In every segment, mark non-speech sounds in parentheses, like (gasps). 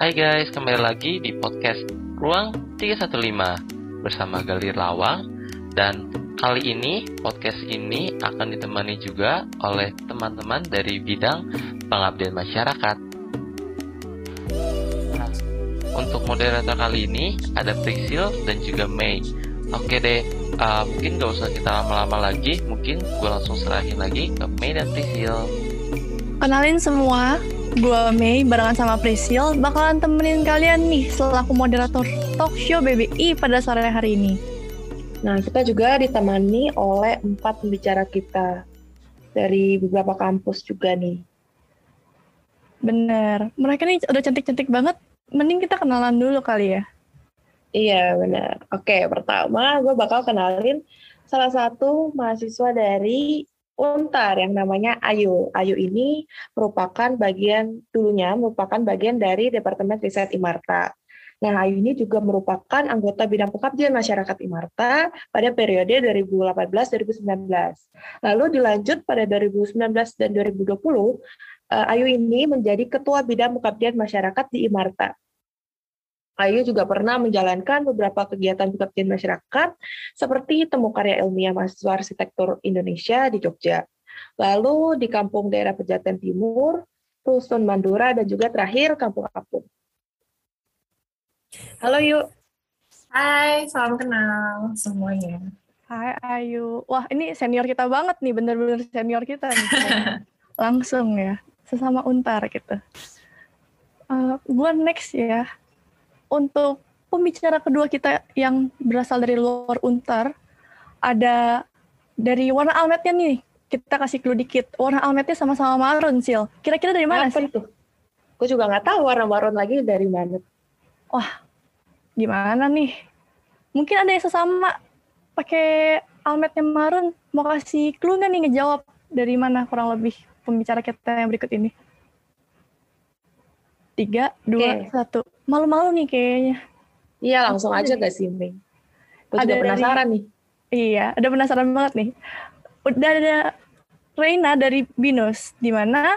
Hai guys, kembali lagi di podcast Ruang 315 bersama Galir Lawang dan kali ini podcast ini akan ditemani juga oleh teman-teman dari bidang pengabdian masyarakat. Untuk moderator kali ini ada Priscil dan juga Mei. Oke deh, uh, mungkin gak usah kita lama-lama lagi, mungkin gue langsung serahin lagi ke Mei dan Priscil. Kenalin semua, gue Mei barengan sama Priscil bakalan temenin kalian nih selaku moderator talk show BBI pada sore hari ini. Nah, kita juga ditemani oleh empat pembicara kita dari beberapa kampus juga nih. Bener, mereka nih udah cantik-cantik banget. Mending kita kenalan dulu kali ya. Iya, benar. Oke, pertama gue bakal kenalin salah satu mahasiswa dari Untar yang namanya Ayu. Ayu ini merupakan bagian dulunya merupakan bagian dari Departemen Riset Imarta. Nah, Ayu ini juga merupakan anggota bidang pengabdian masyarakat Imarta pada periode 2018-2019. Lalu dilanjut pada 2019 dan 2020, eh, Ayu ini menjadi ketua bidang pengabdian masyarakat di Imarta. Ayu juga pernah menjalankan beberapa kegiatan pengabdian masyarakat seperti temu karya ilmiah mahasiswa arsitektur Indonesia di Jogja. Lalu di kampung daerah Pejaten Timur, Rusun Mandura, dan juga terakhir Kampung Apung. Halo Yu. Hai, salam kenal semuanya. Hai Ayu. Wah ini senior kita banget nih, bener-bener senior kita nih. (laughs) Langsung ya, sesama untar gitu. Uh, gua next ya untuk pembicara kedua kita yang berasal dari luar Untar, ada dari warna almetnya nih. Kita kasih clue dikit. Warna almetnya sama-sama marun, Sil. Kira-kira dari mana Apa sih? itu? Gue juga nggak tahu warna marun lagi dari mana. Wah, gimana nih? Mungkin ada yang sesama pakai almetnya marun. Mau kasih clue nggak nih ngejawab dari mana kurang lebih pembicara kita yang berikut ini? Tiga, dua, Oke. satu. Malu-malu nih kayaknya. Iya, langsung aja gak sih, Ming? Gue Ada juga dari- penasaran nih. Iya, ada penasaran banget nih. Udah ada Reina dari Binus, di mana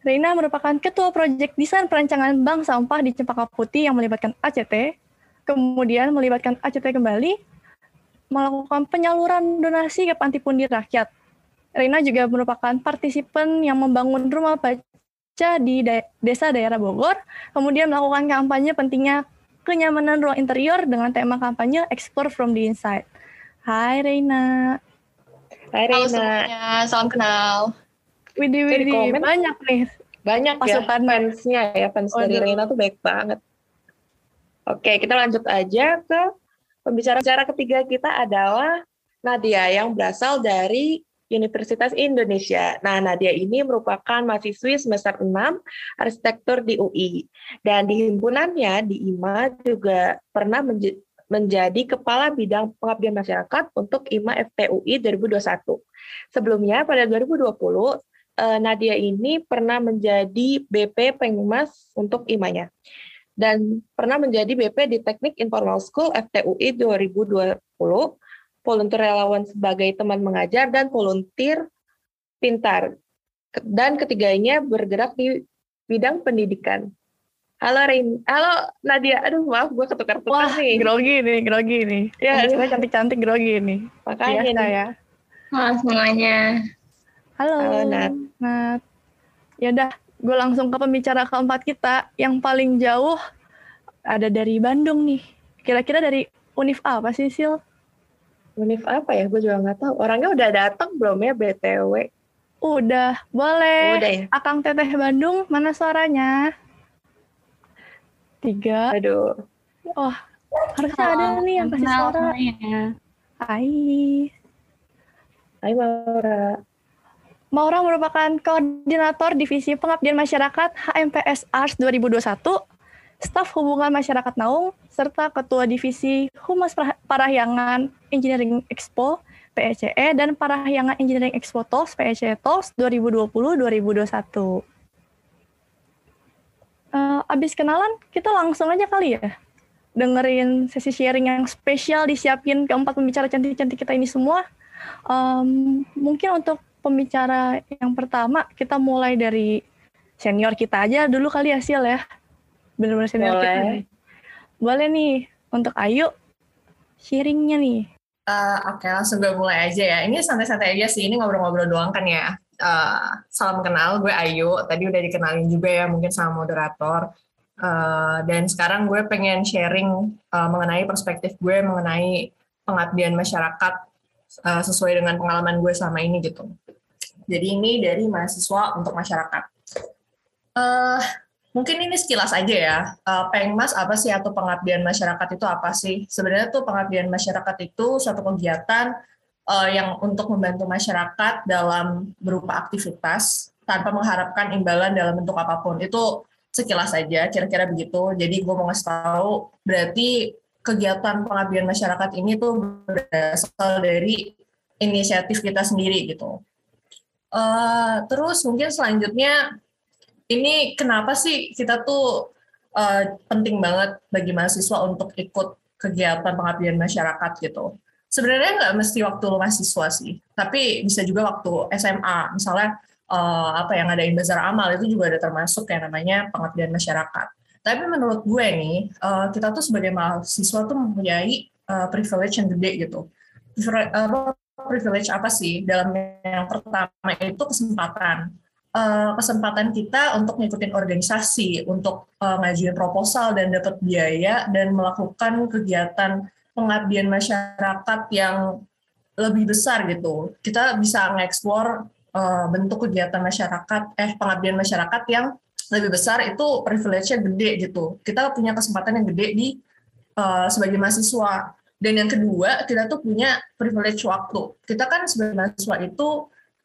Reina merupakan ketua proyek desain perancangan bank sampah di Cempaka Putih yang melibatkan ACT, kemudian melibatkan ACT kembali, melakukan penyaluran donasi ke panti pundi rakyat. Reina juga merupakan partisipan yang membangun rumah baca di da- desa daerah Bogor, kemudian melakukan kampanye pentingnya kenyamanan ruang interior dengan tema kampanye Explore from the Inside. Hai Reina. Hai Halo Reina. semuanya, salam kenal. Widih, Jadi widih, banyak nih. Banyak ya Pasukan. fansnya ya, fans dari Waduh. Reina tuh baik banget. Oke, kita lanjut aja ke pembicara-pembicara ketiga kita adalah Nadia yang berasal dari Universitas Indonesia. Nah, Nadia ini merupakan mahasiswi semester 6 arsitektur di UI. Dan di himpunannya di IMA juga pernah menje- menjadi kepala bidang pengabdian masyarakat untuk IMA FTUI 2021. Sebelumnya pada 2020 eh, Nadia ini pernah menjadi BP Pengmas untuk IMA-nya dan pernah menjadi BP di Teknik Informal School FTUI 2020, volunteer relawan sebagai teman mengajar dan volunteer pintar. Dan ketiganya bergerak di bidang pendidikan. Halo Rain, halo Nadia. Aduh maaf gue ketukar-tukar Wah, nih. grogi nih, grogi nih. Ya, Ya, cantik-cantik grogi nih. Makanya Biasa nih. ya. Halo semuanya. Halo. Halo, Nat. Nat. Ya udah, gue langsung ke pembicara keempat kita yang paling jauh ada dari Bandung nih. Kira-kira dari Univ apa sih, Sil? Univ apa ya? Gue juga nggak tahu. Orangnya udah datang belum ya BTW? Udah, boleh. Udah ya. Akang Teteh Bandung, mana suaranya? Tiga. Aduh. Wah, harusnya ada nih yang kasih suara. semuanya. Hai. Hai Maura. Maura merupakan koordinator Divisi Pengabdian Masyarakat HMPS Ars 2021, staf hubungan masyarakat Naung, serta ketua Divisi Humas Parahyangan Engineering Expo PECE dan Parahyangan Engineering Expo TOS PECE TOS 2020-2021. Eh, abis kenalan, kita langsung aja kali ya dengerin sesi sharing yang spesial disiapin keempat pembicara cantik-cantik kita ini semua. Em, mungkin untuk pembicara yang pertama kita mulai dari senior kita aja dulu kali ya Sil ya. bener-bener senior kita Boleh. nih. Boleh nih untuk Ayu sharingnya nih. Eh, Oke, langsung gue mulai aja ya. Ini santai-santai aja sih, ini ngobrol-ngobrol doang kan ya. Eh, salam kenal, gue Ayu. Tadi udah dikenalin juga ya mungkin sama moderator. Eh, dan sekarang gue pengen sharing eh, mengenai perspektif gue mengenai pengabdian masyarakat eh, sesuai dengan pengalaman gue selama ini gitu. Jadi ini dari mahasiswa untuk masyarakat. Eh, mungkin ini sekilas aja ya. Eh, Pengmas apa sih atau pengabdian masyarakat itu apa sih? Sebenarnya tuh pengabdian masyarakat itu suatu kegiatan eh, yang untuk membantu masyarakat dalam berupa aktivitas tanpa mengharapkan imbalan dalam bentuk apa pun. Itu sekilas saja, kira-kira begitu. Jadi gue mau ngasih tahu, berarti kegiatan pengabdian masyarakat ini tuh berasal dari inisiatif kita sendiri gitu. Eh, terus mungkin selanjutnya ini kenapa sih kita tuh eh, penting banget bagi mahasiswa untuk ikut kegiatan pengabdian masyarakat gitu. Sebenarnya nggak mesti waktu mahasiswa sih, tapi bisa juga waktu SMA. Misalnya eh, apa yang ngadain bazar amal itu juga ada termasuk yang namanya pengabdian masyarakat. Tapi menurut gue nih, eh, kita tuh sebagai mahasiswa tuh mempunyai eh, privilege yang gede gitu. Privilege apa sih? Dalam yang pertama itu kesempatan eh, kesempatan kita untuk ngikutin organisasi, untuk eh, ngajuin proposal dan dapat biaya dan melakukan kegiatan pengabdian masyarakat yang lebih besar gitu. Kita bisa ngeksplor eh, bentuk kegiatan masyarakat, eh pengabdian masyarakat yang lebih besar itu privilege-nya gede gitu. Kita punya kesempatan yang gede di eh, sebagai mahasiswa. Dan yang kedua, kita tuh punya privilege waktu. Kita kan sebagai mahasiswa itu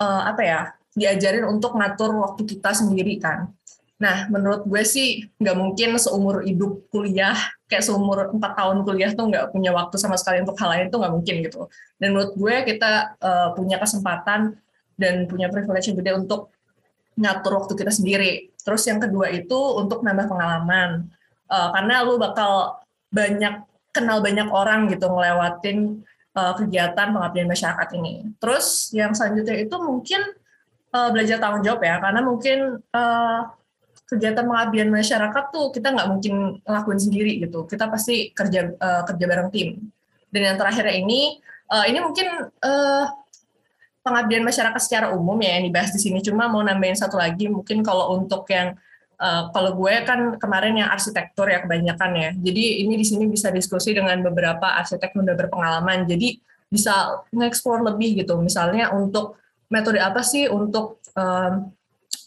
eh, apa ya? Diajarin untuk ngatur waktu kita sendiri kan. Nah, menurut gue sih nggak mungkin seumur hidup kuliah, kayak seumur empat tahun kuliah tuh nggak punya waktu sama sekali untuk hal lain tuh nggak mungkin gitu. Dan menurut gue kita eh, punya kesempatan dan punya privilege yang gede untuk ngatur waktu kita sendiri. Terus yang kedua itu untuk nambah pengalaman. Eh, karena lu bakal banyak kenal banyak orang gitu ngelewatin eh, kegiatan pengabdian masyarakat ini. Terus yang selanjutnya itu mungkin eh, belajar tanggung jawab ya, karena mungkin eh, kegiatan pengabdian masyarakat tuh kita nggak mungkin ngelakuin sendiri gitu. Kita pasti kerja eh, kerja bareng tim. Dan yang terakhir ini, eh, ini mungkin eh, pengabdian masyarakat secara umum ya yang dibahas di sini. Cuma mau nambahin satu lagi, mungkin kalau untuk yang eh, kalau gue kan kemarin yang arsitektur ya kebanyakan ya. Jadi ini di sini bisa diskusi dengan beberapa arsitek yang udah berpengalaman. Jadi bisa nge-explore lebih gitu. Misalnya untuk metode apa sih untuk em,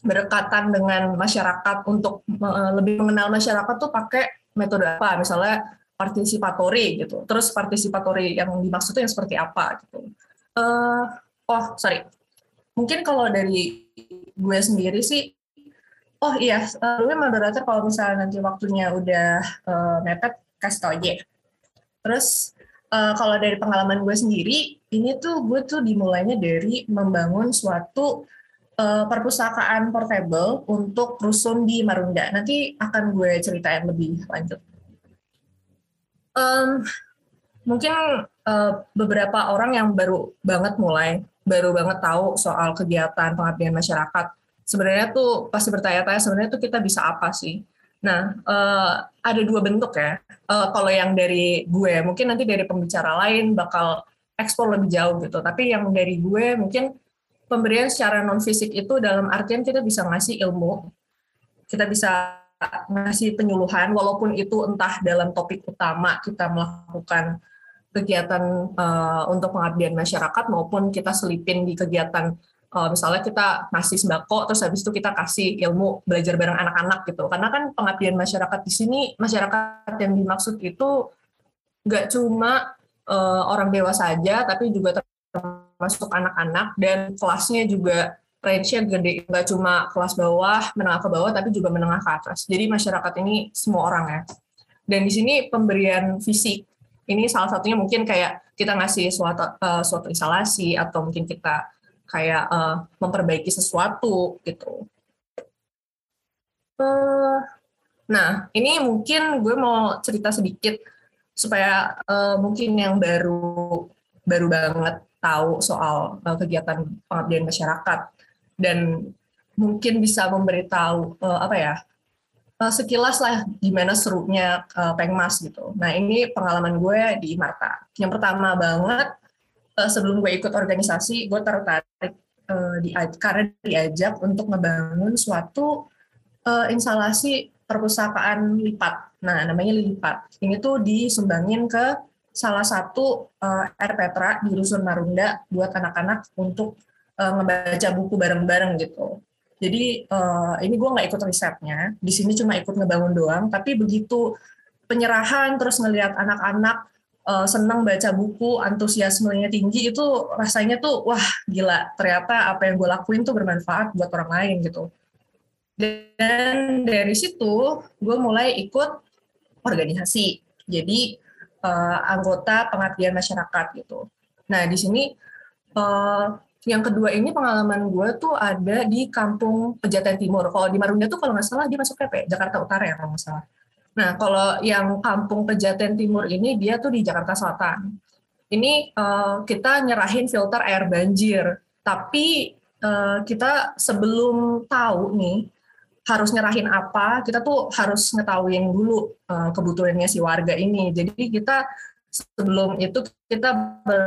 berdekatan dengan masyarakat untuk eh, lebih mengenal masyarakat tuh pakai metode apa? Misalnya partisipatory gitu. Terus partisipatory yang dimaksudnya yang seperti apa gitu. Eh, oh sorry, mungkin kalau dari gue sendiri sih, oh iya, eh, lu moderator kalau misalnya nanti waktunya udah eh, mepet kasih tau aja. Terus eh, kalau dari pengalaman gue sendiri, ini tuh gue tuh dimulainya dari membangun suatu eh, perpustakaan portable untuk rusun di Marunda. Nanti akan gue ceritain lebih lanjut. Em, mungkin eh, beberapa orang yang baru banget mulai, baru banget tahu soal kegiatan pengabdian masyarakat. Sebenarnya tuh pasti bertanya-tanya sebenarnya tuh kita bisa apa sih? Nah, eh, ada dua bentuk ya. Kalau yang dari gue, mungkin nanti dari pembicara lain bakal ekspor lebih jauh gitu. Tapi yang dari gue mungkin pemberian secara non fisik itu dalam artian kita bisa ngasih ilmu, kita bisa ngasih penyuluhan, walaupun itu entah dalam topik utama kita melakukan kegiatan eh, untuk pengabdian masyarakat maupun kita selipin di kegiatan eh, misalnya kita ngasih sembako terus habis itu kita kasih ilmu belajar bareng anak-anak gitu karena kan pengabdian masyarakat di sini masyarakat yang dimaksud itu nggak cuma eh, orang dewasa saja tapi juga termasuk anak-anak. Dan kelasnya juga range-nya gede. Nggak cuma kelas bawah menengah ke bawah tapi juga menengah ke atas. Jadi masyarakat ini semua orang ya. Dan di sini pemberian fisik. Ini salah satunya mungkin kayak kita ngasih suatu eh, suatu instalasi atau mungkin kita kayak eh, memperbaiki sesuatu gitu. Eh, nah ini mungkin gue mau cerita sedikit supaya eh, mungkin yang baru baru banget tahu soal eh, kegiatan pengabdian masyarakat dan mungkin bisa memberitahu eh, apa ya uh, sekilas lah gimana serunya uh, Pengmas gitu. Nah ini pengalaman gue di Marta. Yang pertama banget uh, sebelum gue ikut organisasi, gue tertarik uh, di karena diajak untuk ngebangun suatu uh, instalasi perpustakaan lipat. Nah namanya lipat. Ini tuh disumbangin ke salah satu uh, R Petra di Rusun Marunda buat anak-anak untuk uh, ngebaca buku bareng-bareng gitu. Jadi uh, ini gue nggak ikut risetnya, di sini cuma ikut ngebangun doang. Tapi begitu penyerahan terus ngelihat anak-anak uh, senang baca buku, antusiasmenya tinggi itu rasanya tuh wah gila. Ternyata apa yang gue lakuin tuh bermanfaat buat orang lain gitu. Dan dari situ gue mulai ikut organisasi. Jadi uh, anggota pengabdian masyarakat gitu. Nah di sini uh, yang kedua ini pengalaman gue tuh ada di kampung Pejaten Timur. Kalau di Marunda tuh kalau nggak salah dia masuk PP, Jakarta Utara ya kalau nggak salah. Nah kalau yang kampung Pejaten Timur ini dia tuh di Jakarta Selatan. Ini uh, kita nyerahin filter air banjir, tapi uh, kita sebelum tahu nih harus nyerahin apa, kita tuh harus ngetahuin dulu uh, kebutuhannya si warga ini. Jadi kita sebelum itu kita ber,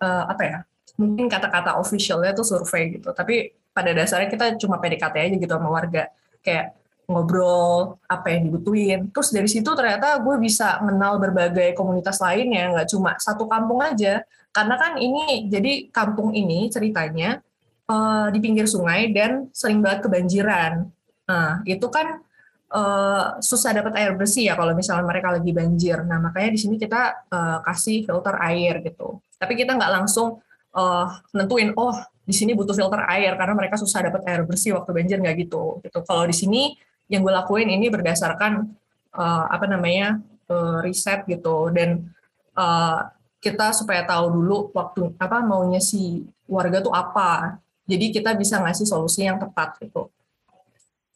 uh, apa ya mungkin kata-kata officialnya tuh survei gitu. Tapi pada dasarnya kita cuma PDKT aja gitu sama warga. Kayak ngobrol apa yang dibutuhin. Terus dari situ ternyata gue bisa mengenal berbagai komunitas lain ya nggak cuma satu kampung aja. Karena kan ini jadi kampung ini ceritanya uh, di pinggir sungai dan sering banget kebanjiran nah itu kan uh, susah dapat air bersih ya kalau misalnya mereka lagi banjir. Nah makanya di sini kita uh, kasih filter air gitu. Tapi kita nggak langsung uh, nentuin oh di sini butuh filter air karena mereka susah dapat air bersih waktu banjir nggak gitu. Gitu. Kalau di sini yang gue lakuin ini berdasarkan uh, apa namanya uh, riset gitu. Dan uh, kita supaya tahu dulu waktu apa maunya si warga tuh apa. Jadi kita bisa ngasih solusi yang tepat gitu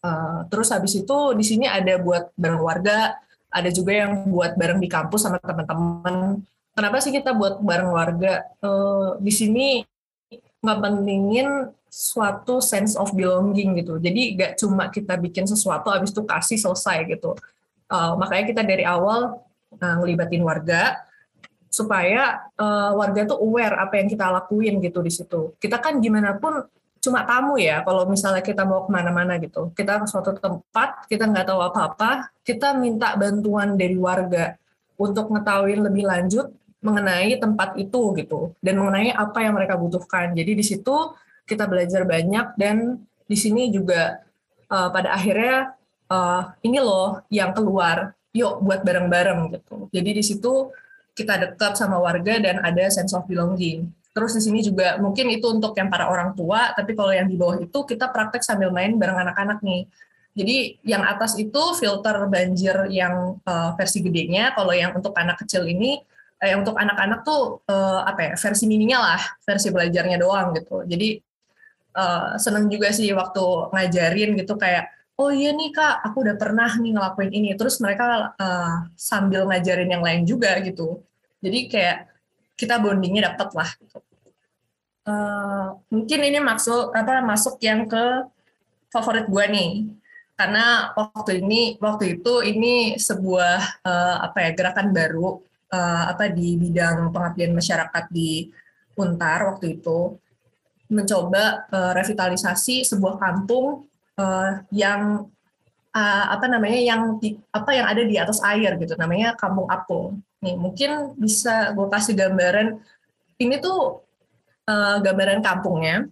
uh, terus habis itu di sini ada buat bareng warga ada juga yang buat bareng di kampus sama teman-teman. Kenapa sih kita buat bareng warga uh, di sini nggak pentingin suatu sense of belonging gitu. Jadi nggak cuma kita bikin sesuatu habis itu kasih selesai gitu. Uh, makanya kita dari awal uh, ngelibatin warga supaya uh, warga tuh aware apa yang kita lakuin gitu di situ. Kita kan gimana pun cuma tamu ya kalau misalnya kita mau ke mana-mana gitu kita ke suatu tempat kita nggak tahu apa-apa kita minta bantuan dari warga untuk ngetahuin lebih lanjut mengenai tempat itu gitu dan mengenai apa yang mereka butuhkan. Jadi di situ kita belajar banyak dan di sini juga uh, pada akhirnya uh, ini loh yang keluar, yuk buat bareng-bareng gitu. Jadi di situ kita dekat sama warga dan ada sense of belonging. Terus di sini juga mungkin itu untuk yang para orang tua, tapi kalau yang di bawah itu kita praktek sambil main bareng anak-anak nih. Jadi yang atas itu filter banjir yang uh, versi gedenya, kalau yang untuk anak kecil ini eh, untuk anak-anak tuh eh, apa ya versi mininya lah versi belajarnya doang gitu jadi eh, seneng juga sih waktu ngajarin gitu kayak oh iya nih kak aku udah pernah nih ngelakuin ini terus mereka eh, sambil ngajarin yang lain juga gitu jadi kayak kita bondingnya dapet lah gitu. Uh, mungkin ini maksud apa masuk yang ke favorit gue nih. Karena waktu ini waktu itu ini sebuah uh, apa ya gerakan baru uh, apa di bidang pengabdian masyarakat di Untar waktu itu. Mencoba uh, revitalisasi sebuah kampung uh, yang uh, apa namanya yang di, apa yang ada di atas air gitu. Namanya Kampung Apung. Nih mungkin bisa gue kasih gambaran ini tuh uh, gambaran kampungnya.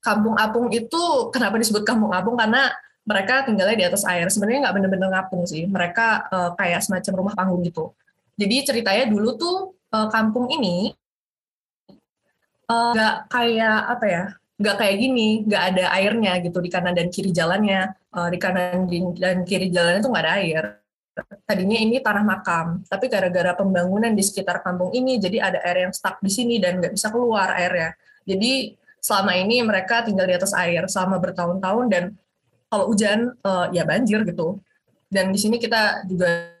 Kampung Apung itu kenapa disebut Kampung Apung karena mereka tinggalnya di atas air. Sebenarnya nggak benar-benar ngapung sih. Mereka uh, kayak semacam rumah panggung gitu. Jadi ceritanya dulu tuh uh, kampung ini nggak uh, kayak apa ya, nggak kayak gini, nggak ada airnya gitu di kanan dan kiri jalannya. Uh, di kanan dan kiri jalannya tuh nggak ada air. Tadinya ini tanah makam, tapi gara-gara pembangunan di sekitar kampung ini, jadi ada air yang stuck di sini dan nggak bisa keluar airnya. Jadi selama ini mereka tinggal di atas air selama bertahun-tahun dan kalau hujan uh, ya banjir gitu. Dan di sini kita juga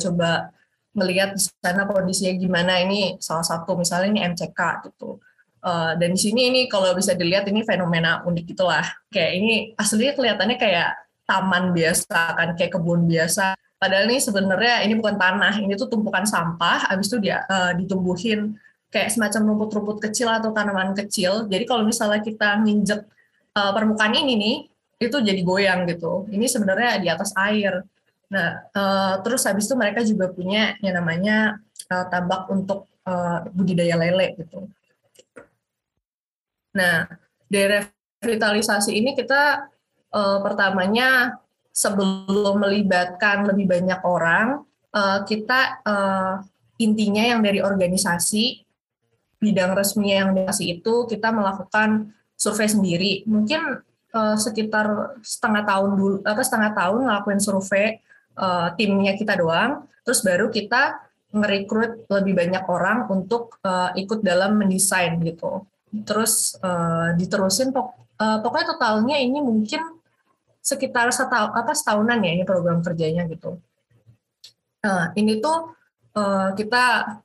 coba melihat di sana kondisinya gimana ini salah satu misalnya ini MCK gitu uh, dan di sini ini kalau bisa dilihat ini fenomena unik gitulah kayak ini aslinya kelihatannya kayak taman biasa kan kayak kebun biasa padahal ini sebenarnya ini bukan tanah ini tuh tumpukan sampah habis itu dia uh, ditumbuhin kayak semacam rumput-rumput kecil atau tanaman kecil. Jadi kalau misalnya kita nginjek uh, permukaan ini nih itu jadi goyang gitu. Ini sebenarnya di atas air. Nah uh, terus habis itu mereka juga punya yang namanya uh, tambak untuk uh, budidaya lele gitu. Nah dari revitalisasi ini kita uh, pertamanya sebelum melibatkan lebih banyak orang, uh, kita uh, intinya yang dari organisasi bidang resmi yang dikasih itu kita melakukan survei sendiri. Mungkin uh, sekitar setengah tahun dulu, apa setengah tahun ngelakuin survei uh, timnya kita doang, terus baru kita merekrut lebih banyak orang untuk uh, ikut dalam mendesain gitu. Terus uh, diterusin pok uh, pokoknya totalnya ini mungkin sekitar setahun apa setahunan ya ini program kerjanya gitu. Nah, ini tuh uh, kita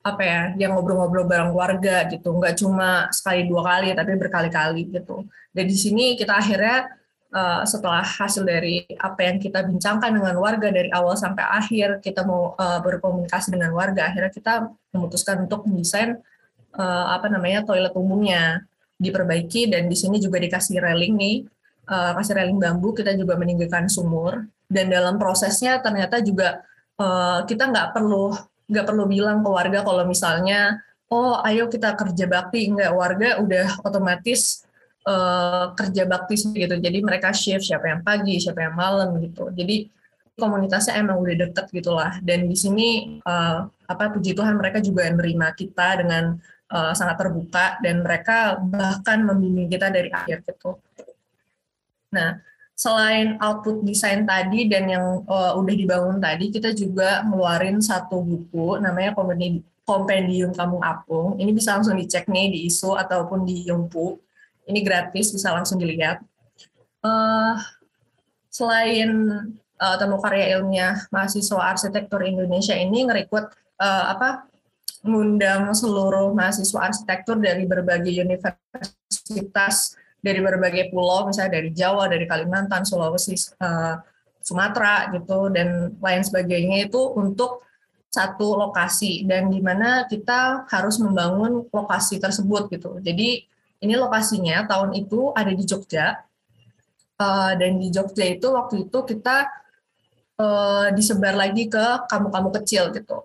apa ya, yang ngobrol-ngobrol bareng keluarga gitu, nggak cuma sekali dua kali tapi berkali-kali gitu. Dan di sini kita akhirnya uh, setelah hasil dari apa yang kita bincangkan dengan warga dari awal sampai akhir, kita mau uh, berkomunikasi dengan warga, akhirnya kita memutuskan untuk mendesain uh, apa namanya toilet umumnya diperbaiki dan di sini juga dikasih railing nih uh, kasih railing bambu, kita juga meninggikan sumur. Dan dalam prosesnya ternyata juga uh, kita nggak perlu nggak perlu bilang ke warga kalau misalnya oh ayo kita kerja bakti nggak warga udah otomatis uh, kerja bakti gitu. Jadi mereka shift siapa yang pagi, siapa yang malam gitu. Jadi komunitasnya emang udah deket gitulah. Dan di sini uh, apa puji Tuhan mereka juga menerima kita dengan sangat terbuka dan mereka bahkan membimbing kita dari akhir gitu. Nah, selain output desain tadi dan yang uh, udah dibangun tadi, kita juga ngeluarin satu buku namanya Kompendium Kampung Apung. Ini bisa langsung dicek nih di ISO ataupun di Yumpu. Ini gratis, bisa langsung dilihat. Uh, selain uh, temu karya ilmiah mahasiswa arsitektur Indonesia ini ngerekrut uh, apa ngundang seluruh mahasiswa arsitektur dari berbagai universitas dari berbagai pulau, misalnya dari Jawa, dari Kalimantan, Sulawesi, uh, Sumatera gitu dan lain sebagainya itu untuk satu lokasi dan di mana kita harus membangun lokasi tersebut gitu. Jadi ini lokasinya tahun itu ada di Jogja uh, dan di Jogja itu waktu itu kita uh, disebar lagi ke kamu-kamu kecil gitu.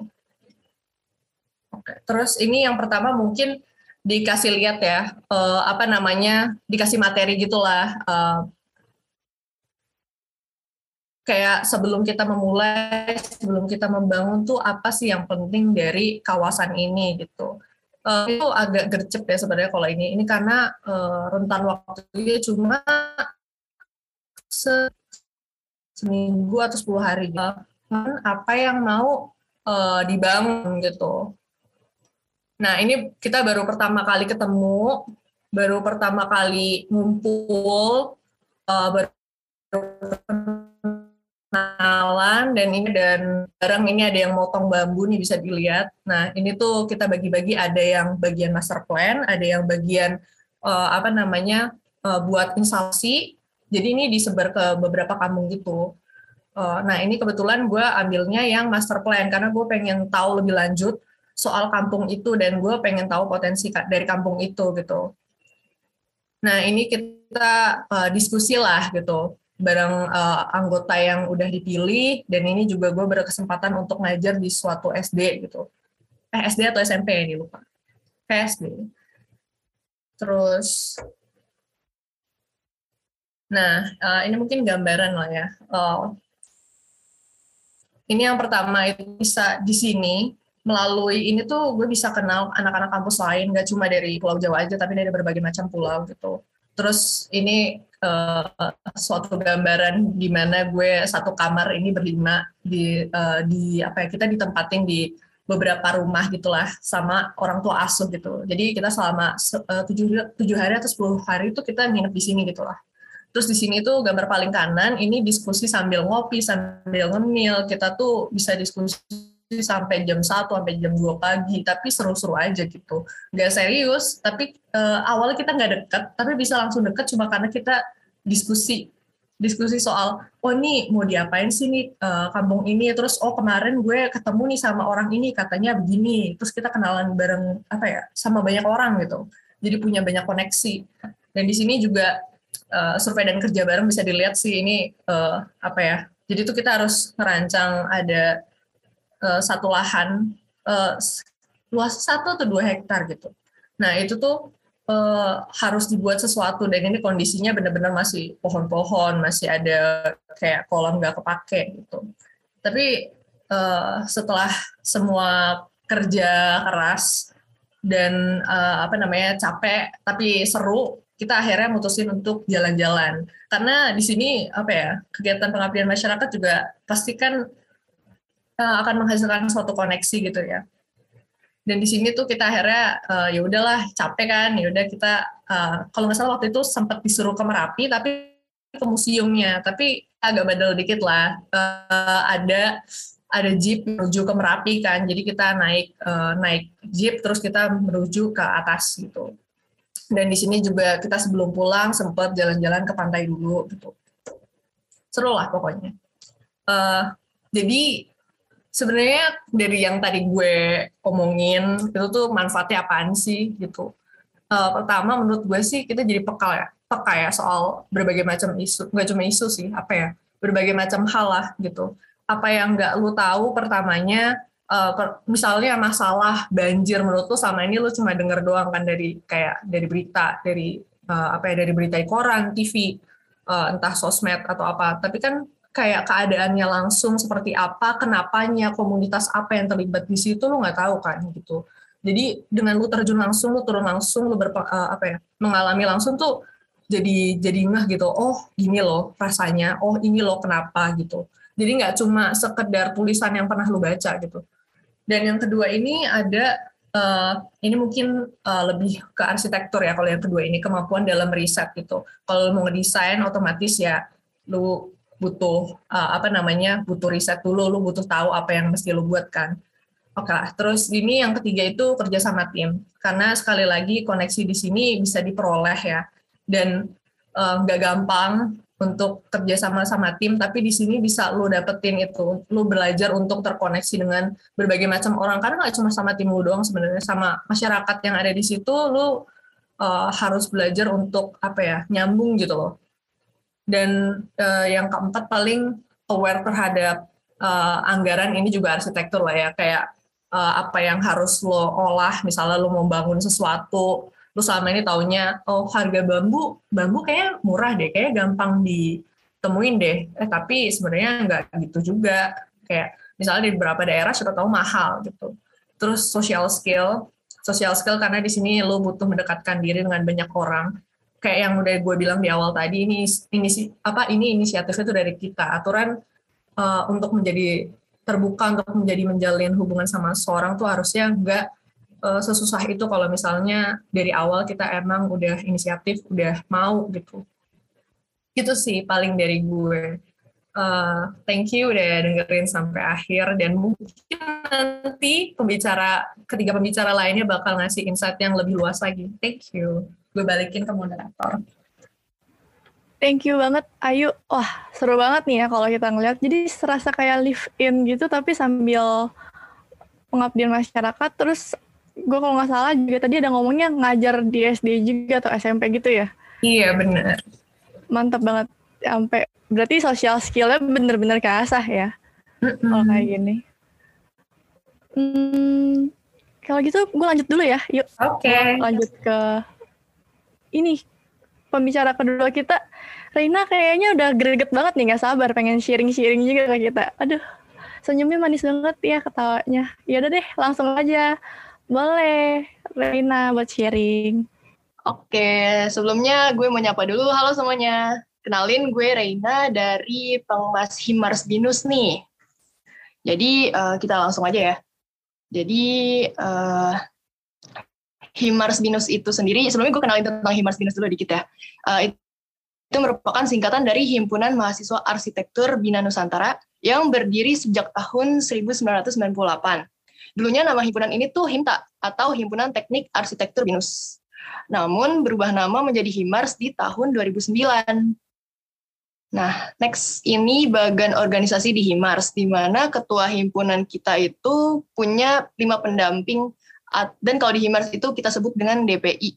Oke, terus ini yang pertama mungkin dikasih lihat ya uh, apa namanya dikasih materi gitulah uh, kayak sebelum kita memulai sebelum kita membangun tuh apa sih yang penting dari kawasan ini gitu. Uh, itu agak gercep ya sebenarnya kalau ini. Ini karena uh, rentan waktunya cuma se seminggu atau 10 hari. Gitu. apa yang mau uh, dibangun gitu Nah, ini kita baru pertama kali ketemu, baru pertama kali ngumpul, uh, baru kenalan dan ini dan bareng ini ada yang motong bambu nih bisa dilihat. Nah, ini tuh kita bagi-bagi ada yang bagian master plan, ada yang bagian uh, apa namanya uh, buat instalasi. Jadi ini disebar ke beberapa kampung gitu. Uh, nah, ini kebetulan gue ambilnya yang master plan karena gue pengen tahu lebih lanjut soal kampung itu dan gue pengen tahu potensi dari kampung itu gitu. Nah ini kita uh, diskusi lah gitu bareng uh, anggota yang udah dipilih dan ini juga gue berkesempatan untuk ngajar di suatu SD gitu. Eh SD atau SMP ini lupa. Kayak SD. Terus Nah, uh, ini mungkin gambaran lah ya. Uh, ini yang pertama itu bisa di sini melalui ini tuh gue bisa kenal anak-anak kampus lain gak cuma dari Pulau Jawa aja tapi dari berbagai macam pulau gitu. Terus ini uh, suatu gambaran di mana gue satu kamar ini berlima di uh, di apa ya kita ditempatin di beberapa rumah gitulah sama orang tua asuh gitu. Jadi kita selama eh, tujuh tujuh hari atau sepuluh hari itu kita nginep di sini gitulah. Terus di sini tuh gambar paling kanan ini diskusi sambil ngopi sambil ngemil kita tuh bisa diskusi sampai jam 1 sampai jam 2 pagi. Tapi seru-seru aja gitu. Nggak serius tapi uh, awalnya kita nggak deket tapi bisa langsung deket cuma karena kita diskusi. Diskusi soal oh ini mau diapain sih nih uh, kampung ini? Terus oh kemarin gue ketemu nih sama orang ini katanya begini. Terus kita kenalan bareng apa ya sama banyak orang gitu. Jadi punya banyak koneksi. Dan di sini juga uh, survei dan kerja bareng bisa dilihat sih ini uh, apa ya. Jadi itu kita harus merancang ada uh, satu lahan uh, luas satu atau dua hektar gitu nah itu tuh uh, harus dibuat sesuatu dan ini kondisinya benar-benar masih pohon-pohon, masih ada kayak kolam nggak kepake gitu. Tapi uh, setelah semua kerja keras dan uh, apa namanya capek tapi seru, kita akhirnya mutusin untuk jalan-jalan. Karena di sini apa ya kegiatan pengabdian masyarakat juga pasti kan uh, akan menghasilkan suatu koneksi gitu ya. Dan di sini tuh kita akhirnya uh, ya udahlah capek kan ya udah kita uh, kalau nggak salah waktu itu sempat disuruh ke Merapi tapi ke museumnya tapi agak badal dikit lah. Uh, ada ada jeep menuju ke Merapi kan jadi kita naik uh, naik jeep terus kita menuju ke atas gitu. Dan di sini juga kita sebelum pulang sempat jalan-jalan ke pantai dulu gitu. Seru lah pokoknya. Uh, jadi sebenarnya dari yang tadi gue omongin itu tuh manfaatnya apaan sih gitu. Uh, pertama menurut gue sih kita jadi peka ya, peka ya soal berbagai macam isu, nggak cuma isu sih, apa ya, berbagai macam hal lah gitu. Apa yang nggak lu tahu pertamanya, uh, per, misalnya masalah banjir menurut lu sama ini lu cuma denger doang kan dari kayak dari berita, dari uh, apa ya, dari berita di koran, TV, uh, entah sosmed atau apa. Tapi kan kayak keadaannya langsung seperti apa, kenapanya, komunitas apa yang terlibat di situ lu nggak tahu kan gitu. Jadi dengan lu terjun langsung, lu turun langsung, lu berpa, uh, apa ya, mengalami langsung tuh jadi jadi ngeh gitu. Oh gini loh rasanya. Oh ini loh kenapa gitu. Jadi nggak cuma sekedar tulisan yang pernah lu baca gitu. Dan yang kedua ini ada uh, ini mungkin uh, lebih ke arsitektur ya kalau yang kedua ini kemampuan dalam riset gitu. Kalau mau ngedesain otomatis ya lu butuh uh, apa namanya butuh riset dulu lu butuh tahu apa yang mesti lu buat kan. Oke okay terus ini yang ketiga itu kerja sama tim. Karena sekali lagi koneksi di sini bisa diperoleh ya. Dan uh, nggak uh, gampang untuk kerja sama sama tim tapi di sini bisa lu dapetin itu. Lu belajar untuk terkoneksi dengan berbagai macam orang. Karena nggak cuma sama tim lu doang sebenarnya sama masyarakat yang ada di situ lu uh, harus belajar untuk apa ya nyambung gitu loh dan uh, yang keempat paling aware terhadap uh, anggaran ini juga arsitektur lah ya. Kayak uh, apa yang harus lo olah misalnya lo mau bangun sesuatu lo selama ini taunya oh harga bambu bambu kayak murah deh kayak gampang ditemuin deh. Eh tapi sebenarnya nggak gitu juga. Kayak misalnya di beberapa daerah sudah tahu mahal gitu. Terus social skill social skill karena di sini lo butuh mendekatkan diri dengan banyak orang kayak yang udah gue bilang di awal tadi ini ini apa ini inisiatifnya itu dari kita. Aturan uh, untuk menjadi terbuka untuk menjadi menjalin hubungan sama seorang tuh harusnya enggak uh, sesusah itu kalau misalnya dari awal kita emang udah inisiatif udah mau gitu. Itu sih paling dari gue. Uh, thank you udah dengerin sampai akhir dan mungkin nanti pembicara ketiga pembicara lainnya bakal ngasih insight yang lebih luas lagi. Thank you gue balikin ke moderator. Thank you banget Ayu. Wah, seru banget nih ya kalau kita ngeliat. Jadi serasa kayak live in gitu tapi sambil pengabdian masyarakat. Terus gue kalau nggak salah juga tadi ada ngomongnya ngajar di SD juga atau SMP gitu ya. Iya, bener. Mantap banget. Sampai berarti sosial skillnya bener-bener keasah ya. Mm-hmm. Kalau kayak gini. Hmm, kalau gitu gue lanjut dulu ya. Yuk. Oke. Okay. Lanjut ke ini pembicara kedua kita Reina kayaknya udah greget banget nih nggak sabar pengen sharing-sharing juga ke kita aduh senyumnya manis banget ya ketawanya ya udah deh langsung aja boleh Reina buat sharing Oke, sebelumnya gue mau nyapa dulu. Halo semuanya. Kenalin gue Reina dari Pengmas Himars Binus nih. Jadi uh, kita langsung aja ya. Jadi uh, Himars Binus itu sendiri, sebelumnya gue kenalin tentang Himars Binus dulu dikit ya. Uh, itu merupakan singkatan dari Himpunan Mahasiswa Arsitektur Bina Nusantara yang berdiri sejak tahun 1998. Dulunya nama himpunan ini tuh HIMTA atau Himpunan Teknik Arsitektur Binus. Namun berubah nama menjadi Himars di tahun 2009. Nah, next ini bagian organisasi di Himars, di mana ketua himpunan kita itu punya lima pendamping, dan kalau di Himars itu kita sebut dengan DPI.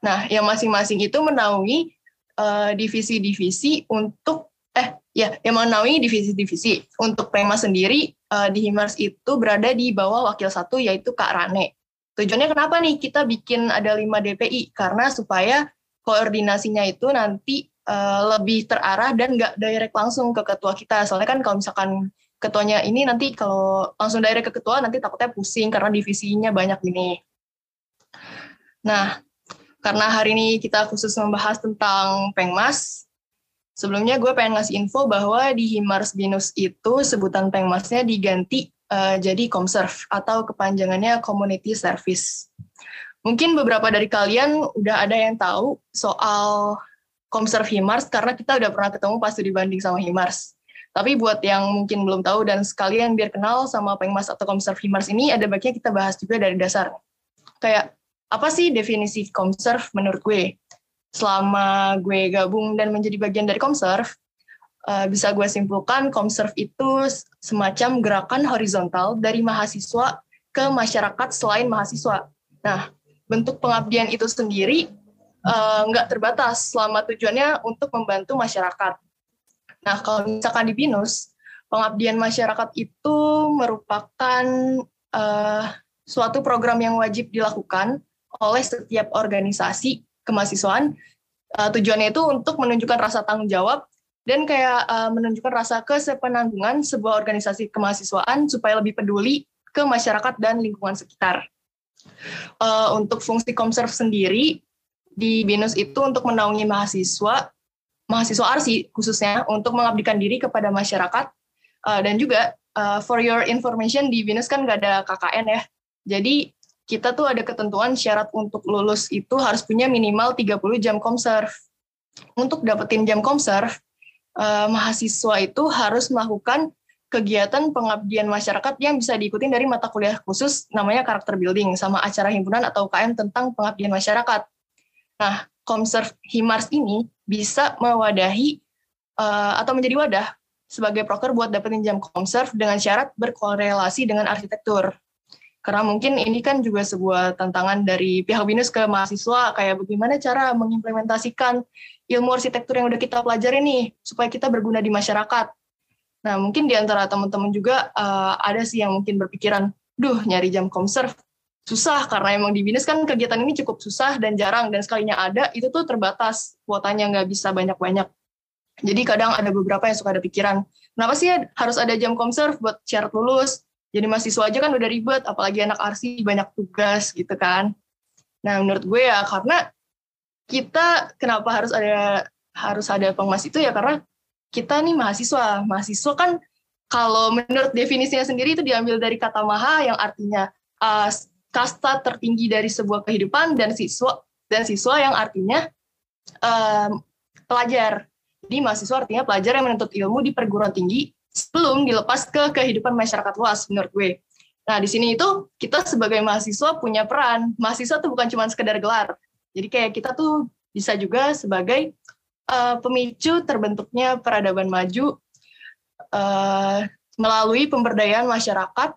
Nah, yang masing-masing itu menaungi uh, divisi-divisi untuk, eh ya, yang menaungi divisi-divisi. Untuk Pema sendiri, uh, di Himars itu berada di bawah wakil satu, yaitu Kak Rane. Tujuannya kenapa nih kita bikin ada lima DPI? Karena supaya koordinasinya itu nanti uh, lebih terarah dan nggak direct langsung ke ketua kita. Soalnya kan kalau misalkan ketuanya ini nanti kalau langsung direct ke ketua nanti takutnya pusing karena divisinya banyak ini. Nah, karena hari ini kita khusus membahas tentang Pengmas, sebelumnya gue pengen ngasih info bahwa di Himars Binus itu sebutan Pengmasnya diganti uh, jadi Comserve atau kepanjangannya Community Service. Mungkin beberapa dari kalian udah ada yang tahu soal Comserve Himars karena kita udah pernah ketemu pas studi banding sama Himars. Tapi buat yang mungkin belum tahu dan sekalian biar kenal sama Pengmas atau Comserve Himars ini ada baiknya kita bahas juga dari dasar. Kayak apa sih definisi Comserve menurut gue? Selama gue gabung dan menjadi bagian dari Comserve, uh, bisa gue simpulkan Comserve itu semacam gerakan horizontal dari mahasiswa ke masyarakat selain mahasiswa. Nah, bentuk pengabdian itu sendiri uh, nggak terbatas selama tujuannya untuk membantu masyarakat. Nah, kalau misalkan di BINUS, pengabdian masyarakat itu merupakan uh, suatu program yang wajib dilakukan oleh setiap organisasi kemahasiswaan. Uh, tujuannya itu untuk menunjukkan rasa tanggung jawab dan kayak uh, menunjukkan rasa kesepenanggungan sebuah organisasi kemahasiswaan supaya lebih peduli ke masyarakat dan lingkungan sekitar. Uh, untuk fungsi Komserv sendiri di BINUS itu untuk menaungi mahasiswa, mahasiswa ARSI khususnya untuk mengabdikan diri kepada masyarakat uh, dan juga uh, for your information di BINUS kan nggak ada KKN ya. Jadi kita tuh ada ketentuan syarat untuk lulus itu harus punya minimal 30 jam Komserv. Untuk dapetin jam Komserv, uh, mahasiswa itu harus melakukan kegiatan pengabdian masyarakat yang bisa diikuti dari mata kuliah khusus namanya karakter building sama acara himpunan atau UKM tentang pengabdian masyarakat. Nah, Komserv Himars ini bisa mewadahi uh, atau menjadi wadah sebagai proker buat dapetin jam Komserv dengan syarat berkorelasi dengan arsitektur. Karena mungkin ini kan juga sebuah tantangan dari pihak BINUS ke mahasiswa, kayak bagaimana cara mengimplementasikan ilmu arsitektur yang udah kita pelajari nih, supaya kita berguna di masyarakat. Nah, mungkin di antara teman-teman juga uh, ada sih yang mungkin berpikiran, duh nyari jam komserv susah karena emang di BINUS kan kegiatan ini cukup susah dan jarang dan sekalinya ada itu tuh terbatas kuotanya nggak bisa banyak-banyak. Jadi kadang ada beberapa yang suka ada pikiran, kenapa sih harus ada jam komserv buat syarat lulus? Jadi mahasiswa aja kan udah ribet, apalagi anak arsi banyak tugas gitu kan. Nah menurut gue ya karena kita kenapa harus ada harus ada pengmas itu ya karena kita nih mahasiswa. Mahasiswa kan kalau menurut definisinya sendiri itu diambil dari kata maha yang artinya uh, kasta tertinggi dari sebuah kehidupan dan siswa dan siswa yang artinya um, pelajar. Jadi mahasiswa artinya pelajar yang menuntut ilmu di perguruan tinggi sebelum dilepas ke kehidupan masyarakat luas menurut gue. Nah, di sini itu kita sebagai mahasiswa punya peran. Mahasiswa tuh bukan cuma sekedar gelar. Jadi kayak kita tuh bisa juga sebagai uh, pemicu terbentuknya peradaban maju uh, melalui pemberdayaan masyarakat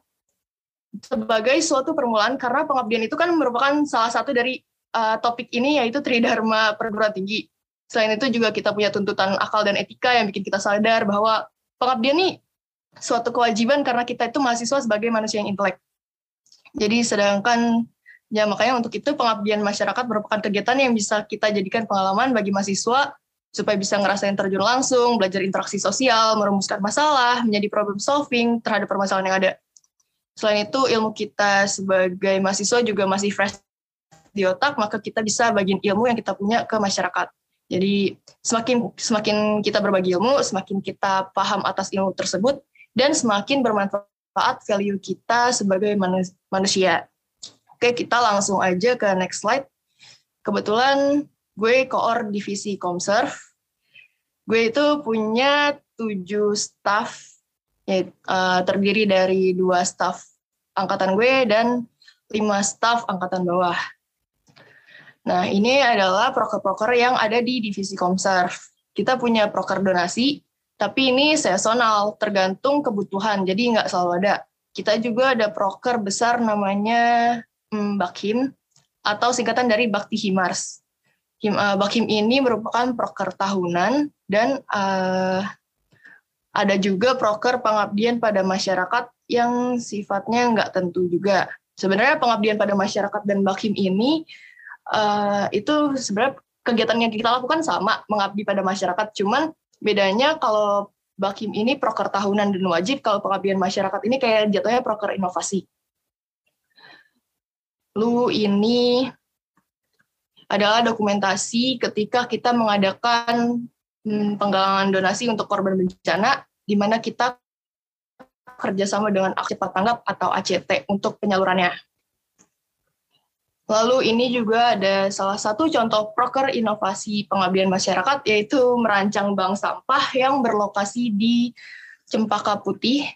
sebagai suatu permulaan karena pengabdian itu kan merupakan salah satu dari uh, topik ini yaitu tridharma perguruan tinggi. Selain itu juga kita punya tuntutan akal dan etika yang bikin kita sadar bahwa pengabdian ini suatu kewajiban karena kita itu mahasiswa sebagai manusia yang intelek. Jadi sedangkan ya makanya untuk itu pengabdian masyarakat merupakan kegiatan yang bisa kita jadikan pengalaman bagi mahasiswa supaya bisa ngerasain terjun langsung, belajar interaksi sosial, merumuskan masalah, menjadi problem solving terhadap permasalahan yang ada. Selain itu, ilmu kita sebagai mahasiswa juga masih fresh di otak, maka kita bisa bagian ilmu yang kita punya ke masyarakat. Jadi semakin semakin kita berbagi ilmu, semakin kita paham atas ilmu tersebut, dan semakin bermanfaat value kita sebagai manusia. Oke, kita langsung aja ke next slide. Kebetulan gue koor divisi Comserve. Gue itu punya tujuh staff, ya, uh, terdiri dari dua staff angkatan gue dan lima staff angkatan bawah. Nah, ini adalah proker-proker yang ada di divisi Comserve. kita punya proker donasi, tapi ini seasonal, tergantung kebutuhan, jadi nggak selalu ada. Kita juga ada proker besar namanya hmm, Bakhim, atau singkatan dari Bakti Himars. Him, uh, Bakhim ini merupakan proker tahunan, dan uh, ada juga proker pengabdian pada masyarakat yang sifatnya nggak tentu juga. Sebenarnya pengabdian pada masyarakat dan Bakhim ini uh, itu sebenarnya kegiatan yang kita lakukan sama, mengabdi pada masyarakat. Cuman bedanya kalau Bakim ini proker tahunan dan wajib, kalau pengabdian masyarakat ini kayak jatuhnya proker inovasi. Lu ini adalah dokumentasi ketika kita mengadakan hmm, penggalangan donasi untuk korban bencana, di mana kita kerjasama dengan Aksi Cepat Tanggap atau ACT untuk penyalurannya. Lalu ini juga ada salah satu contoh proker inovasi pengabdian masyarakat yaitu merancang bank sampah yang berlokasi di Cempaka Putih.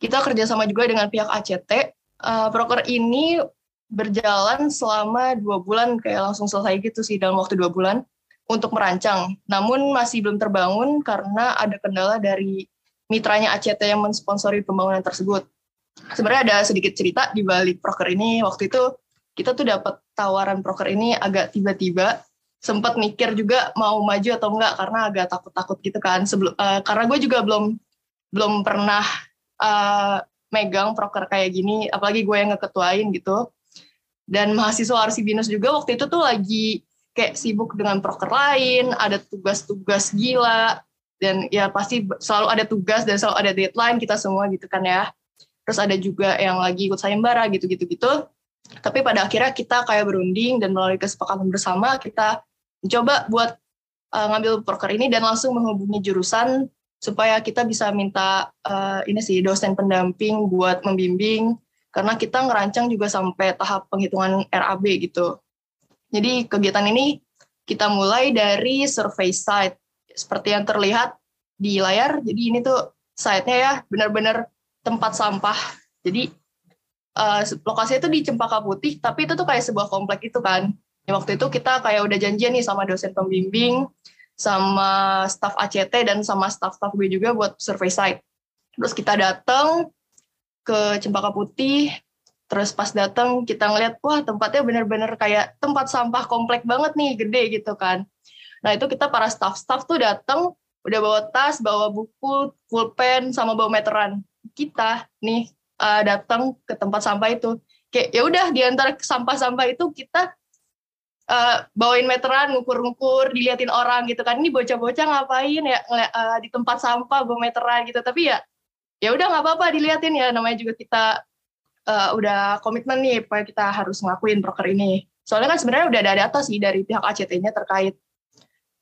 Kita kerjasama juga dengan pihak ACT. Uh, proker ini berjalan selama dua bulan, kayak langsung selesai gitu sih dalam waktu dua bulan untuk merancang. Namun masih belum terbangun karena ada kendala dari mitranya ACT yang mensponsori pembangunan tersebut. Sebenarnya ada sedikit cerita di balik proker ini. Waktu itu kita tuh dapat tawaran proker ini agak tiba-tiba sempat mikir juga mau maju atau enggak karena agak takut-takut gitu kan sebelum uh, karena gue juga belum belum pernah uh, megang proker kayak gini apalagi gue yang ngeketuain gitu dan mahasiswa Arsibinus juga waktu itu tuh lagi kayak sibuk dengan proker lain ada tugas-tugas gila dan ya pasti selalu ada tugas dan selalu ada deadline kita semua gitu kan ya. Terus ada juga yang lagi ikut sayembara gitu gitu gitu tapi pada akhirnya kita kayak berunding dan melalui kesepakatan bersama kita mencoba buat uh, ngambil proker ini dan langsung menghubungi jurusan supaya kita bisa minta uh, ini sih dosen pendamping buat membimbing. Karena kita ngerancang juga sampai tahap penghitungan RAB gitu. Jadi kegiatan ini kita mulai dari survei site seperti yang terlihat di layar. Jadi ini tuh site-nya ya benar-benar tempat sampah. Jadi uh, lokasinya itu di Cempaka Putih, tapi itu tuh kayak sebuah komplek itu kan. Waktu itu kita kayak udah janjian nih sama dosen pembimbing, sama staff ACT dan sama staff-staff gue juga buat survei site. Terus kita datang ke Cempaka Putih, terus pas datang kita ngeliat wah tempatnya bener-bener kayak tempat sampah komplek banget nih, gede gitu kan. Nah itu kita para staff-staff tuh datang udah bawa tas, bawa buku, pulpen, sama bawa meteran. Kita nih uh, datang ke tempat sampah itu kayak ya udah di antara sampah-sampah itu kita uh, bawain meteran ngukur-ngukur diliatin orang gitu kan ini bocah-bocah ngapain ya uh, di tempat sampah bawa meteran gitu tapi ya ya udah nggak apa-apa diliatin ya namanya juga kita uh, udah komitmen nih supaya kita harus ngelakuin proker ini. Soalnya kan sebenarnya udah ada data sih dari pihak ACT-nya terkait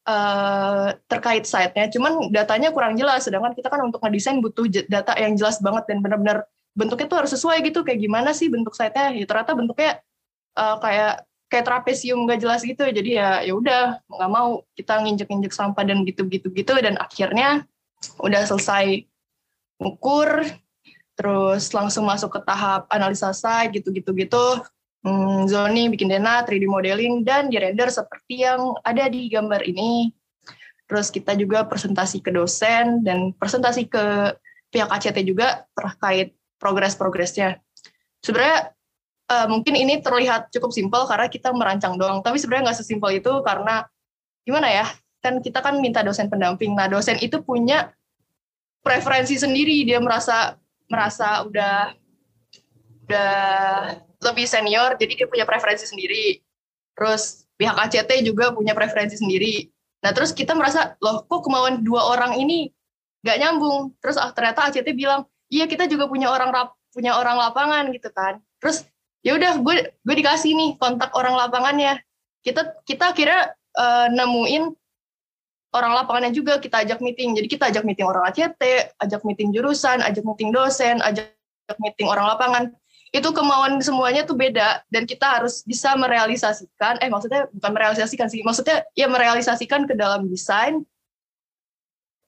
uh, terkait site-nya. Cuman datanya kurang jelas sedangkan kita kan untuk ngedesain butuh data yang jelas banget dan benar-benar bentuknya tuh harus sesuai gitu. Kayak gimana sih bentuk site-nya? Ya ternyata bentuknya uh, kayak kayak trapesium gak jelas gitu. Jadi ya ya udah nggak mau kita nginjek-injek sampah dan gitu-gitu gitu dan akhirnya udah selesai ukur terus langsung masuk ke tahap analisa site gitu-gitu gitu hmm, zoning bikin dena 3D modeling dan di render seperti yang ada di gambar ini terus kita juga presentasi ke dosen dan presentasi ke pihak ACT juga terkait progres-progresnya. Sebenarnya uh, mungkin ini terlihat cukup simpel karena kita merancang doang, tapi sebenarnya nggak sesimpel itu karena gimana ya? Kan kita kan minta dosen pendamping. Nah, dosen itu punya preferensi sendiri, dia merasa merasa udah udah lebih senior, jadi dia punya preferensi sendiri. Terus pihak ACT juga punya preferensi sendiri. Nah, terus kita merasa, loh kok kemauan dua orang ini nggak nyambung. Terus ah, ternyata ACT bilang, iya kita juga punya orang rap, punya orang lapangan gitu kan terus ya udah gue gue dikasih nih kontak orang lapangannya kita kita kira uh, nemuin orang lapangannya juga kita ajak meeting. Jadi kita ajak meeting orang ACT ajak meeting jurusan ajak meeting dosen ajak meeting orang lapangan. Itu kemauan semuanya tuh beda dan kita harus bisa merealisasikan eh maksudnya bukan merealisasikan sih maksudnya ya merealisasikan ke dalam desain.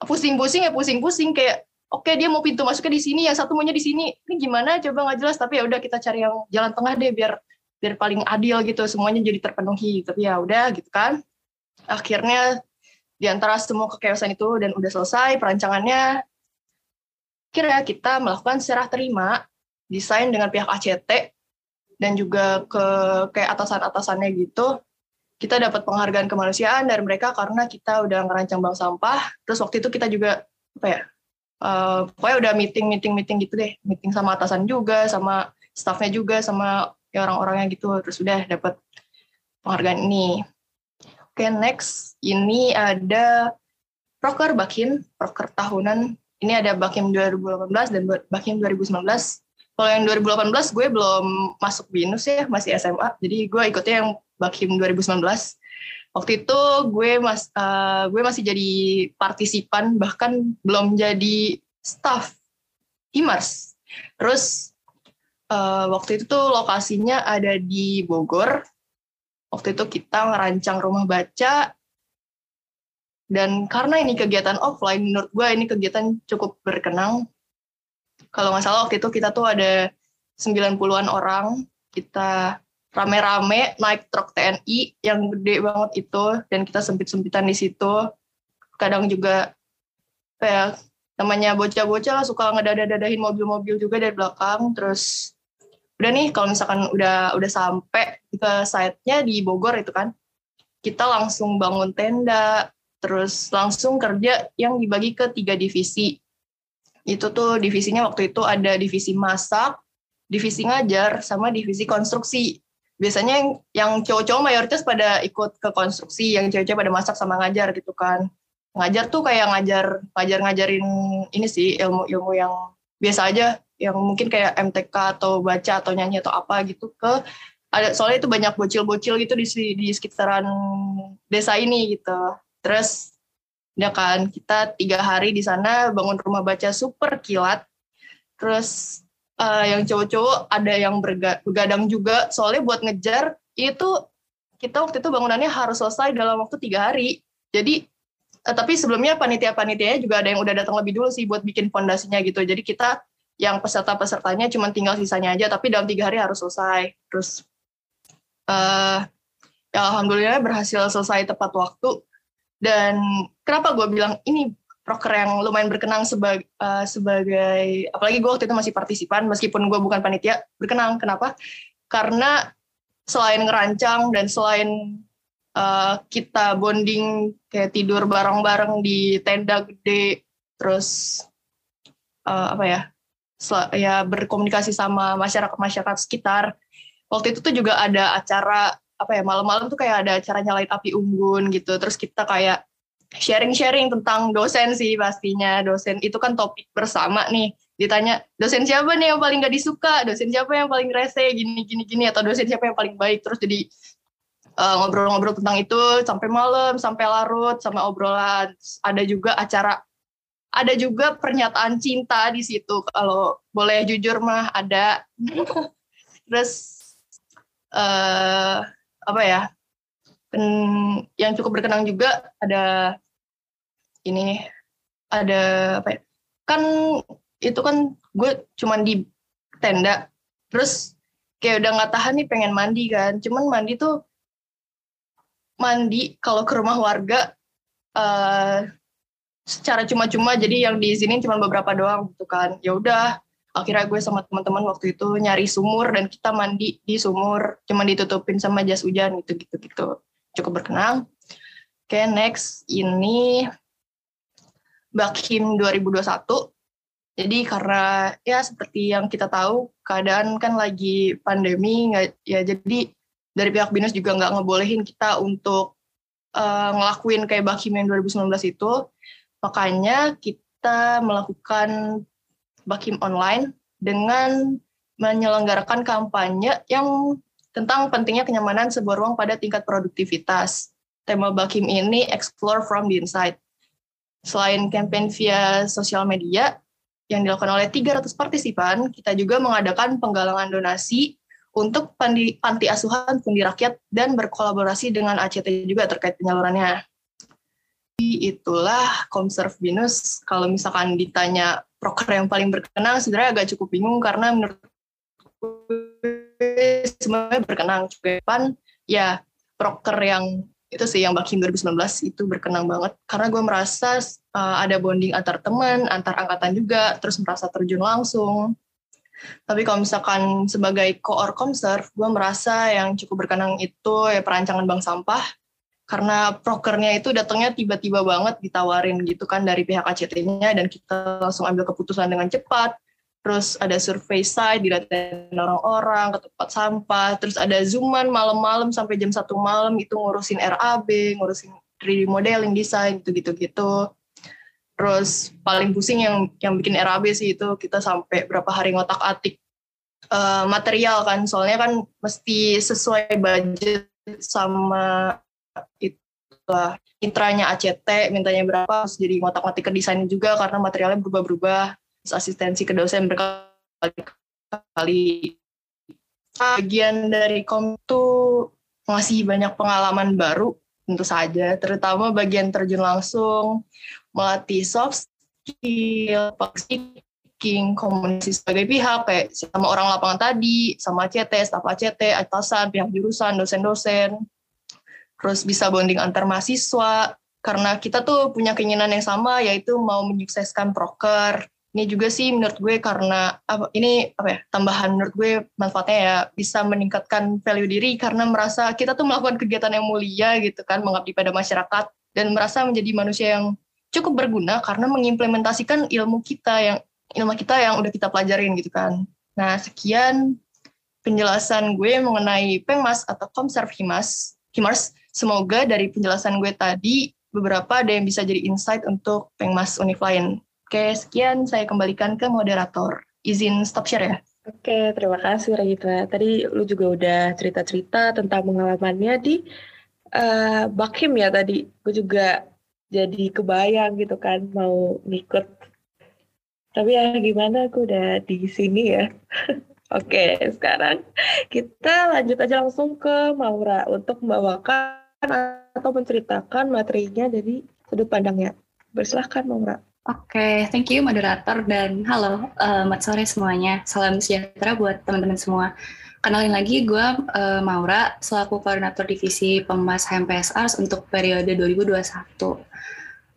Pusing-pusing ya pusing-pusing kayak oke dia mau pintu masuknya di sini yang satu maunya di sini. Ini gimana? Coba nggak jelas tapi ya udah kita cari yang jalan tengah deh biar biar paling adil gitu semuanya jadi terpenuhi tapi ya udah gitu kan. Akhirnya di antara semua kekeosan itu dan udah selesai perancangannya, kira kita melakukan serah terima desain dengan pihak ACT dan juga ke kayak atasan-atasannya gitu. Kita dapat penghargaan kemanusiaan dari mereka karena kita udah ngerancang bank sampah. Terus waktu itu kita juga apa ya? Uh, pokoknya udah meeting meeting meeting gitu deh, meeting sama atasan juga, sama staffnya juga, sama ya orang-orangnya gitu. Terus udah dapat penghargaan ini. Oke, okay, next ini ada proker Bakim, proker tahunan. Ini ada Bakim 2018 dan Bakim 2019 kalau yang 2018 gue belum masuk BINUS ya, masih SMA. Jadi gue ikutnya yang Bakim 2019. Waktu itu gue mas uh, gue masih jadi partisipan bahkan belum jadi staff Himars. Terus uh, waktu itu tuh lokasinya ada di Bogor. Waktu itu kita ngerancang rumah baca. Dan karena ini kegiatan offline, menurut gue ini kegiatan cukup berkenang. Kalau nggak salah waktu itu kita tuh ada 90-an orang, kita rame-rame naik truk TNI yang gede banget itu, dan kita sempit-sempitan di situ. Kadang juga kayak namanya bocah-bocah suka ngedada-dadahin mobil-mobil juga dari belakang, terus udah nih kalau misalkan udah udah sampai ke site-nya di Bogor itu kan, kita langsung bangun tenda, terus langsung kerja yang dibagi ke tiga divisi itu tuh divisinya waktu itu ada divisi masak, divisi ngajar, sama divisi konstruksi. Biasanya yang, cowok-cowok mayoritas pada ikut ke konstruksi, yang cewek-cewek pada masak sama ngajar gitu kan. Ngajar tuh kayak ngajar ngajar ngajarin ini sih ilmu-ilmu yang biasa aja, yang mungkin kayak MTK atau baca atau nyanyi atau apa gitu ke ada soalnya itu banyak bocil-bocil gitu di di sekitaran desa ini gitu. Terus ya kan kita tiga hari di sana bangun rumah baca super kilat. Terus uh, yang cowok-cowok ada yang bergadang juga. Soalnya buat ngejar itu kita waktu itu bangunannya harus selesai dalam waktu tiga hari. Jadi tapi sebelumnya panitia-panitianya juga ada yang udah datang lebih dulu sih buat bikin fondasinya gitu. Jadi kita yang peserta-pesertanya cuma tinggal sisanya aja tapi dalam tiga hari harus selesai. Terus uh, ya alhamdulillah berhasil selesai tepat waktu. Dan kenapa gue bilang ini proker yang lumayan berkenang sebagai uh, sebagai apalagi gue waktu itu masih partisipan meskipun gue bukan panitia berkenang. Kenapa? Karena selain ngerancang dan selain uh, kita bonding kayak tidur bareng-bareng di tenda gede terus uh, apa ya ya berkomunikasi sama masyarakat masyarakat sekitar. Waktu itu tuh juga ada acara apa ya malam-malam tuh kayak ada acara nyalain api unggun gitu. Terus kita kayak sharing-sharing tentang dosen sih pastinya. Dosen itu kan topik bersama nih. Ditanya dosen siapa nih yang paling gak disuka? Dosen siapa yang paling rese? Gini gini gini atau dosen siapa yang paling baik? Terus jadi eh, ngobrol-ngobrol tentang itu sampai malam sampai larut sama obrolan. Ada juga acara ada juga pernyataan cinta di situ. Kalau boleh jujur mah ada. (laughs) Terus uh, apa ya yang cukup berkenang juga ada ini ada apa ya kan itu kan gue cuman di tenda. Terus kayak udah nggak tahan nih pengen mandi kan. Cuman mandi tuh mandi kalau ke rumah warga uh, secara cuma-cuma jadi yang diizinin cuma beberapa doang gitu kan. Ya udah akhirnya gue sama teman-teman waktu itu nyari sumur dan kita mandi di sumur cuma ditutupin sama jas hujan gitu gitu gitu. Cukup berkenang. Oke okay, next ini Bakhim 2021 jadi karena ya seperti yang kita tahu keadaan kan lagi pandemi nggak ya jadi dari pihak binus juga nggak ngebolehin kita untuk uh, ngelakuin kayak Bakhim yang 2019 itu makanya kita melakukan Bakim online dengan menyelenggarakan kampanye yang tentang pentingnya kenyamanan sebuah ruang pada tingkat produktivitas. Tema Bakim ini Explore from the Inside. Selain campaign via sosial media yang dilakukan oleh 300 partisipan, kita juga mengadakan penggalangan donasi untuk panti, panti asuhan Pundi Rakyat dan berkolaborasi dengan ACT juga terkait penyalurannya. Itulah Komserv Binus. Kalau misalkan ditanya proker yang paling berkenang sebenarnya agak cukup bingung karena menurut semuanya berkenang cukup ya proker yang itu sih yang Bakhim 2019 itu berkenang banget karena gue merasa uh, ada bonding antar teman, antar angkatan juga, terus merasa terjun langsung. Tapi kalau misalkan sebagai core Comserve, gue merasa yang cukup berkenang itu ya perancangan bank sampah, karena prokernya itu datangnya tiba-tiba banget ditawarin gitu kan dari pihak ACT-nya dan kita langsung ambil keputusan dengan cepat. Terus ada survei site, didatain orang-orang ke tempat sampah, terus ada zooman malam-malam sampai jam satu malam itu ngurusin RAB, ngurusin 3D modeling, desain, gitu-gitu-gitu. Terus paling pusing yang yang bikin RAB sih itu kita sampai berapa hari ngotak-atik uh, material kan, soalnya kan mesti sesuai budget sama itu lah ACT mintanya berapa, terus jadi ngotak-ngatik ke desain juga karena materialnya berubah-berubah. Asistensi ke dosen berkali-kali. Bagian dari kom itu ngasih banyak pengalaman baru tentu saja, terutama bagian terjun langsung, melatih soft skill, speaking, komunikasi sebagai pihak, kayak sama orang lapangan tadi, sama CT, staf ACT, atasan, pihak jurusan, dosen-dosen, terus bisa bonding antar mahasiswa, karena kita tuh punya keinginan yang sama, yaitu mau menyukseskan proker, ini juga sih menurut gue karena apa ini apa ya tambahan menurut gue manfaatnya ya bisa meningkatkan value diri karena merasa kita tuh melakukan kegiatan yang mulia gitu kan mengabdi pada masyarakat dan merasa menjadi manusia yang cukup berguna karena mengimplementasikan ilmu kita yang ilmu kita yang udah kita pelajarin gitu kan. Nah sekian penjelasan gue mengenai Pengmas atau Komserv Himas. Himars. Semoga dari penjelasan gue tadi beberapa ada yang bisa jadi insight untuk Pengmas lain. Oke, sekian saya kembalikan ke moderator. Izin stop share ya. Oke, terima kasih Regita. Tadi lu juga udah cerita-cerita tentang pengalamannya di uh, Bakhim ya tadi. Gue juga jadi kebayang gitu kan mau ngikut. Tapi ya gimana, aku udah di sini ya. (laughs) Oke, sekarang kita lanjut aja langsung ke Maura untuk membawakan atau menceritakan materinya dari sudut pandangnya. Bersilahkan Maura. Oke, okay, thank you moderator dan halo, uh, selamat sore semuanya. Salam sejahtera buat teman-teman semua. Kenalin lagi, gue uh, Maura, selaku koordinator divisi Pemas HMPS untuk periode 2021.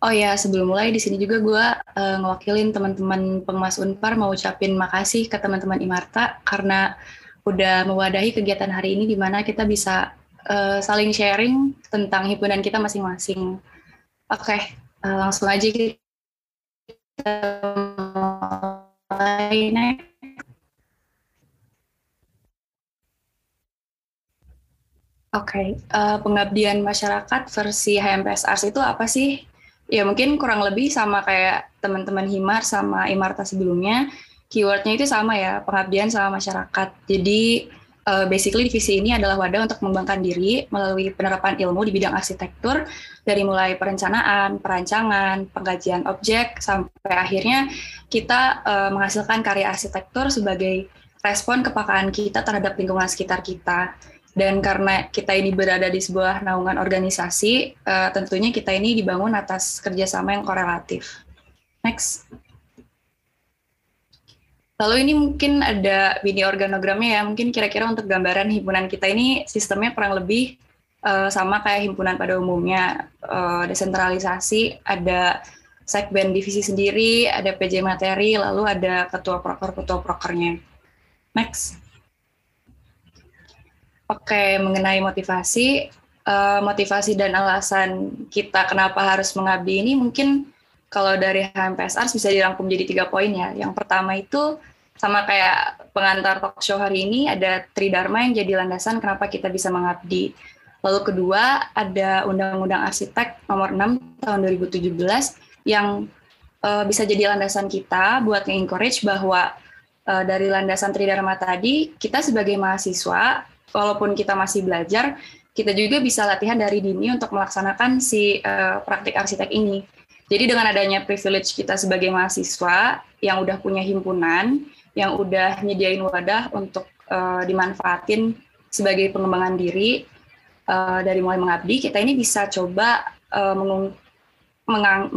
Oh ya, sebelum mulai di sini juga gue uh, ngewakilin teman-teman Pemas Unpar mau ucapin makasih ke teman-teman Imarta karena udah mewadahi kegiatan hari ini di mana kita bisa uh, saling sharing tentang himpunan kita masing-masing. Oke, okay, uh, langsung aja kita Oke, okay. uh, eh, pengabdian masyarakat versi HMPS Ars itu apa sih? Ya mungkin kurang lebih sama kayak teman-teman Himar sama Imarta sebelumnya. Keywordnya itu sama ya, pengabdian sama masyarakat. Jadi uh, basically divisi ini adalah wadah untuk mengembangkan diri melalui penerapan ilmu di bidang arsitektur dari mulai perencanaan, perancangan, pengkajian objek sampai akhirnya kita uh, menghasilkan karya arsitektur sebagai respon kepakaan kita terhadap lingkungan sekitar kita. Dan karena kita ini berada di sebuah naungan organisasi, uh, tentunya kita ini dibangun atas kerjasama yang korelatif. Next. Lalu ini mungkin ada mini organogramnya ya, mungkin kira-kira untuk gambaran himpunan kita ini sistemnya kurang lebih uh, sama kayak himpunan pada umumnya, uh, desentralisasi, ada segmen divisi sendiri, ada PJ materi, lalu ada ketua proker-ketua prokernya. Next. Oke, mengenai motivasi, uh, motivasi dan alasan kita kenapa harus mengabdi ini mungkin kalau dari HMPSR bisa dirangkum jadi tiga poin ya. Yang pertama itu sama kayak pengantar talk show hari ini ada Tridharma yang jadi landasan kenapa kita bisa mengabdi. Lalu kedua ada Undang-Undang Arsitek nomor 6 tahun 2017 yang uh, bisa jadi landasan kita buat nge-encourage bahwa uh, dari landasan Tridharma tadi kita sebagai mahasiswa walaupun kita masih belajar kita juga bisa latihan dari dini untuk melaksanakan si uh, praktik arsitek ini. Jadi dengan adanya privilege kita sebagai mahasiswa yang udah punya himpunan, yang udah nyediain wadah untuk uh, dimanfaatin sebagai pengembangan diri uh, dari mulai mengabdi, kita ini bisa coba uh, mengung, mengang,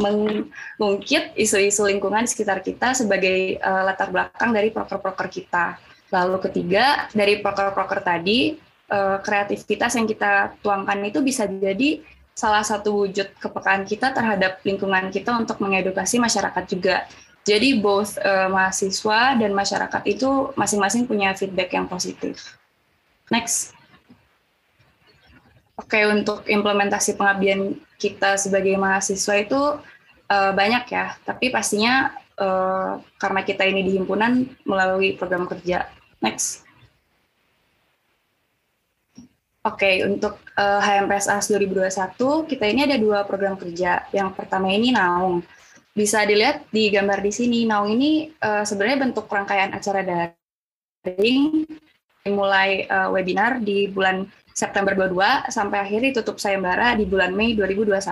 mengungkit isu-isu lingkungan di sekitar kita sebagai uh, latar belakang dari proker-proker kita. Lalu ketiga, dari proker-proker tadi, uh, kreativitas yang kita tuangkan itu bisa jadi salah satu wujud kepekaan kita terhadap lingkungan kita untuk mengedukasi masyarakat juga. Jadi both uh, mahasiswa dan masyarakat itu masing-masing punya feedback yang positif. Next. Oke, untuk implementasi pengabdian kita sebagai mahasiswa itu uh, banyak ya, tapi pastinya karena kita ini di himpunan melalui program kerja. Next. Oke, okay, untuk uh, HMPSAS 2021, kita ini ada dua program kerja. Yang pertama ini Naung bisa dilihat di gambar di sini. Naung ini uh, sebenarnya bentuk rangkaian acara daring mulai uh, webinar di bulan September 22 sampai akhirnya tutup sayembara di bulan Mei 2021.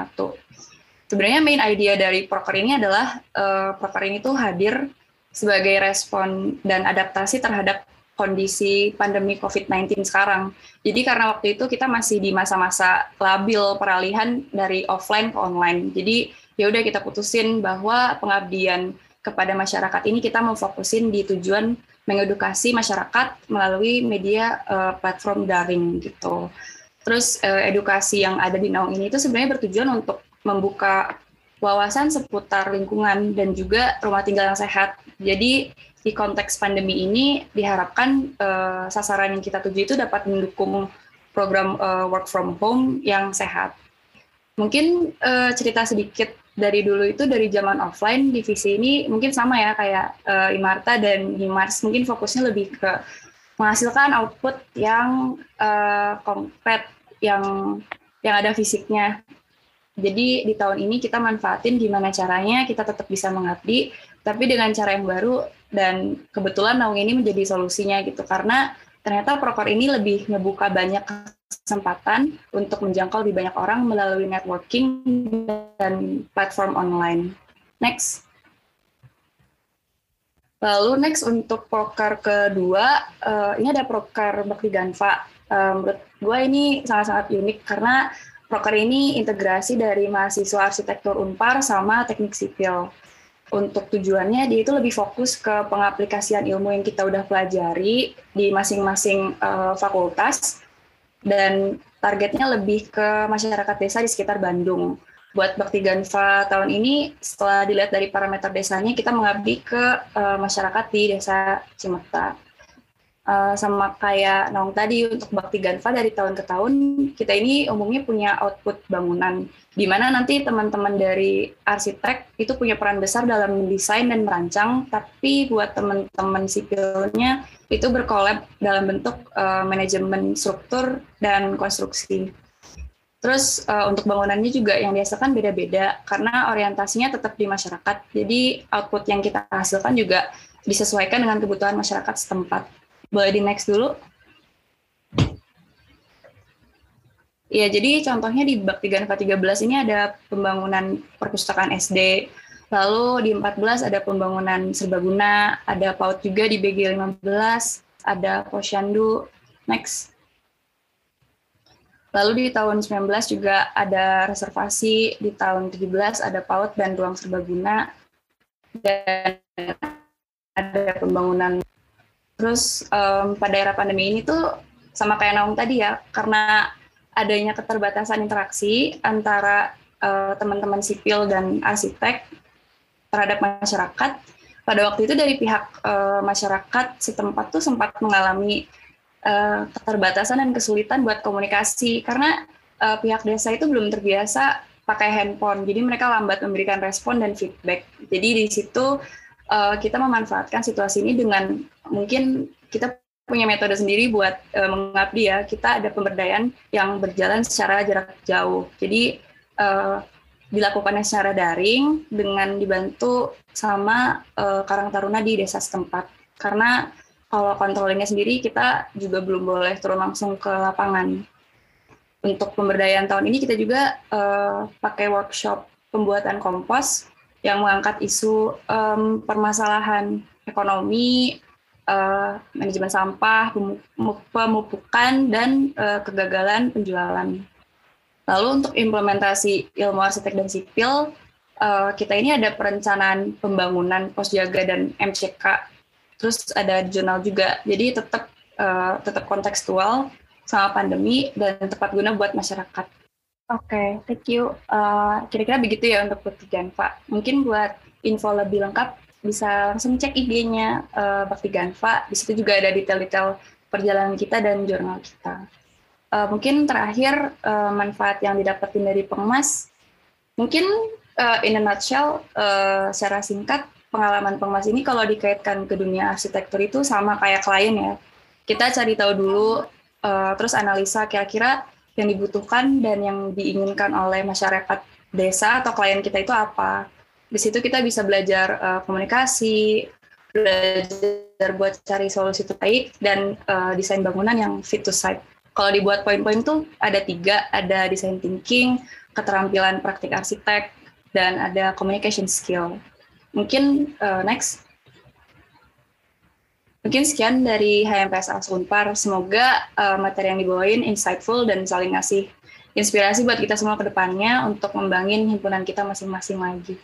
Sebenarnya main idea dari proker ini adalah uh, proker ini tuh hadir sebagai respon dan adaptasi terhadap kondisi pandemi COVID-19 sekarang. Jadi karena waktu itu kita masih di masa-masa labil peralihan dari offline ke online. Jadi ya udah kita putusin bahwa pengabdian kepada masyarakat ini kita mau fokusin di tujuan mengedukasi masyarakat melalui media uh, platform daring gitu. Terus uh, edukasi yang ada di Naung ini itu sebenarnya bertujuan untuk membuka wawasan seputar lingkungan dan juga rumah tinggal yang sehat. Jadi di konteks pandemi ini diharapkan uh, sasaran yang kita tuju itu dapat mendukung program uh, work from home yang sehat. Mungkin uh, cerita sedikit dari dulu itu dari zaman offline divisi ini mungkin sama ya kayak uh, Imarta dan Himars mungkin fokusnya lebih ke menghasilkan output yang uh, konkret yang yang ada fisiknya. Jadi di tahun ini kita manfaatin gimana caranya kita tetap bisa mengabdi, tapi dengan cara yang baru dan kebetulan Naung ini menjadi solusinya gitu karena ternyata proker ini lebih ngebuka banyak kesempatan untuk menjangkau lebih banyak orang melalui networking dan platform online. Next. Lalu next untuk proker kedua, uh, ini ada proker Bakti Ganva. Uh, menurut gue ini sangat-sangat unik karena proker ini integrasi dari mahasiswa arsitektur Unpar sama teknik sipil. Untuk tujuannya dia itu lebih fokus ke pengaplikasian ilmu yang kita udah pelajari di masing-masing uh, fakultas dan targetnya lebih ke masyarakat desa di sekitar Bandung. Buat Bakti Ganva tahun ini, setelah dilihat dari parameter desanya, kita mengabdi ke uh, masyarakat di desa Cimeta. Uh, sama kayak Naung tadi, untuk Bakti Ganva dari tahun ke tahun, kita ini umumnya punya output bangunan, di mana nanti teman-teman dari arsitek itu punya peran besar dalam mendesain dan merancang, tapi buat teman-teman sipilnya itu berkolab dalam bentuk uh, manajemen struktur dan konstruksi. Terus uh, untuk bangunannya juga yang dihasilkan beda-beda karena orientasinya tetap di masyarakat. Jadi output yang kita hasilkan juga disesuaikan dengan kebutuhan masyarakat setempat. Boleh di next dulu? Ya, jadi contohnya di Bakti Ganva 13 ini ada pembangunan perpustakaan SD, Lalu di 14 ada pembangunan serbaguna, ada PAUD juga di BG 15, ada posyandu. Next. Lalu di tahun 19 juga ada reservasi, di tahun 17 ada PAUD dan ruang serbaguna, dan ada pembangunan. Terus um, pada era pandemi ini tuh sama kayak Naum tadi ya, karena adanya keterbatasan interaksi antara uh, teman-teman sipil dan arsitek, terhadap masyarakat. Pada waktu itu dari pihak uh, masyarakat setempat tuh sempat mengalami uh, keterbatasan dan kesulitan buat komunikasi karena uh, pihak desa itu belum terbiasa pakai handphone, jadi mereka lambat memberikan respon dan feedback. Jadi di situ uh, kita memanfaatkan situasi ini dengan mungkin kita punya metode sendiri buat uh, mengabdi ya. Kita ada pemberdayaan yang berjalan secara jarak jauh. Jadi uh, dilakukannya secara daring dengan dibantu sama uh, Karang Taruna di desa setempat. Karena kalau kontrolnya sendiri kita juga belum boleh turun langsung ke lapangan. Untuk pemberdayaan tahun ini kita juga uh, pakai workshop pembuatan kompos yang mengangkat isu um, permasalahan ekonomi, uh, manajemen sampah, pemupukan, dan uh, kegagalan penjualan. Lalu untuk implementasi ilmu arsitek dan sipil, uh, kita ini ada perencanaan pembangunan pos jaga dan MCK. Terus ada jurnal juga. Jadi tetap uh, tetap kontekstual sama pandemi dan tepat guna buat masyarakat. Oke, okay, thank you. Uh, kira-kira begitu ya untuk Bakti Ganva. Mungkin buat info lebih lengkap bisa langsung cek IG-nya uh, Bakti Ganva. Di situ juga ada detail-detail perjalanan kita dan jurnal kita. Uh, mungkin terakhir uh, manfaat yang didapetin dari pengemas, mungkin uh, in a nutshell, uh, secara singkat pengalaman pengemas ini kalau dikaitkan ke dunia arsitektur itu sama kayak klien ya. Kita cari tahu dulu, uh, terus analisa kira-kira yang dibutuhkan dan yang diinginkan oleh masyarakat desa atau klien kita itu apa. Di situ kita bisa belajar uh, komunikasi, belajar buat cari solusi terbaik dan uh, desain bangunan yang fit to site. Kalau dibuat poin-poin tuh ada tiga, ada design thinking, keterampilan praktik arsitek, dan ada communication skill. Mungkin uh, next. Mungkin sekian dari HMPS Unpar. Semoga uh, materi yang dibawain insightful dan saling ngasih inspirasi buat kita semua ke depannya untuk membangun himpunan kita masing-masing lagi.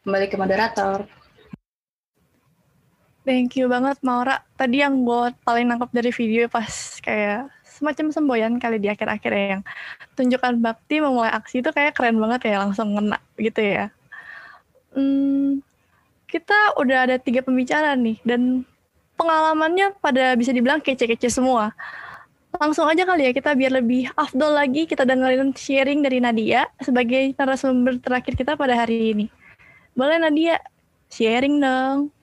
Kembali ke moderator. Thank you banget Maura. Tadi yang gue paling nangkep dari video pas kayak semacam semboyan kali di akhir-akhir ya yang tunjukkan bakti memulai aksi itu kayak keren banget ya langsung ngena gitu ya. Hmm, kita udah ada tiga pembicara nih dan pengalamannya pada bisa dibilang kece-kece semua. Langsung aja kali ya kita biar lebih afdol lagi kita dengerin sharing dari Nadia sebagai narasumber terakhir kita pada hari ini. Boleh Nadia sharing dong.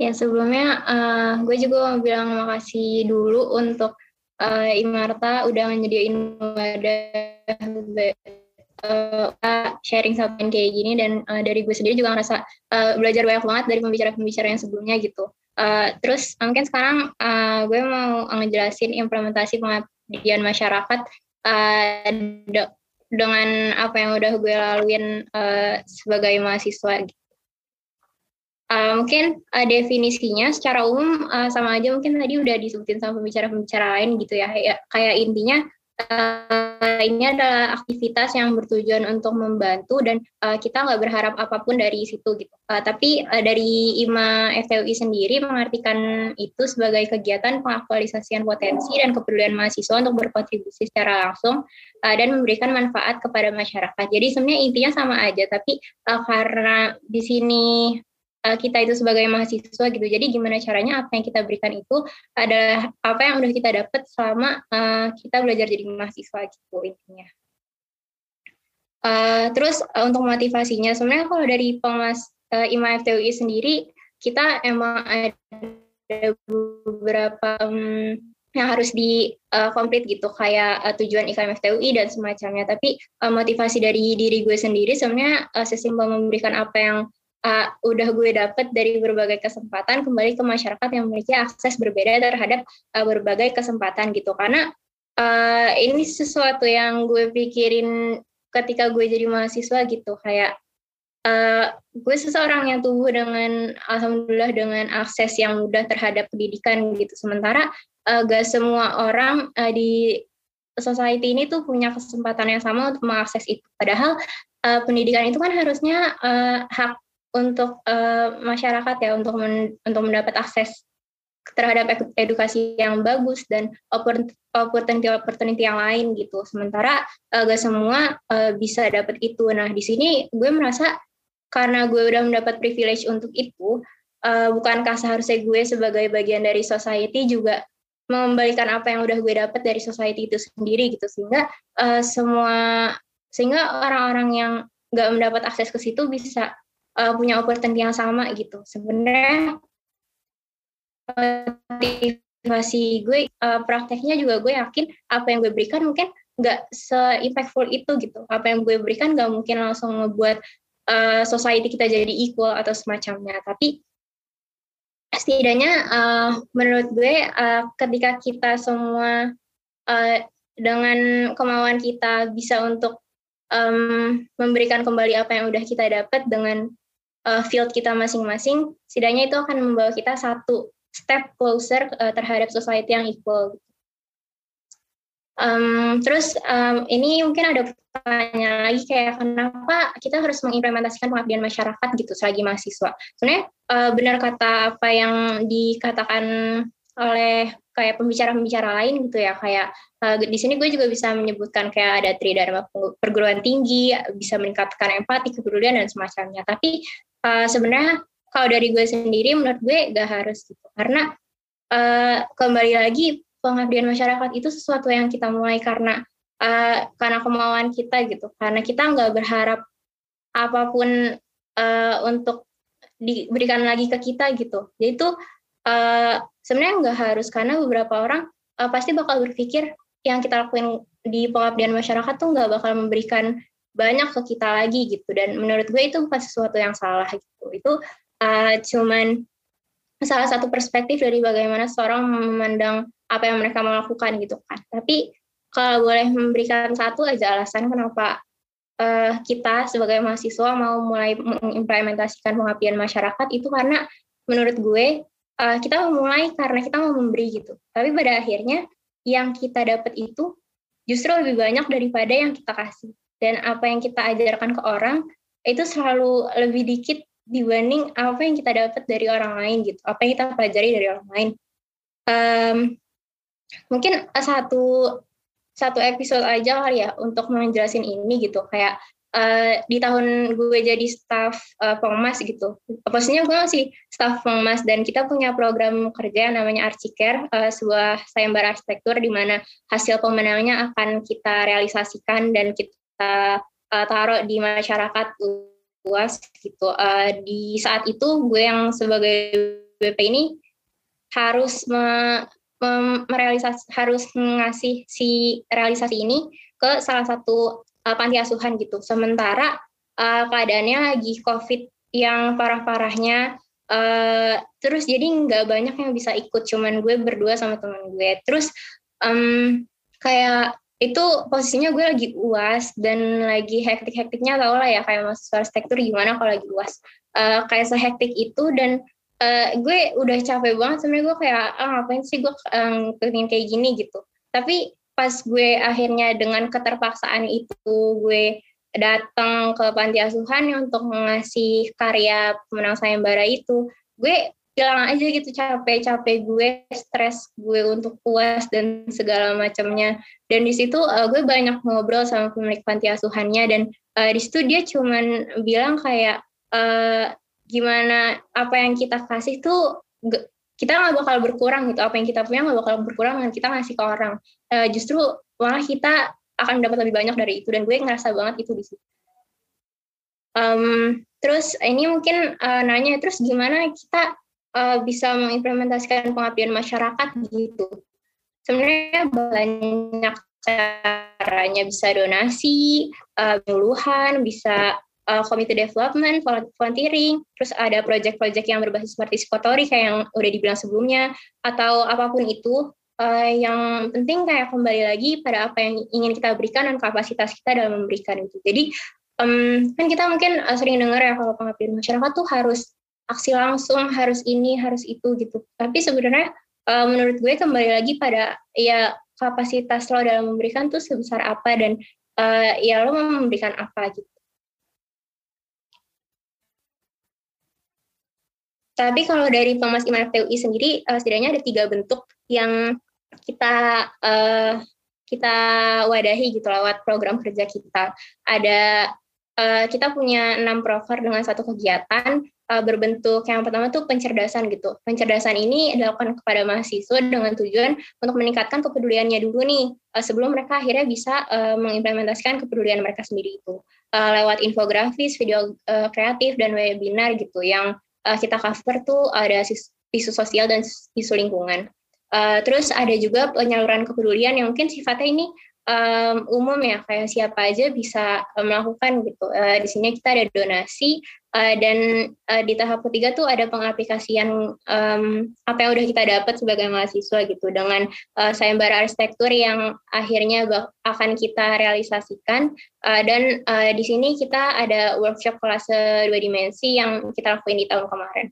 Ya sebelumnya uh, gue juga mau bilang makasih dulu untuk uh, Imarta udah nyediain wadah uh, sharing sama kayak gini dan uh, dari gue sendiri juga ngerasa uh, belajar banyak banget dari pembicara-pembicara yang sebelumnya gitu. Uh, terus mungkin sekarang uh, gue mau ngejelasin implementasi pengabdian masyarakat uh, dengan apa yang udah gue laluin uh, sebagai mahasiswa. Uh, mungkin uh, definisinya secara umum uh, sama aja mungkin tadi udah disebutin sama pembicara-pembicara lain gitu ya. ya kayak intinya uh, ini adalah aktivitas yang bertujuan untuk membantu dan uh, kita nggak berharap apa pun dari situ gitu. Uh, tapi uh, dari IMA FTUI sendiri mengartikan itu sebagai kegiatan pengaktualisasian potensi dan kepedulian mahasiswa untuk berkontribusi secara langsung uh, dan memberikan manfaat kepada masyarakat. Jadi sebenarnya intinya sama aja, tapi uh, karena di sini kita itu sebagai mahasiswa gitu. Jadi gimana caranya apa yang kita berikan itu adalah apa yang udah kita dapat selama uh, kita belajar jadi mahasiswa gitu intinya. Uh, terus uh, untuk motivasinya sebenarnya kalau dari pengas uh, IMA FTUI sendiri kita emang ada beberapa um, yang harus di uh, complete gitu kayak uh, tujuan IKM FTUI dan semacamnya tapi uh, motivasi dari diri gue sendiri sebenarnya uh, sesimpel memberikan apa yang uh, udah gue dapet dari berbagai kesempatan kembali ke masyarakat yang memiliki akses berbeda terhadap uh, berbagai kesempatan gitu. Karena uh, ini sesuatu yang gue pikirin ketika gue jadi mahasiswa gitu. Kayak uh, gue seseorang yang tumbuh dengan alhamdulillah dengan akses yang mudah terhadap pendidikan gitu. Sementara uh, gak semua orang uh, di society ini tuh punya kesempatan yang sama untuk mengakses itu. Padahal uh, pendidikan itu kan harusnya uh, hak untuk uh, masyarakat ya untuk men, untuk mendapat akses terhadap edukasi yang bagus dan opportunity opportunity yang lain gitu. Sementara uh, gak semua uh, bisa dapat itu. Nah di sini gue merasa karena gue udah mendapat privilege untuk itu, uh, bukankah seharusnya gue sebagai bagian dari society juga mengembalikan apa yang udah gue dapat dari society itu sendiri gitu sehingga uh, semua sehingga orang-orang yang nggak mendapat akses ke situ bisa uh, punya opportunity yang sama gitu. Sebenarnya motivasi gue uh, prakteknya juga gue yakin apa yang gue berikan mungkin nggak se-impactful itu gitu. Apa yang gue berikan nggak mungkin langsung ngebuat uh, society kita jadi equal atau semacamnya. Tapi setidaknya uh, menurut gue uh, ketika kita semua uh, dengan kemauan kita bisa untuk um, memberikan kembali apa yang udah kita dapat dengan uh, field kita masing-masing, setidaknya itu akan membawa kita satu step closer uh, terhadap society yang equal. Um, terus um, ini mungkin ada pertanyaan lagi kayak kenapa kita harus mengimplementasikan pengabdian masyarakat gitu selagi mahasiswa. Sebenarnya uh, benar kata apa yang dikatakan oleh kayak pembicara-pembicara lain gitu ya kayak uh, di sini gue juga bisa menyebutkan kayak ada tridharma perguruan tinggi bisa meningkatkan empati kepedulian dan semacamnya tapi uh, sebenarnya kalau dari gue sendiri menurut gue gak harus gitu. Karena uh, kembali lagi pengabdian masyarakat itu sesuatu yang kita mulai karena uh, karena kemauan kita gitu. Karena kita nggak berharap apa pun uh, untuk diberikan lagi ke kita gitu. Jadi itu uh, sebenarnya nggak harus. Karena beberapa orang uh, pasti bakal berpikir yang kita lakuin di pengabdian masyarakat tuh nggak bakal memberikan banyak ke kita lagi gitu dan menurut gue itu bukan sesuatu yang salah gitu itu uh, cuman salah satu perspektif dari bagaimana seorang memandang apa yang mereka mau lakukan gitu kan tapi kalau boleh memberikan satu aja alasan kenapa uh, kita sebagai mahasiswa mau mulai mengimplementasikan pengabdian masyarakat itu karena menurut gue uh, kita memulai karena kita mau memberi gitu. Tapi pada akhirnya yang kita dapat itu justru lebih banyak daripada yang kita kasih. Dan apa yang kita ajarkan ke orang itu selalu lebih dikit dibanding apa yang kita dapat dari orang lain gitu. Apa yang kita pelajari dari orang lain. Um, mungkin satu satu episode aja kali ya untuk menjelasin ini gitu kayak uh, di tahun gue jadi staff uh, pengmas gitu. Posisinya gue masih staff pengmas dan kita punya program kerja yang namanya Archicare, uh, sebuah sayembara arsitektur di mana hasil pemenangnya akan kita realisasikan dan kita uh, taruh di masyarakat luas gitu. Uh, di saat itu gue yang sebagai BP ini harus me, merealisasi harus ngasih si realisasi ini ke salah satu uh, panti asuhan gitu. Sementara uh, keadaannya lagi COVID yang parah-parahnya, uh, terus jadi nggak banyak yang bisa ikut, cuman gue berdua sama teman gue. Terus um, kayak itu posisinya gue lagi uas dan lagi hektik-hektiknya tau lah ya kayak mahasiswa arsitektur gimana kalau lagi uas. Uh, kayak sehektik itu dan uh, gue udah capek banget sebenarnya gue kayak ah ngapain sih gue um, kayak gini gitu. Tapi pas gue akhirnya dengan keterpaksaan itu gue datang ke panti asuhan untuk mengasih karya pemenang sayembara itu gue bilang aja gitu capek-capek gue stres gue untuk puas dan segala macamnya. Dan di situ uh, gue banyak ngobrol sama pemilik panti asuhannya dan uh, di situ dia cuman bilang kayak uh, gimana apa yang kita kasih tuh kita nggak bakal berkurang gitu. Apa yang kita punya nggak bakal berkurang dengan kita ngasih ke orang. Uh, justru malah kita akan dapat lebih banyak dari itu dan gue ngerasa banget itu di situ. Um, terus ini mungkin uh, nanya terus gimana kita uh, bisa mengimplementasikan pengabdian masyarakat gitu sebenarnya banyak caranya bisa donasi uh, bisa uh, community development, volunteering, terus ada project-project yang berbasis partisipatori kayak yang udah dibilang sebelumnya, atau apa pun itu, uh, yang penting kayak kembali lagi pada apa yang ingin kita berikan dan kapasitas kita dalam memberikan itu. Jadi um, kan kita mungkin sering dengar ya kalau pengabdian masyarakat tuh harus aksi langsung, harus ini, harus itu gitu. Tapi sebenarnya uh, menurut gue kembali lagi pada ya kapasitas lo dalam memberikan tuh sebesar apa dan uh, ya lo memberikan apa gitu. Tapi kalau dari Pengmas Iman FTUI sendiri, uh, setidaknya ada tiga bentuk yang kita kita wadahi gitu lewat program kerja kita. Ada uh, kita punya enam proker dengan satu kegiatan uh, berbentuk yang pertama tuh pencerdasan gitu. Pencerdasan ini dilakukan kepada mahasiswa dengan tujuan untuk meningkatkan kepeduliannya dulu nih uh, sebelum mereka akhirnya bisa uh, mengimplementasikan kepedulian mereka sendiri itu uh, lewat infografis, video uh, kreatif dan webinar gitu yang uh, kita cover tuh ada isu sosial dan isu lingkungan. Uh, terus ada juga penyaluran kepedulian yang mungkin sifatnya ini um, umum ya kayak siapa aja bisa melakukan gitu. Uh, di sini kita ada donasi uh, dan uh, di tahap ketiga tuh ada pengaplikasian um, apa yang udah kita dapat sebagai mahasiswa gitu dengan uh, sayembara arsitektur yang akhirnya akan kita realisasikan uh, dan uh, di sini kita ada workshop kelas dua dimensi yang kita lakuin di tahun kemarin.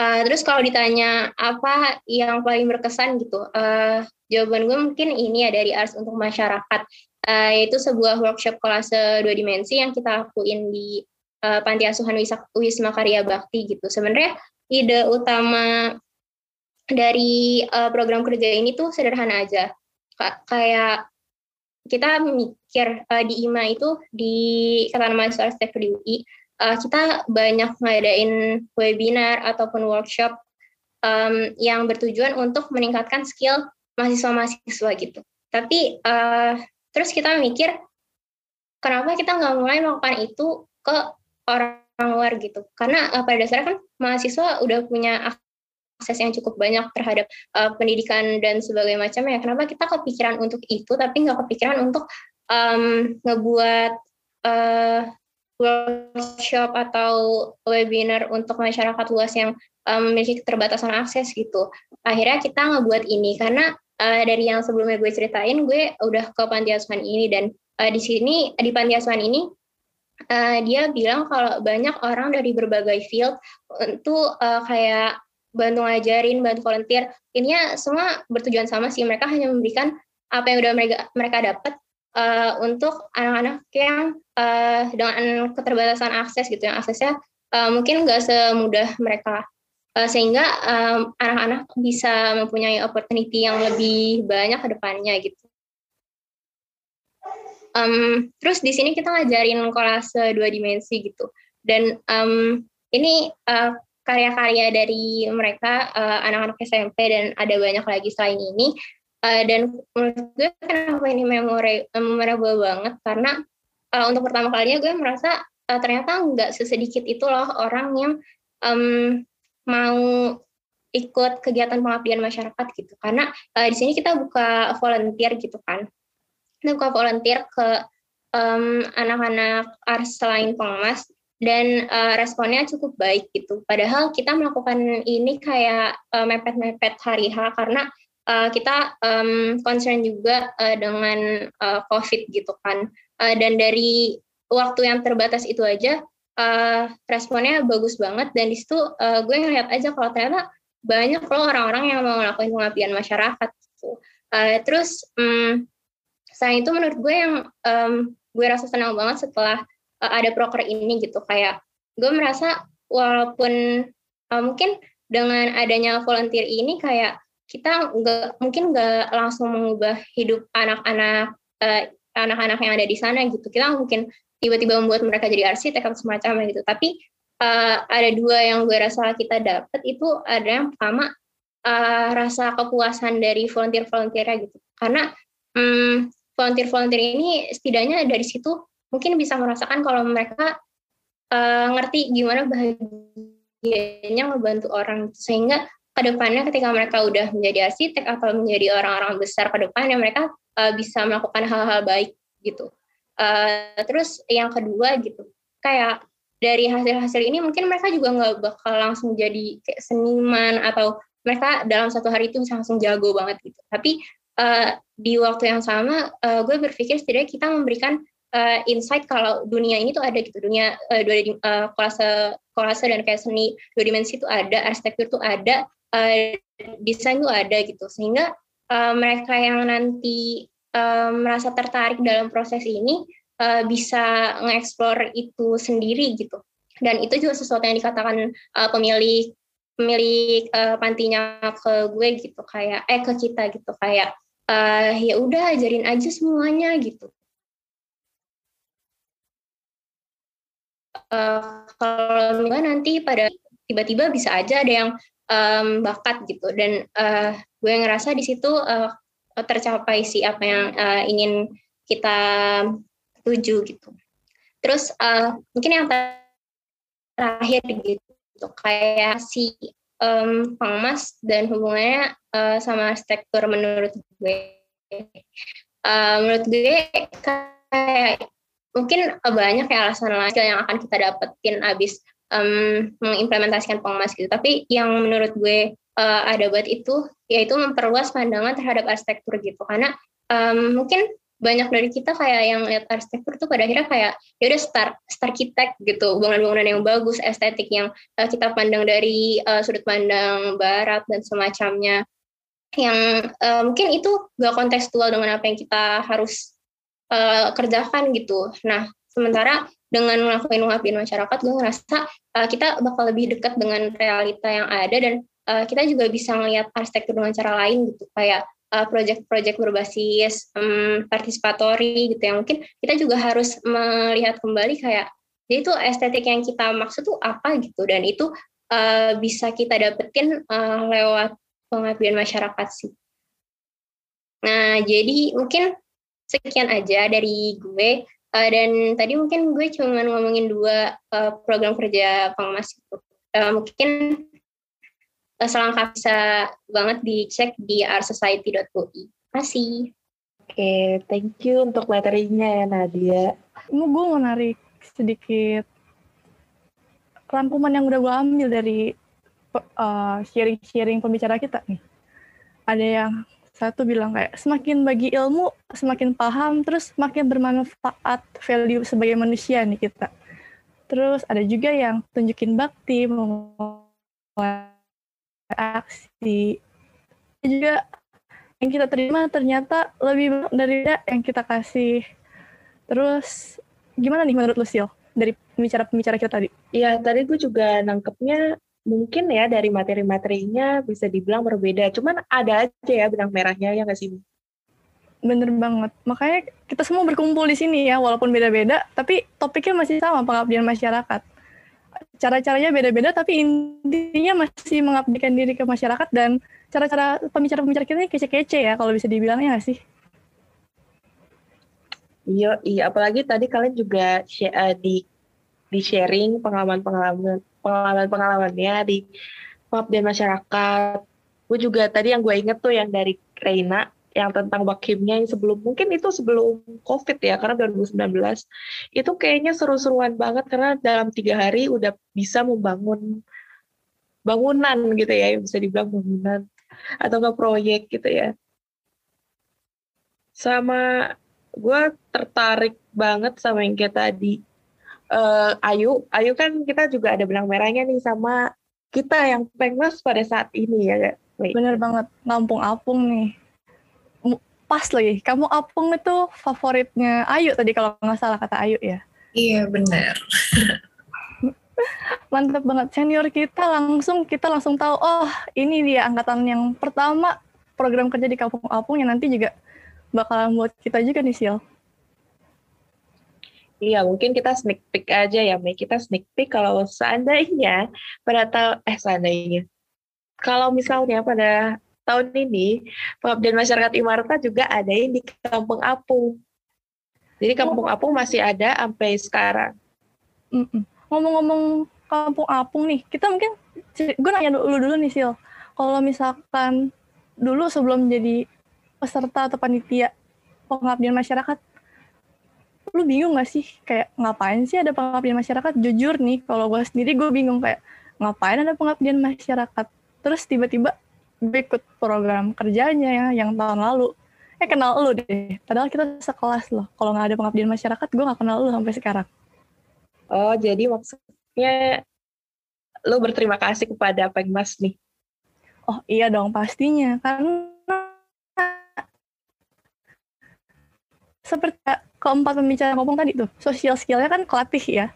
Uh, terus kalau ditanya apa yang paling berkesan gitu, uh, jawaban gue mungkin ini ya dari Ars untuk masyarakat, uh, yaitu sebuah workshop kelas dua dimensi yang kita lakuin di uh, Panti Asuhan Wisma Karya Bakti gitu. Sebenarnya ide utama dari uh, program kerja ini tuh sederhana aja. kayak kita mikir uh, di IMA itu di Ikatan Mahasiswa Arsitektur di UI, uh, kita banyak ngadain webinar ataupun workshop um, yang bertujuan untuk meningkatkan skill mahasiswa-mahasiswa gitu. Tapi uh, terus kita mikir kenapa kita nggak mulai melakukan itu ke orang luar gitu? Karena uh, pada dasarnya kan mahasiswa udah punya akses yang cukup banyak terhadap uh, pendidikan dan sebagainya macam ya kenapa kita kepikiran untuk itu tapi nggak kepikiran untuk um, ngebuat uh, workshop atau webinar untuk masyarakat luas yang um, memiliki keterbatasan akses gitu akhirnya kita ngebuat ini karena uh, dari yang sebelumnya gue ceritain gue udah ke panti asuhan ini dan uh, di sini di panti asuhan ini uh, dia bilang kalau banyak orang dari berbagai field untuk uh, kayak bantu ngajarin, bantu volunteer. Ininya semua bertujuan sama sih. Mereka hanya memberikan apa yang udah mereka mereka dapat uh, untuk anak-anak yang uh, dengan keterbatasan akses gitu, yang aksesnya uh, mungkin nggak semudah mereka. Uh, sehingga anak anak-anak bisa mempunyai opportunity yang lebih banyak ke depannya gitu. Um, terus di sini kita ngajarin kolase dua dimensi gitu. Dan um, ini uh, karya-karya dari mereka anak anak-anak SMP dan ada banyak lagi selain ini uh, dan menurut gue kenapa ini memori memorable banget? Karena uh, untuk pertama kalinya gue merasa uh, ternyata nggak sesedikit itu loh orang yang um, mau ikut kegiatan pengabdian masyarakat gitu. Karena uh, di sini kita buka volunteer gitu kan. Kita buka volunteer ke um, anak-anak ars selain pengmas dan uh, responnya cukup baik gitu. Padahal kita melakukan ini kayak uh, mepet-mepet hari H karena uh, kita um, concern juga uh, dengan uh, COVID gitu kan. Uh, dan dari waktu yang terbatas itu aja uh, responnya bagus banget dan di situ uh, gue ngeliat aja kalau ternyata banyak loh orang-orang yang mau melakukan pengabdian masyarakat gitu. Uh, terus um, selain itu menurut gue yang um, gue rasa senang banget setelah uh, ada proker ini gitu kayak gue merasa walaupun uh, mungkin dengan adanya volunteer ini kayak kita nggak mungkin nggak langsung mengubah hidup anak-anak uh, anak-anak yang ada di sana gitu. Kita mungkin tiba-tiba membuat mereka jadi arsitek atau semacamnya gitu. Tapi uh, ada dua yang gue rasa kita dapat itu ada yang pertama uh, rasa kepuasan dari volunteer-volunteernya gitu. Karena um, volunteer-volunteer ini setidaknya dari situ mungkin bisa merasakan kalau mereka uh, ngerti gimana bahagianya ngebantu orang sehingga ke depannya ketika mereka udah menjadi arsitek atau menjadi orang-orang besar ke depannya mereka uh, bisa melakukan hal-hal baik gitu. Uh, terus yang kedua gitu, kayak dari hasil-hasil ini mungkin mereka juga nggak bakal langsung jadi kayak seniman atau mereka dalam satu hari itu bisa langsung jago banget gitu. Tapi uh, di waktu yang sama, uh, gue berpikir setidaknya kita memberikan uh, insight kalau dunia ini tuh ada gitu. Dunia uh, dua uh, kolase kolase dan kayak seni dua dimensi itu ada arsitektur tuh ada uh, desain tuh ada gitu. Sehingga uh, mereka yang nanti uh, merasa tertarik dalam proses ini uh, bisa mengeksplor itu sendiri gitu. Dan itu juga sesuatu yang dikatakan uh, pemilik pemilik uh, pantinya ke gue gitu. Kayak eh ke kita gitu. Kayak uh, ya udah ajarin aja semuanya gitu uh, kalau nanti pada tiba-tiba bisa aja ada yang um, bakat gitu dan uh, gue ngerasa di situ uh, tercapai sih apa yang uh, ingin kita tuju gitu. Terus uh, mungkin yang terakhir gitu kayak si um, dan hubungannya uh, sama arsitektur menurut gue. Uh, menurut gue kayak mungkin banyak ya alasan lain yang akan kita dapetin abis um, mengimplementasikan pengemas gitu. Tapi yang menurut gue uh, ada buat itu yaitu memperluas pandangan terhadap arsitektur gitu. Karena um, mungkin banyak dari kita kayak yang lihat arsitektur tuh pada akhirnya kayak ya udah start start arsitek gitu bangunan-bangunan yang bagus estetik yang uh, kita pandang dari uh, sudut pandang barat dan semacamnya yang uh, mungkin itu gak kontekstual dengan apa yang kita harus uh, kerjakan gitu. Nah, sementara dengan melakukan pengabdian masyarakat, gue ngerasa uh, kita bakal lebih dekat dengan realita yang ada dan uh, kita juga bisa melihat arsitektur dengan cara lain gitu kayak uh, project-project berbasis um, partisipatori gitu ya mungkin kita juga harus melihat kembali kayak jadi itu estetik yang kita maksud tuh apa gitu dan itu uh, bisa kita dapetin uh, lewat pengabdian masyarakat sih. Nah jadi mungkin sekian aja dari gue uh, dan tadi mungkin gue cuma ngomongin dua uh, program kerja pengemas itu. Uh, mungkin uh, selengkap bisa banget dicek di arsociety.ui. Masih. Oke, okay, thank you untuk materinya ya Nadia. Mau gue mau narik sedikit rangkuman yang udah gue ambil dari sharing-sharing uh, pembicara kita nih. Ada yang satu bilang kayak semakin bagi ilmu, semakin paham, terus semakin bermanfaat value sebagai manusia nih kita. Terus ada juga yang tunjukin bakti, memulai aksi. Juga yang kita terima ternyata lebih banyak dari yang kita kasih. Terus gimana nih menurut Lucio dari pembicara-pembicara kita tadi? Iya, tadi gue juga nangkepnya mungkin ya dari materi-materinya bisa dibilang berbeda. Cuman ada aja ya benang merahnya ya nggak sih? Bener banget. Makanya kita semua berkumpul di sini ya, walaupun beda-beda, tapi topiknya masih sama, pengabdian masyarakat. Cara-caranya beda-beda, tapi intinya masih mengabdikan diri ke masyarakat dan cara-cara pembicara-pembicara kita ini kece-kece ya, kalau bisa dibilangnya nggak sih? Iya, iya. Apalagi tadi kalian juga share, uh, di di sharing pengalaman-pengalaman pengalaman-pengalamannya di pengabdian masyarakat. Gue juga tadi yang gue inget tuh yang dari Reina yang tentang wakimnya yang sebelum mungkin itu sebelum COVID ya karena 2019 itu kayaknya seru-seruan banget karena dalam tiga hari udah bisa membangun bangunan gitu ya bisa dibilang bangunan atau nggak proyek gitu ya. Sama gue tertarik banget sama yang kayak tadi uh, Ayu Ayu kan kita juga ada benang merahnya nih sama kita yang pengmas pada saat ini ya Wait. bener banget. Kampung Apung nih. Pas lagi. Kamu Apung itu favoritnya Ayu tadi kalau nggak salah kata Ayu ya? Iya bener. (laughs) Mantep banget. Senior kita langsung kita langsung tahu oh ini dia angkatan yang pertama program kerja di Kampung Apung yang nanti juga bakalan buat kita juga nih Sil Iya, mungkin kita sneak peek aja ya, Mei. Kita sneak peek kalau seandainya pada tahun, eh seandainya, kalau misalnya pada tahun ini, pengabdian masyarakat Imarta juga ada di Kampung Apung. Jadi Kampung oh. Apung masih ada sampai sekarang. Ngomong-ngomong Kampung Apung nih, kita mungkin, gue nanya dulu dulu nih Sil, kalau misalkan dulu sebelum jadi peserta atau panitia pengabdian masyarakat, lu bingung gak sih? Kayak ngapain sih ada pengabdian masyarakat? Jujur nih kalau gue sendiri gue bingung kayak ngapain ada pengabdian masyarakat? Terus tiba-tiba gue ikut program kerjanya ya yang tahun lalu. Eh kenal lu deh. Padahal kita sekelas loh. Kalau nggak ada pengabdian masyarakat gue nggak kenal lu sampai sekarang. Oh jadi maksudnya lu berterima kasih kepada Pengmas nih? Oh iya dong pastinya. Karena seperti keempat pembicara ngomong tadi tuh, social skillnya kan kelatih ya.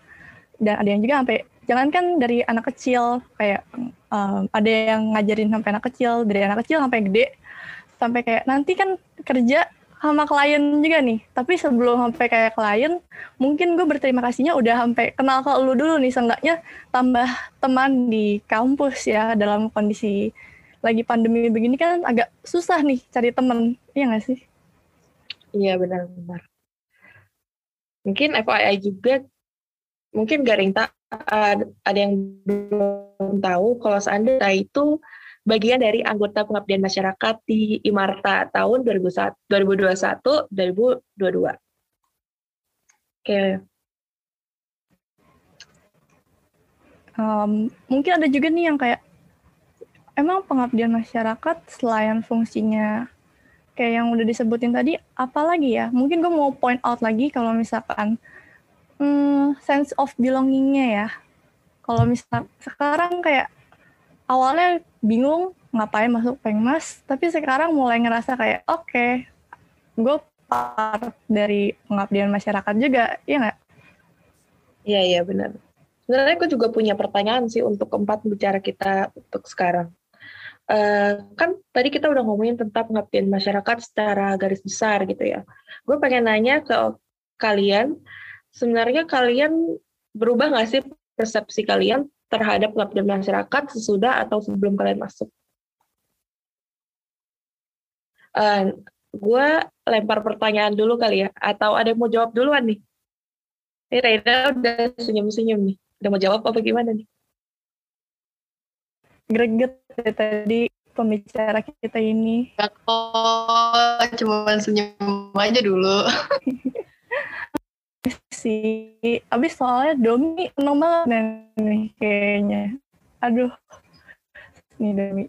Dan ada yang juga sampai, jangankan dari anak kecil, kayak um, ada yang ngajarin sampai anak kecil, dari anak kecil sampai gede, sampai kayak nanti kan kerja sama klien juga nih. Tapi sebelum sampai kayak klien, mungkin gue berterima kasihnya udah sampai kenal ke lu dulu nih, seenggaknya tambah teman di kampus ya, dalam kondisi lagi pandemi begini kan agak susah nih cari temen, iya gak sih? Iya benar-benar mungkin FYI juga mungkin garing tak ada yang belum tahu kalau seandainya itu bagian dari anggota pengabdian masyarakat di Imarta tahun 2021 2021 2022. Oke. Um, mungkin ada juga nih yang kayak emang pengabdian masyarakat selain fungsinya kayak yang udah disebutin tadi, apalagi ya? Mungkin gue mau point out lagi kalau misalkan hmm, sense of belongingnya ya. Kalau misal sekarang kayak awalnya bingung ngapain masuk pengmas, tapi sekarang mulai ngerasa kayak oke, okay, gue part dari pengabdian masyarakat juga, iya nggak? Iya iya benar. Sebenarnya aku juga punya pertanyaan sih untuk keempat bicara kita untuk sekarang. Uh, kan tadi kita udah ngomongin tentang pengabdian masyarakat secara garis besar gitu ya. Gue pengen nanya ke kalian, sebenarnya kalian berubah nggak sih persepsi kalian terhadap pengabdian masyarakat sesudah atau sebelum kalian masuk? Uh, gue lempar pertanyaan dulu kali ya, atau ada yang mau jawab duluan nih? Ini Reina udah senyum-senyum nih, udah mau jawab apa gimana nih? Greget ya tadi pembicara kita ini. Gak kok, cuma senyum aja dulu. sih, abis soalnya Domi seneng banget nih kayaknya. Aduh, nih Domi.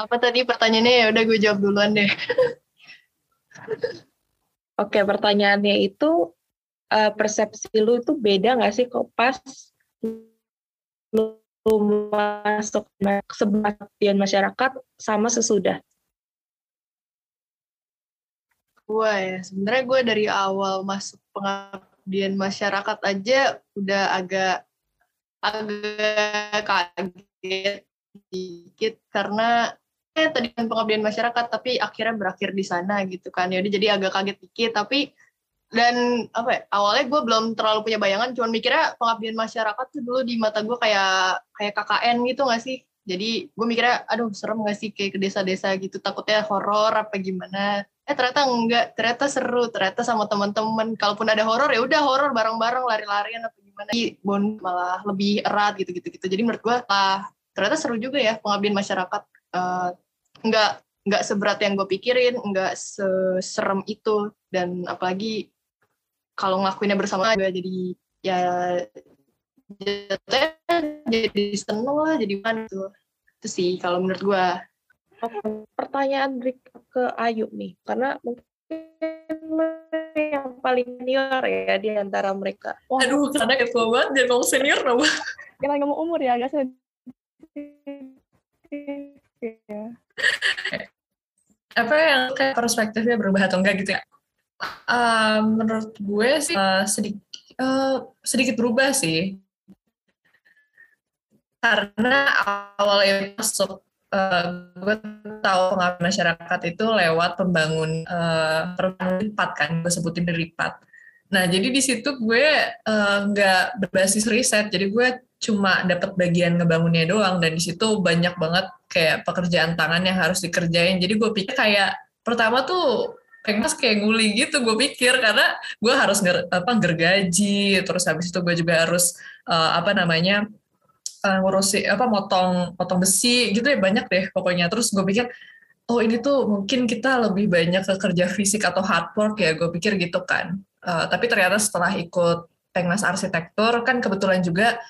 Apa tadi pertanyaannya ya udah gue jawab duluan deh. Oke, pertanyaannya itu uh, persepsi lu itu beda nggak sih kok pas lu masuk sebelum masyarakat sama sesudah? Gue ya, sebenarnya gue dari awal masuk pengabdian masyarakat aja udah agak agak kaget dikit karena eh tadi kan pengabdian masyarakat tapi akhirnya berakhir di sana gitu kan ya jadi agak kaget dikit tapi dan apa ya, awalnya gue belum terlalu punya bayangan cuman mikirnya pengabdian masyarakat tuh dulu di mata gue kayak kayak KKN gitu gak sih? Jadi gue mikirnya aduh serem gak sih kayak ke desa-desa gitu takutnya horor apa gimana? Eh ternyata enggak ternyata seru ternyata sama teman-teman. Kalaupun ada horor ya udah horor bareng-bareng lari-larian apa gimana. Di bon malah lebih erat gitu gitu jadi menurut gue ah ternyata seru juga ya pengabdian masyarakat. Uh, enggak nggak seberat yang gue pikirin, nggak seserem itu, dan apalagi kalau ngelakuinnya bersama juga jadi ya jadi seneng lah jadi mana itu itu sih kalau menurut gue pertanyaan Rick ke Ayu nih karena mungkin yang paling senior ya di antara mereka. Wah. Aduh, karena ketua banget dia ngomong senior dong. Jangan ngomong umur ya, agak sedih. Apa yang kayak perspektifnya berubah atau enggak gitu ya? Uh, menurut gue sih uh, sedikit uh, sedikit berubah sih. Karena awalnya masuk uh, gue tahu pengabdian masyarakat itu lewat pembangun uh, empat kan gue sebutin dari empat nah jadi di situ gue nggak uh, berbasis riset. Jadi gue cuma dapat bagian ngebangunnya doang. Dan di situ banyak banget kayak pekerjaan tangan yang harus dikerjain. Jadi gue pikir kayak pertama tuh Pengmas kayak nguli gitu gue pikir karena gue harus nger, apa gergaji terus habis itu gue juga harus uh, apa namanya uh, ngurusi apa motong motong besi gitu ya banyak deh pokoknya. Terus gue pikir oh ini tuh mungkin kita lebih banyak ke kerja fisik atau hard work ya gue pikir gitu kan. Uh, tapi ternyata setelah ikut Pengmas Arsitektur kan kebetulan juga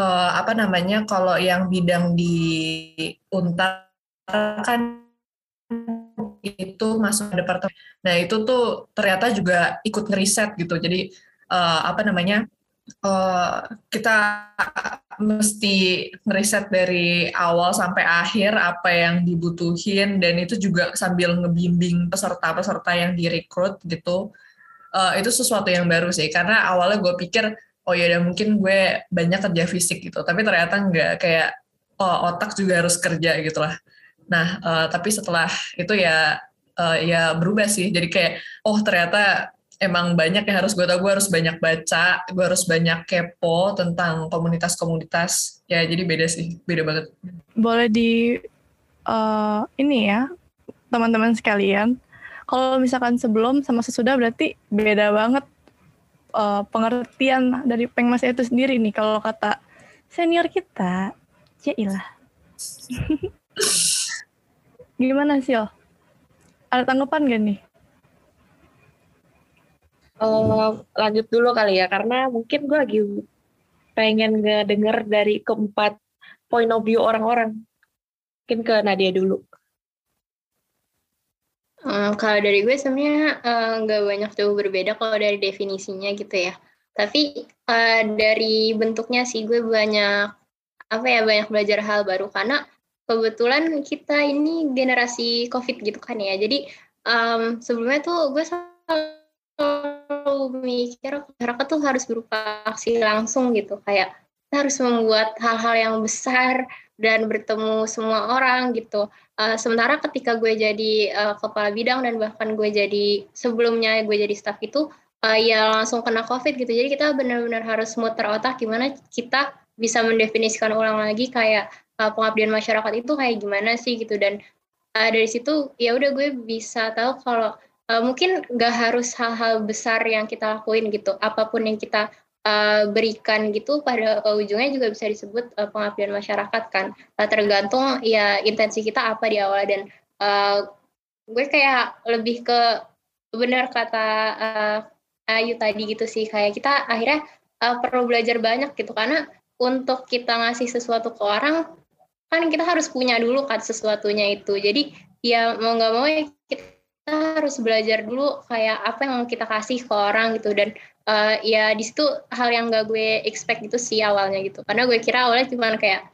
uh, apa namanya kalau yang bidang di Untar kan itu masuk departemen. Nah itu tuh ternyata juga ikut ngeriset gitu. Jadi uh, apa namanya uh, kita mesti ngeriset dari awal sampai akhir apa yang dibutuhin dan itu juga sambil ngebimbing peserta-peserta yang direkrut gitu. Uh, itu sesuatu yang baru sih karena awalnya gue pikir oh ya udah mungkin gue banyak kerja fisik gitu tapi ternyata nggak kayak oh, otak juga harus kerja gitu lah Nah, uh, tapi setelah itu ya uh, ya berubah sih. Jadi kayak oh ternyata emang banyak yang harus gue tahu. Gue harus banyak baca, gue harus banyak kepo tentang komunitas-komunitas. Ya jadi beda sih, beda banget. Boleh di uh, ini ya teman-teman sekalian. Kalau misalkan sebelum sama sesudah berarti beda banget uh, pengertian dari pengmas itu sendiri nih. Kalau kata senior kita, ilah. (laughs) Gimana sih, oh? Ada tanggapan gak nih? Uh, lanjut dulu kali ya, karena mungkin gue lagi pengen denger dari keempat point of view orang-orang. Mungkin ke Nadia dulu. Um, kalau dari gue sebenarnya nggak uh, banyak jauh berbeda kalau dari definisinya gitu ya. Tapi uh, dari bentuknya sih gue banyak apa ya banyak belajar hal baru karena kebetulan kita ini generasi COVID gitu kan ya. Jadi um, sebelumnya tuh gue selalu mikir masyarakat tuh harus berupa aksi langsung gitu. Kayak kita harus membuat hal-hal yang besar dan bertemu semua orang gitu. Uh, sementara ketika gue jadi uh, kepala bidang dan bahkan gue jadi sebelumnya gue jadi staff itu uh, ya langsung kena covid gitu. Jadi kita benar-benar harus muter otak gimana kita bisa mendefinisikan ulang lagi kayak uh, pengabdian masyarakat itu kayak gimana sih gitu. Dan uh, dari situ ya udah gue bisa tahu kalau uh, mungkin gak harus hal-hal besar yang kita lakuin gitu. Apa pun yang kita uh, berikan gitu pada uh, ujungnya juga bisa disebut uh, pengabdian masyarakat kan. Uh, tergantung ya intensi kita apa di awal. Dan uh, gue kayak lebih ke benar kata uh, Ayu tadi gitu sih. Kayak kita akhirnya uh, perlu belajar banyak gitu. Karena untuk kita ngasih sesuatu ke orang kan kita harus punya dulu kan sesuatunya itu. Jadi ya mau nggak mau ya kita harus belajar dulu kayak apa yang kita kasih ke orang gitu. Dan uh, ya di situ hal yang gak gue expect gitu sih awalnya gitu. Karena gue kira awalnya cuma kayak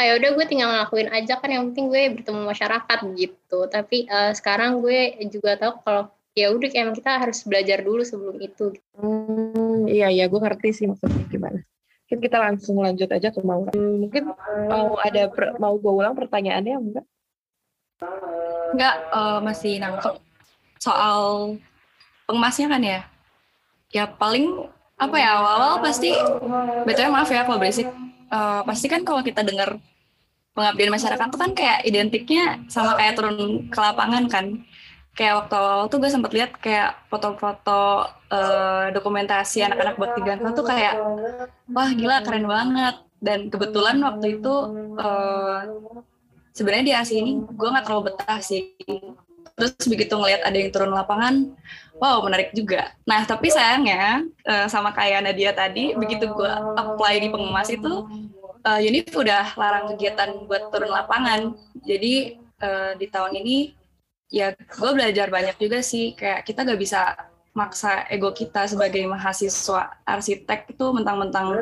ayo ah, ya udah gue tinggal ngelakuin aja kan yang penting gue bertemu masyarakat gitu. Tapi uh, sekarang gue juga tahu kalau ya udah kayak kita harus belajar dulu sebelum itu. Hmm, iya iya gue ngerti sih maksudnya gimana mungkin kita langsung lanjut aja ke mau hmm, mungkin mau ada per, mau gue ulang pertanyaannya enggak? Enggak uh, masih nangkep soal pengemasnya kan ya? Ya paling apa ya awal-awal pasti betulnya maaf ya kalau berisik. Uh, pasti kan kalau kita dengar pengabdian masyarakat tuh kan kayak identiknya sama kayak turun ke lapangan kan kayak waktu awal tuh gue sempat lihat kayak foto-foto uh, dokumentasi anak-anak buat tiga tuh kayak wah gila keren banget dan kebetulan waktu itu uh, sebenarnya di Asia ini gue nggak terlalu betah sih terus begitu ngelihat ada yang turun lapangan wow menarik juga. Nah tapi sayangnya uh, sama kayak Nadia tadi, begitu gue apply di pengemas itu, uh, Unif udah larang kegiatan buat turun lapangan. Jadi uh, di tahun ini ya gue belajar banyak juga sih. Kayak kita gak bisa maksa ego kita sebagai mahasiswa arsitek itu mentang-mentang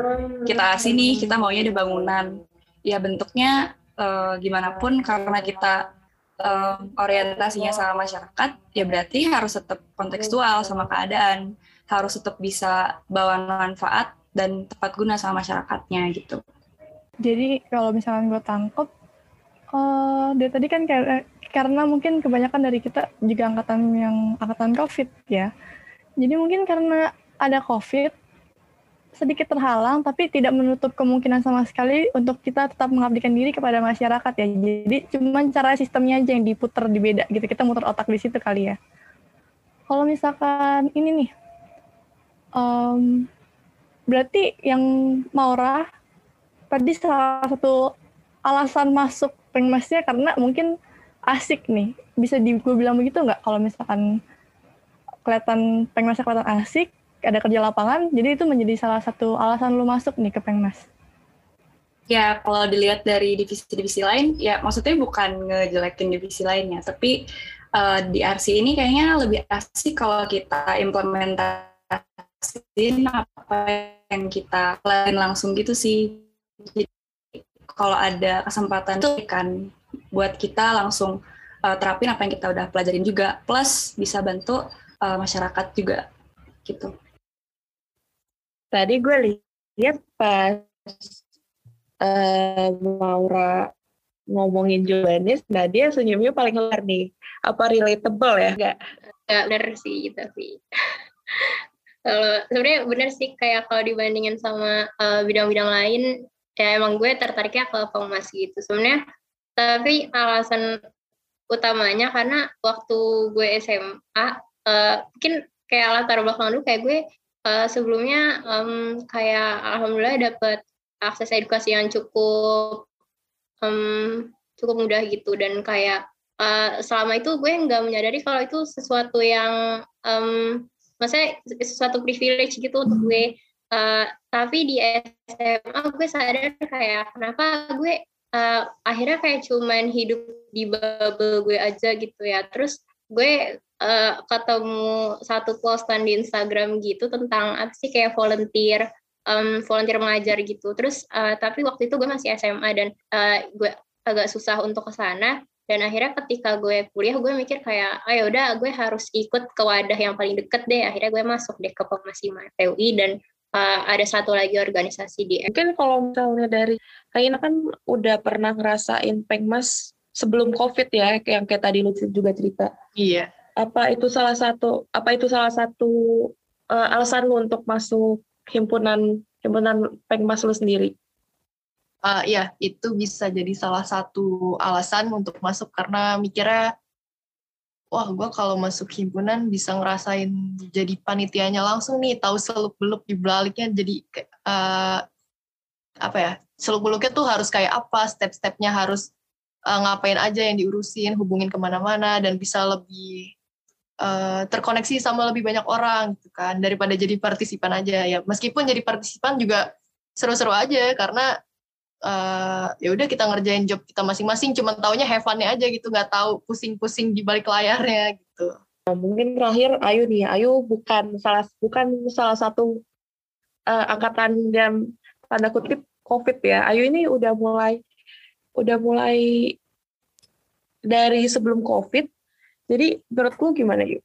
kita sini kita maunya di bangunan. Ya bentuknya uh, gimana pun karena kita um, orientasinya sama masyarakat, ya berarti harus tetap kontekstual sama keadaan, harus tetap bisa bawa manfaat dan tepat guna sama masyarakatnya gitu. Jadi kalau misalnya gue tangkep, uh, dari tadi kan kayak, karena mungkin kebanyakan dari kita juga angkatan yang angkatan COVID ya. Jadi mungkin karena ada COVID, sedikit terhalang tapi tidak menutup kemungkinan sama sekali untuk kita tetap mengabdikan diri kepada masyarakat ya. Jadi cuman cara sistemnya aja yang diputar di beda gitu. Kita muter otak di situ kali ya. Kalau misalkan ini nih, um, berarti yang Maura tadi salah satu alasan masuk pengmasnya karena mungkin asik nih. Bisa di gue bilang begitu nggak? Kalau misalkan kelihatan pengmasnya kelihatan asik, ada kerja lapangan, jadi itu menjadi salah satu alasan lu masuk nih ke Pengmas. Ya, kalau dilihat dari divisi-divisi lain, ya maksudnya bukan ngejelekin divisi lainnya, tapi uh, di RC ini kayaknya lebih asik kalau kita implementasiin apa yang kita lain langsung gitu sih. Jadi kalau ada kesempatan itu kan buat kita langsung uh, terapin apa yang kita udah pelajarin juga, plus bisa bantu uh, masyarakat juga gitu tadi gue lihat pas uh, Maura ngomongin jawabannya, nah dia senyumnya paling kelar nih. Apa relatable ya? Enggak? Enggak bener sih, tapi (laughs) kalau sebenarnya bener sih kayak kalau dibandingin sama bidang bidang-bidang lain, ya emang gue tertariknya ke pengemas gitu. Sebenarnya, tapi alasan utamanya karena waktu gue SMA, uh, eh, mungkin kayak latar belakang dulu kayak gue uh, sebelumnya um, kayak alhamdulillah dapat akses edukasi yang cukup um, cukup mudah gitu. Dan kayak uh, selama itu gue nggak menyadari kalau itu sesuatu yang um, maksudnya sesuatu privilege gitu untuk gue. Uh, tapi di SMA gue sadar kayak kenapa gue uh, akhirnya kayak cuman hidup di bubble gue aja gitu ya. Terus gue uh, ketemu satu postan di Instagram gitu tentang apa sih kayak volunteer um, volunteer mengajar gitu. Terus uh, tapi waktu itu gue masih SMA dan uh, gue agak susah untuk ke sana. Dan akhirnya ketika gue kuliah gue mikir kayak ayo oh, udah gue harus ikut ke wadah yang paling deket deh. Akhirnya gue masuk deh ke Pemasi TUI dan uh, ada satu lagi organisasi di Mungkin kalau misalnya dari Raina kan udah pernah ngerasain pengmas sebelum COVID ya, yang kayak tadi lu juga cerita. Iya. Apa itu salah satu apa itu salah satu uh, alasan lu untuk masuk himpunan himpunan pengmas lu sendiri? Uh, ya, itu bisa jadi salah satu alasan untuk masuk karena mikirnya, wah gue kalau masuk himpunan bisa ngerasain jadi panitianya langsung nih, tahu seluk beluk di baliknya jadi uh, apa ya, seluk beluknya tuh harus kayak apa, step-stepnya harus uh, ngapain aja yang diurusin, hubungin ke mana-mana dan bisa lebih uh, terkoneksi sama lebih banyak orang gitu kan daripada jadi partisipan aja. Ya meskipun jadi partisipan juga seru-seru aja karena uh, ya udah kita ngerjain job kita masing-masing cuma taunya have fun aja gitu nggak tahu pusing-pusing di balik layarnya gitu. Mungkin terakhir Ayu nih Ayu bukan salah bukan salah satu uh, angkatan yang tanda kutip COVID ya. Ayu ini udah mulai udah mulai dari sebelum COVID. Jadi menurut lu gimana yuk?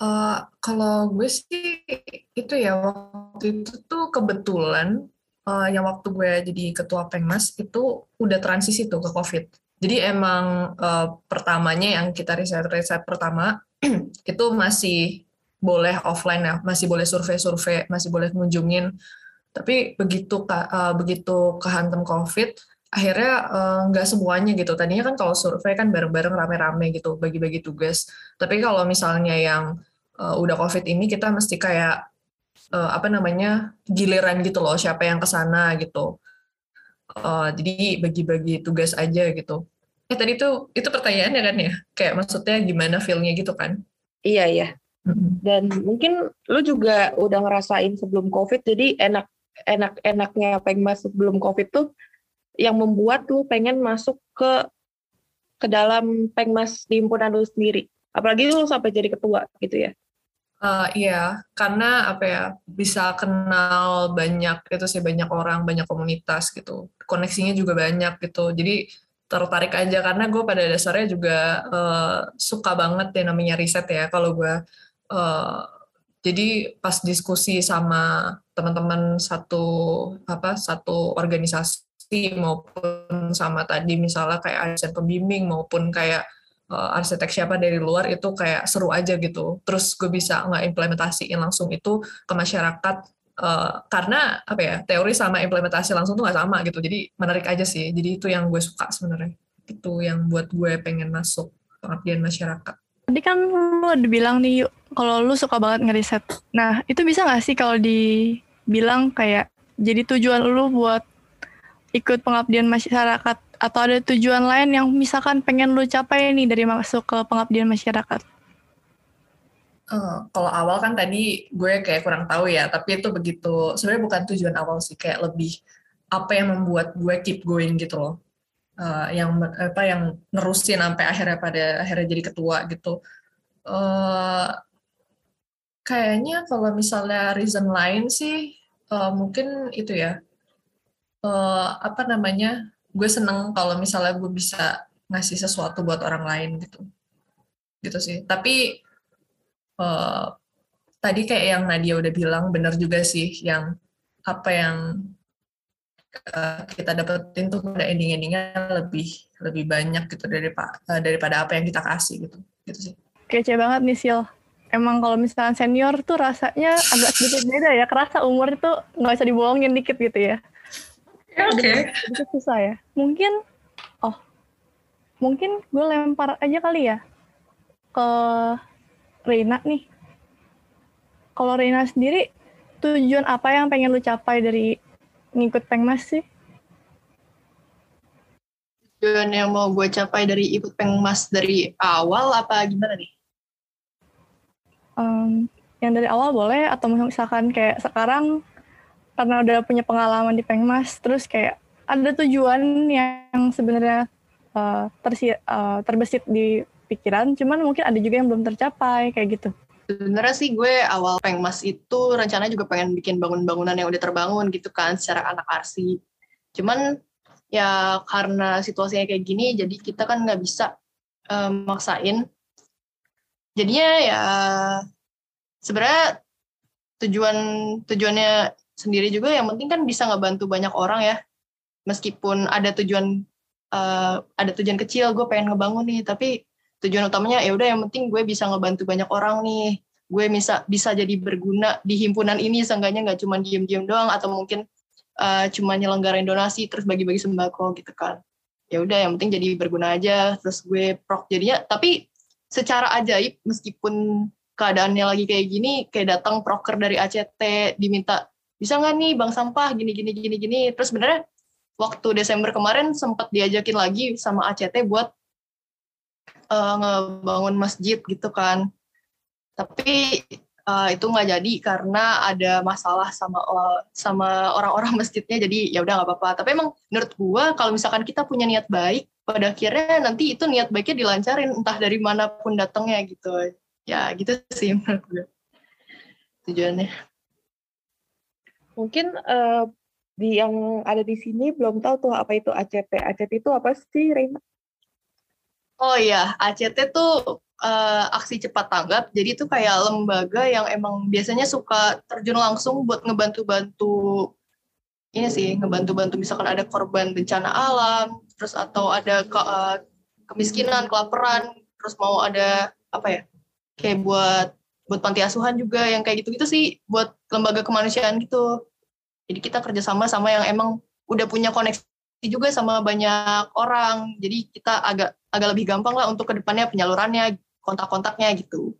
Uh, kalau gue sih itu ya waktu itu tuh kebetulan uh, yang waktu gue jadi ketua Pengmas itu udah transisi tuh ke COVID. Jadi emang uh, pertamanya yang kita riset-riset pertama (clears throat) itu masih boleh offline ya, masih boleh survei-survei, masih boleh ngunjungin. Tapi begitu uh, begitu kehantam COVID, akhirnya nggak uh, semuanya gitu. Tadinya kan kalau survei kan bareng-bareng rame-rame gitu, bagi-bagi tugas. Tapi kalau misalnya yang uh, udah COVID ini kita mesti kayak uh, apa namanya giliran gitu loh siapa yang ke sana gitu. Uh, jadi bagi-bagi tugas aja gitu. Eh tadi tuh itu pertanyaannya kan ya? Kayak maksudnya gimana feelnya gitu kan? Iya iya. Dan mungkin lu juga udah ngerasain sebelum covid jadi enak enak enaknya pengmas sebelum covid tuh yang membuat lu pengen masuk ke ke dalam pengmas di himpunan lu sendiri. Apalagi lu sampai jadi ketua gitu ya Uh, iya, karena apa ya bisa kenal banyak itu sih banyak orang, banyak komunitas gitu, koneksinya juga banyak gitu. Jadi tertarik aja karena gue pada dasarnya juga uh, suka banget ya namanya riset ya. Kalau gue uh, jadi pas diskusi sama teman-teman satu apa satu organisasi maupun sama tadi misalnya kayak asisten pembimbing maupun kayak uh, arsitek siapa dari luar itu kayak seru aja gitu. Terus gue bisa nggak implementasiin langsung itu ke masyarakat uh, karena apa ya teori sama implementasi langsung tuh nggak sama gitu. Jadi menarik aja sih. Jadi itu yang gue suka sebenarnya. Itu yang buat gue pengen masuk pengabdian masyarakat. Tadi kan lu udah bilang nih yuk, kalau lu suka banget ngeriset. Nah, itu bisa nggak sih kalau dibilang kayak jadi tujuan lu buat ikut pengabdian masyarakat atau ada tujuan lain yang misalkan pengen lu capai nih dari masuk ke pengabdian masyarakat? Uh, kalau awal kan tadi gue kayak kurang tahu ya, tapi itu begitu sebenarnya bukan tujuan awal sih, kayak lebih apa yang membuat gue keep going gitu loh. Uh, yang apa yang nerusin sampai akhirnya pada akhirnya jadi ketua gitu. Uh, kayaknya kalau misalnya reason lain sih uh, mungkin itu ya uh, apa namanya gue seneng kalau misalnya gue bisa ngasih sesuatu buat orang lain gitu. Gitu sih. Tapi uh, tadi kayak yang Nadia udah bilang benar juga sih yang apa yang uh, kita dapetin tuh pada ending-endingnya lebih lebih banyak gitu daripada uh, daripada apa yang kita kasih gitu. Gitu sih. Kece banget nih Sil. Emang kalau misalnya senior tuh rasanya agak sedikit beda ya. Kerasa umur tuh nggak bisa dibohongin dikit gitu ya. Okay. Itu susah ya. Mungkin, oh, mungkin gue lempar aja kali ya ke Reina nih. Kalau Reina sendiri, tujuan apa yang pengen lu capai dari ngikut Pengmas sih? Tujuan yang mau gue capai dari ikut Pengmas dari awal apa gimana nih? Um, yang dari awal boleh atau misalkan kayak sekarang karena udah punya pengalaman di Pengmas terus kayak ada tujuan yang sebenarnya uh, uh, terbesit di pikiran cuman mungkin ada juga yang belum tercapai kayak gitu. Sebenarnya sih gue awal Pengmas itu rencananya juga pengen bikin bangun-bangunan yang udah terbangun gitu kan secara anak arsi cuman ya karena situasinya kayak gini jadi kita kan nggak bisa um, maksain. Jadinya ya sebenarnya tujuan tujuannya sendiri juga yang penting kan bisa ngebantu banyak orang ya. Meskipun ada tujuan uh, ada tujuan kecil gue pengen ngebangun nih tapi tujuan utamanya ya udah yang penting gue bisa ngebantu banyak orang nih. Gue bisa bisa jadi berguna di himpunan ini seenggaknya nggak cuma diem-diem doang atau mungkin uh, cuma nyelenggarain donasi terus bagi-bagi sembako gitu kan. Ya udah yang penting jadi berguna aja terus gue prok jadinya. Tapi secara ajaib meskipun keadaannya lagi kayak gini kayak datang proker dari ACT diminta bisa nggak nih bang sampah gini gini gini gini? Terus sebenarnya waktu Desember kemarin sempat diajakin lagi sama ACT buat uh, ngebangun masjid gitu kan. Tapi uh, itu nggak jadi karena ada masalah sama uh, sama orang-orang (laughs) masjidnya. Jadi ya udah nggak apa-apa. Tapi emang menurut gua kalau misalkan kita punya niat baik pada akhirnya nanti itu niat baiknya dilancarin entah dari mana pun datangnya gitu. Ya gitu sih menurut gue tujuannya mungkin uh, di yang ada di sini belum tahu tuh apa itu ACT ACT itu apa sih Reina Oh iya, ACT tuh uh, aksi cepat tanggap. Jadi itu kayak lembaga yang emang biasanya suka terjun langsung buat ngebantu-bantu ini sih, ngebantu-bantu misalkan ada korban bencana alam, terus atau ada ke, uh, kemiskinan, kelaparan, terus mau ada apa ya? Kayak buat buat panti asuhan juga yang kayak gitu-gitu sih buat lembaga kemanusiaan gitu. Jadi kita kerjasama sama yang emang udah punya koneksi juga sama banyak orang. Jadi kita agak agak lebih gampang lah untuk ke depannya penyalurannya, kontak-kontaknya gitu.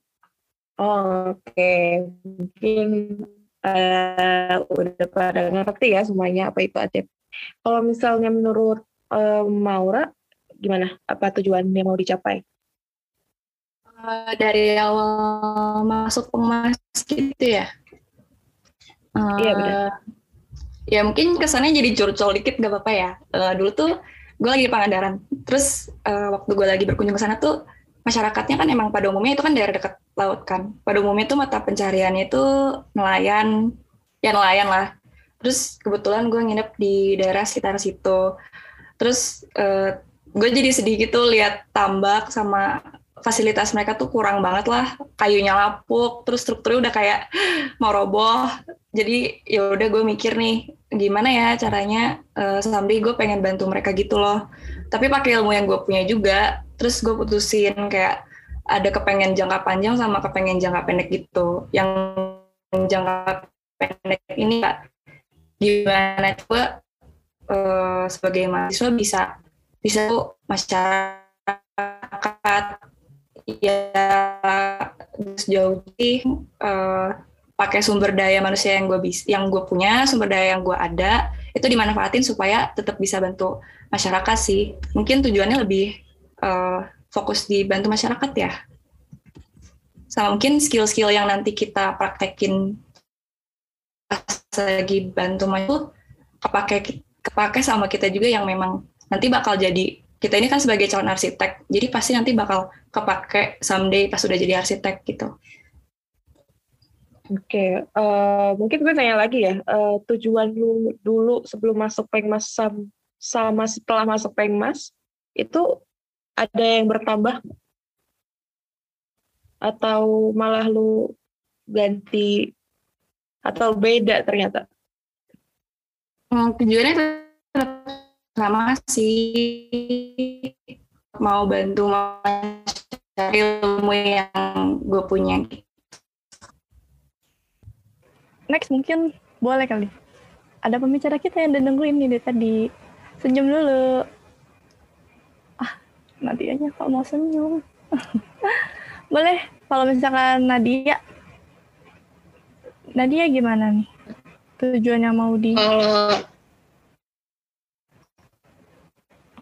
Oh, Oke, okay. mungkin uh, udah pada ngerti ya semuanya apa itu ACP. Kalau misalnya menurut uh, Maura, gimana? Apa tujuan yang mau dicapai? Uh, dari awal masuk pengmas gitu ya? Uh, iya benar ya mungkin kesannya jadi curcol dikit gak apa-apa ya. Uh, dulu tuh gue lagi di Pangandaran. Terus uh, waktu gue lagi berkunjung ke sana tuh masyarakatnya kan emang pada umumnya itu kan daerah dekat laut kan. Pada umumnya tuh mata pencariannya itu nelayan, ya nelayan lah. Terus kebetulan gue nginep di daerah sekitar situ. Terus uh, gue jadi sedih gitu lihat tambak sama fasilitas mereka tuh kurang banget lah. Kayunya lapuk terus strukturnya udah kayak (gasps) mau roboh. Jadi ya udah gue mikir nih gimana ya caranya uh, someday gue pengen bantu mereka gitu loh. Tapi pakai ilmu yang gue punya juga terus gue putusin kayak ada kepengen jangka panjang sama kepengen jangka pendek gitu. Yang jangka pendek ini kak gimana gue uh, sebagai mahasiswa bisa bisa tuh masyarakat ya sejauh ini uh, pakai sumber daya manusia yang gue bisa yang gue punya sumber daya yang gue ada itu dimanfaatin supaya tetap bisa bantu masyarakat sih. Mungkin tujuannya lebih uh, fokus di bantu masyarakat ya. Sama mungkin skill-skill yang nanti kita praktekin pas lagi bantu itu kepake kepake sama kita juga yang memang nanti bakal jadi kita ini kan sebagai calon arsitek, jadi pasti nanti bakal kepake someday pas sudah jadi arsitek gitu. Oke, okay. uh, eh, mungkin gue tanya lagi ya, uh, tujuan lu dulu sebelum masuk Pengmas sama setelah masuk Pengmas, itu ada yang bertambah? Atau malah lu ganti, atau beda ternyata? Hmm, tujuannya sama sih mau bantu mencari ilmu yang gue punya. Next mungkin boleh kali. Ada pembicara kita yang udah nungguin nih dari tadi. Senyum dulu. Ah, Nadia aja kok mau senyum. (laughs) boleh, kalau misalkan Nadia. Nadia gimana nih? Tujuannya mau di... Kalau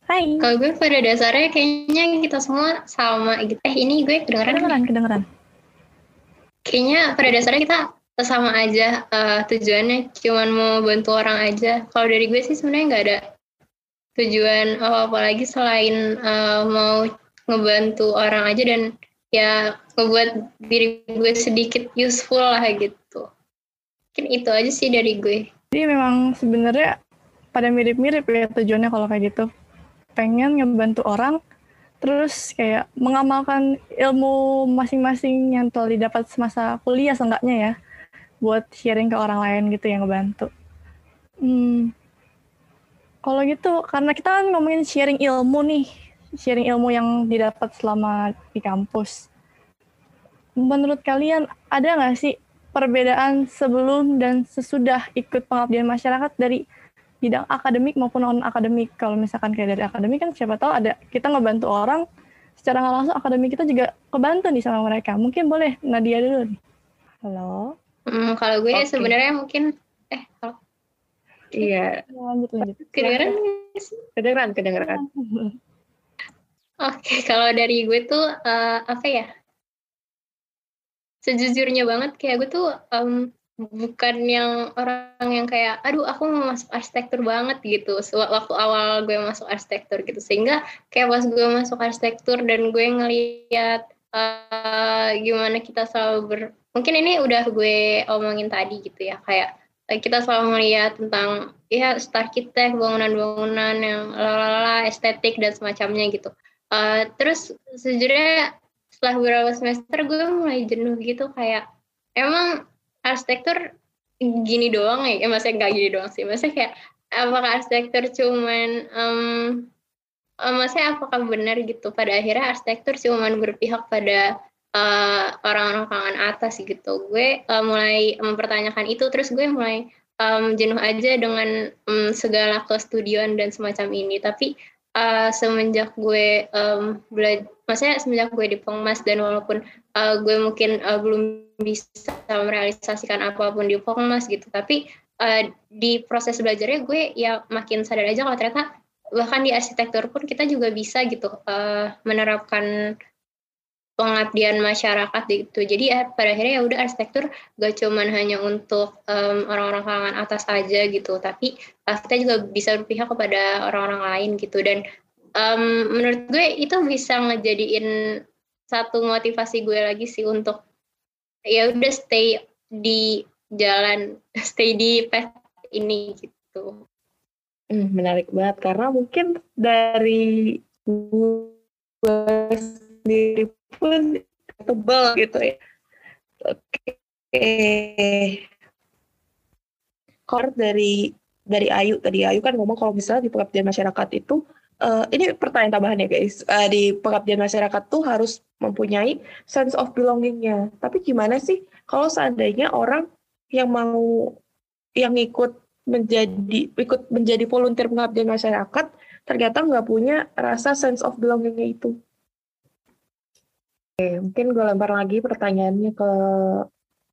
Hai. Kalau gue pada dasarnya kayaknya kita semua sama gitu. Eh ini gue kedengeran? Kedengeran, kedengeran. Kayaknya pada dasarnya kita sama aja uh, tujuannya cuman mau bantu orang aja. Kalau dari gue sih sebenarnya nggak ada tujuan apa-apa lagi selain uh, mau ngebantu orang aja dan ya ngebuat diri gue sedikit useful lah gitu. Mungkin itu aja sih dari gue. Jadi memang sebenarnya pada mirip-mirip ya tujuannya kalau kayak gitu pengen ngebantu orang terus kayak mengamalkan ilmu masing-masing yang telah didapat semasa kuliah seenggaknya ya buat sharing ke orang lain gitu yang ngebantu. Hmm, kalau gitu karena kita kan ngomongin sharing ilmu nih, sharing ilmu yang didapat selama di kampus. Menurut kalian ada nggak sih perbedaan sebelum dan sesudah ikut pengabdian masyarakat dari bidang akademik maupun non akademik? Kalau misalkan kayak dari akademik kan siapa tahu ada kita ngebantu orang secara nggak langsung akademik kita juga kebantu nih sama mereka. Mungkin boleh Nadia dulu nih. Halo. Hmm, kalau gue Oke. sebenarnya mungkin eh kalau Iya, Lanjut lanjut. kedengeran kedengeran, kedengeran. (laughs) Oke, kalau dari gue tuh eh, apa ya? Sejujurnya banget kayak gue tuh em, bukan yang orang yang kayak aduh aku mau masuk arsitektur banget gitu. Waktu awal gue masuk arsitektur gitu. Sehingga kayak pas gue masuk arsitektur dan gue ngeliat eh, gimana kita selalu ber mungkin ini udah gue omongin tadi gitu ya. Kayak eh, kita selalu melihat tentang ya arsitek bangunan-bangunan yang lalala estetik dan semacamnya gitu. Eh, terus sejujurnya setelah beberapa semester gue mulai jenuh gitu. Kayak emang arsitektur gini doang ya, ya maksudnya nggak gini doang sih, maksudnya kayak apakah arsitektur cuman em, eh, maksudnya apakah benar gitu pada akhirnya arsitektur cuman berpihak pada eh, orang-orang kalangan atas gitu. Gue eh, mulai mempertanyakan itu, terus gue mulai em, jenuh aja dengan em, segala kestudioan dan semacam ini. Tapi eh, semenjak gue um, belajar, maksudnya semenjak gue di Pengmas dan walaupun eh, gue mungkin eh, belum bisa merealisasikan apa pun di Pengmas gitu, tapi eh, di proses belajarnya gue ya makin sadar aja kalau ternyata bahkan di arsitektur pun kita juga bisa gitu eh, menerapkan pengabdian masyarakat gitu. Jadi ya pada akhirnya ya udah arsitektur gak cuman hanya untuk em, orang-orang kalangan atas aja gitu, tapi kita juga bisa berpihak kepada orang-orang lain gitu. Dan em, menurut gue itu bisa ngejadiin satu motivasi gue lagi sih untuk ya udah stay di jalan, (laughs) stay di path ini gitu. Hmm, menarik banget karena mungkin dari gue sendiri pun tebal gitu ya. Oke. Kalau dari dari Ayu tadi Ayu kan ngomong kalau misalnya di pengabdian masyarakat itu eh, ini pertanyaan tambahan ya guys. Eh, di pengabdian masyarakat tuh harus mempunyai sense of belongingnya. Tapi gimana sih kalau seandainya orang yang mau yang ikut menjadi ikut menjadi volunteer pengabdian masyarakat ternyata nggak punya rasa sense of belongingnya itu. Oke, mungkin gue lempar lagi pertanyaannya ke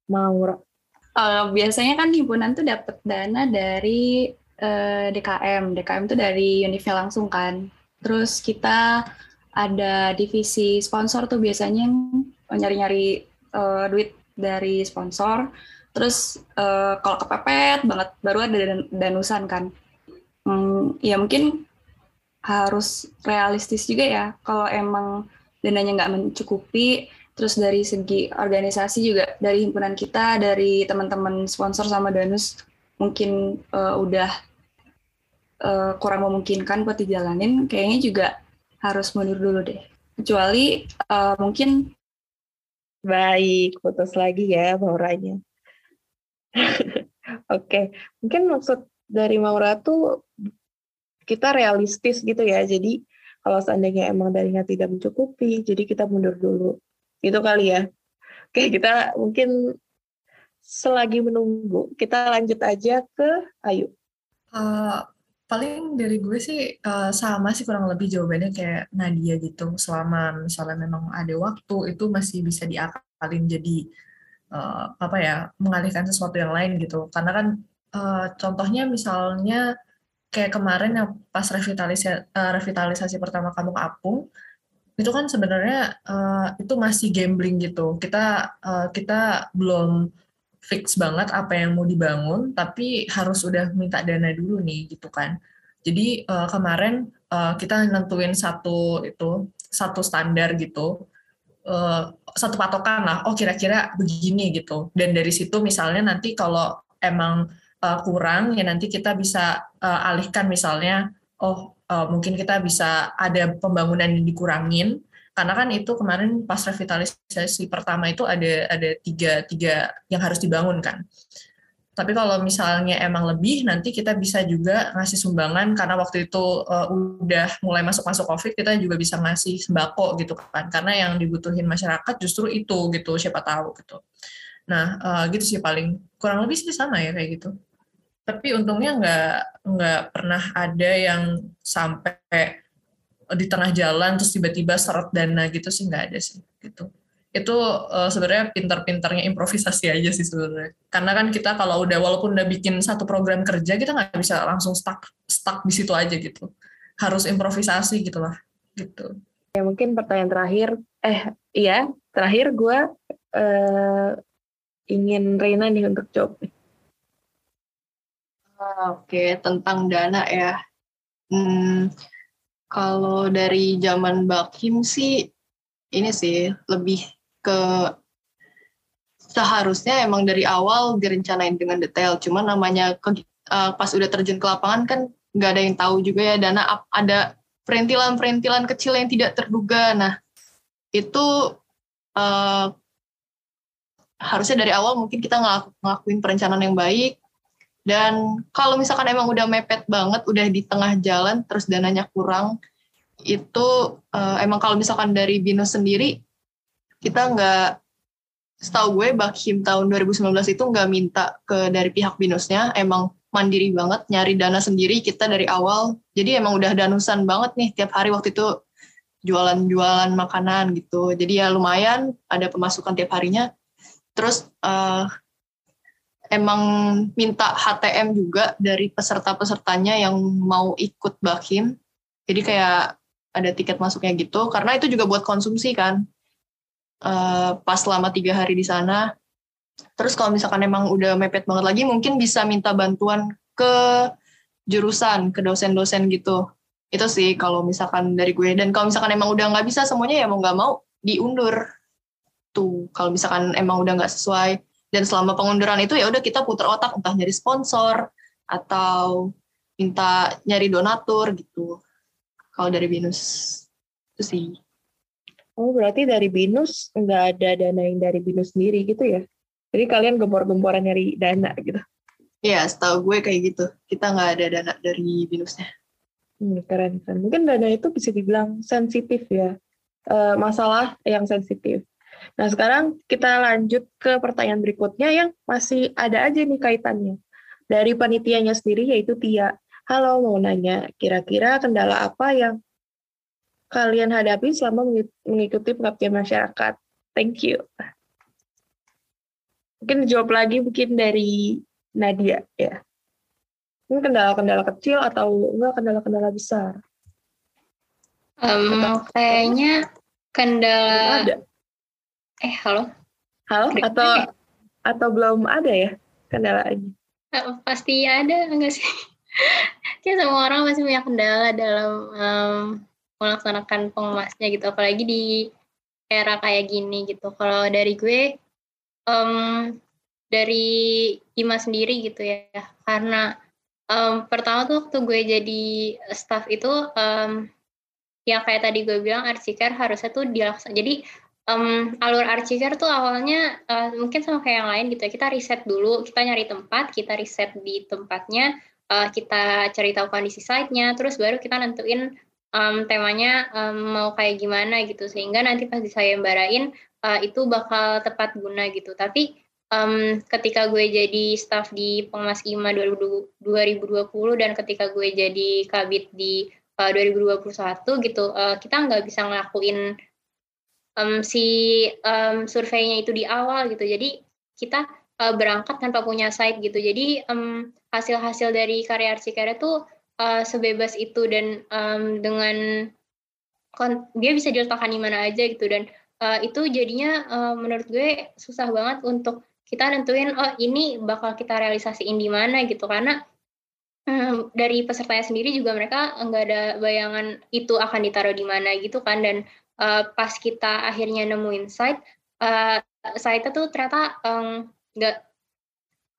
Maura. Eh, biasanya kan himpunan tuh dapat dana dari eh, DKM. DKM tuh dari Univnya langsung kan. Terus kita ada divisi sponsor tuh biasanya nyari-nyari eh, duit dari sponsor. Terus eh, kalau kepepet banget baru ada dan- danusan kan. Hmm, ya mungkin harus realistis juga ya. Kalau emang dananya nggak mencukupi, Terus dari segi organisasi juga dari himpunan kita, dari teman-teman sponsor sama Danus mungkin eh, udah eh, kurang memungkinkan buat dijalanin, kayaknya juga harus mundur dulu deh. Kecuali eh, mungkin Baik, putus lagi ya Mauranya. (laughs) Oke, mungkin maksud dari Maura tuh kita realistis gitu ya. Jadi kalau seandainya emang darinya tidak mencukupi, jadi kita mundur dulu. Gitu kali ya. Oke, kita mungkin selagi menunggu, kita lanjut aja ke Ayu. Eh, paling dari gue sih eh, sama sih kurang lebih jawabannya kayak Nadia gitu. Selama misalnya memang ada waktu itu masih bisa diakalin jadi eh, apa ya mengalihkan sesuatu yang lain gitu. Karena kan eh, contohnya misalnya kayak kemarin yang pas revitalisasi revitalisasi pertama kamu ke Apung itu kan sebenarnya eh, itu masih gambling gitu. Kita eh, kita belum fix banget apa yang mau dibangun, tapi harus udah minta dana dulu nih gitu kan. Jadi eh, kemarin eh, kita nentuin satu itu satu standar gitu, eh, satu patokan lah. Oh kira-kira begini gitu. Dan dari situ misalnya nanti kalau emang eh, kurang ya nanti kita bisa eh, alihkan misalnya, oh uh, mungkin kita bisa ada pembangunan yang dikurangin karena kan itu kemarin pas revitalisasi pertama itu ada ada tiga tiga yang harus dibangun kan tapi kalau misalnya emang lebih, nanti kita bisa juga ngasih sumbangan karena waktu itu uh, udah mulai masuk-masuk COVID, kita juga bisa ngasih sembako gitu kan. Karena yang dibutuhin masyarakat justru itu gitu, siapa tahu gitu. Nah, uh, gitu sih paling kurang lebih sih sama ya kayak gitu. Tapi untungnya nggak nggak pernah ada yang sampai di tengah jalan terus tiba-tiba seret dana gitu sih nggak ada sih gitu itu uh, sebenarnya pintar-pintarnya improvisasi aja sih sebenarnya. Karena kan kita kalau udah walaupun udah bikin satu program kerja kita nggak bisa langsung stuck stuck di situ aja gitu. Harus improvisasi gitulah gitu. Ya mungkin pertanyaan terakhir eh iya terakhir gue uh, ingin Reina nih untuk jawab. Ah, oke tentang dana ya. Hmm, kalau dari zaman Bakim sih ini sih lebih ke seharusnya emang dari awal direncanain dengan detail. Cuma namanya ke, uh, pas udah terjun ke lapangan kan nggak ada yang tahu juga ya dana ada perintilan-perintilan kecil yang tidak terduga. Nah itu uh, harusnya dari awal mungkin kita ngelakuin perencanaan yang baik. Dan kalau misalkan emang udah mepet banget, udah di tengah jalan, terus dananya kurang, itu uh, emang kalau misalkan dari Binus sendiri kita nggak setahu gue Bakhim tahun 2019 itu nggak minta ke dari pihak binusnya. Emang mandiri banget nyari dana sendiri kita dari awal. Jadi emang udah danusan banget nih tiap hari waktu itu jualan-jualan makanan gitu. Jadi ya lumayan ada pemasukan tiap harinya terus uh, emang minta HTM juga dari peserta-pesertanya yang mau ikut Bakhim jadi kayak ada tiket masuknya gitu karena itu juga buat konsumsi kan uh, pas selama tiga hari di sana. Terus kalau misalkan emang udah mepet banget lagi, mungkin bisa minta bantuan ke jurusan, ke dosen-dosen gitu. Itu sih kalau misalkan dari gue. Dan kalau misalkan emang udah nggak bisa semuanya ya mau nggak mau diundur. Tuh, kalau misalkan emang udah nggak sesuai. Dan selama pengunduran itu ya udah kita putar otak, entah nyari sponsor, atau minta nyari donatur gitu. Kalau dari Binus. Itu sih. Oh, berarti dari BINUS nggak ada dana yang dari BINUS sendiri gitu ya? Jadi kalian gempor-gemporan nyari dana gitu? Iya, setahu gue kayak gitu. Kita nggak ada dana dari BINUSnya. Hmm, keren, keren. Mungkin dana itu bisa dibilang sensitif ya. E, masalah yang sensitif. Nah, sekarang kita lanjut ke pertanyaan berikutnya yang masih ada aja nih kaitannya. Dari panitianya sendiri yaitu Tia. Halo, mau nanya, kira-kira kendala apa yang kalian hadapi selama mengikuti pengabdian masyarakat? Thank you. Mungkin dijawab lagi mungkin dari Nadia ya. Ini kendala-kendala kecil atau enggak kendala-kendala besar? Um, atau, kayaknya kendala ada. Eh, halo. Halo atau atau belum ada ya kendalanya? Uh, pasti ada enggak sih? (laughs) Kayak semua orang masih punya kendala dalam um, melaksanakan pengemasnya gitu apalagi di era kayak gini gitu kalau dari gue um, dari Ima sendiri gitu ya karena um, pertama tuh waktu gue jadi staff itu um, yang kayak tadi gue bilang arsiker harusnya tuh dilaksanakan jadi um, alur arsiker tuh awalnya uh, mungkin sama kayak yang lain gitu ya. Kita riset dulu kita nyari tempat kita riset di tempatnya uh, kita cari tahu kondisi site-nya terus baru kita nentuin um, temanya um, mau kayak gimana gitu. Sehingga nanti pas disayembarain uh, itu bakal tepat guna gitu. Tapi um, ketika gue jadi staff di Pengemas IMA 2020 dan ketika gue jadi kabit di uh, 2021 gitu uh, kita nggak bisa ngelakuin um, si um, surveinya itu di awal gitu. Jadi kita uh, berangkat tanpa punya site gitu. Jadi um, hasil-hasil dari karya arsikarya tuh uh, sebebas itu dan um, dengan dia bisa diletakkan di mana aja gitu. Dan uh, itu jadinya uh, menurut gue susah banget untuk kita nentuin oh ini bakal kita realisasiin di mana gitu. Karena dari pesertanya sendiri juga mereka nggak ada bayangan itu akan ditaruh di mana gitu kan. Dan uh, pas kita akhirnya nemuin site uh, site itu ternyata nggak um,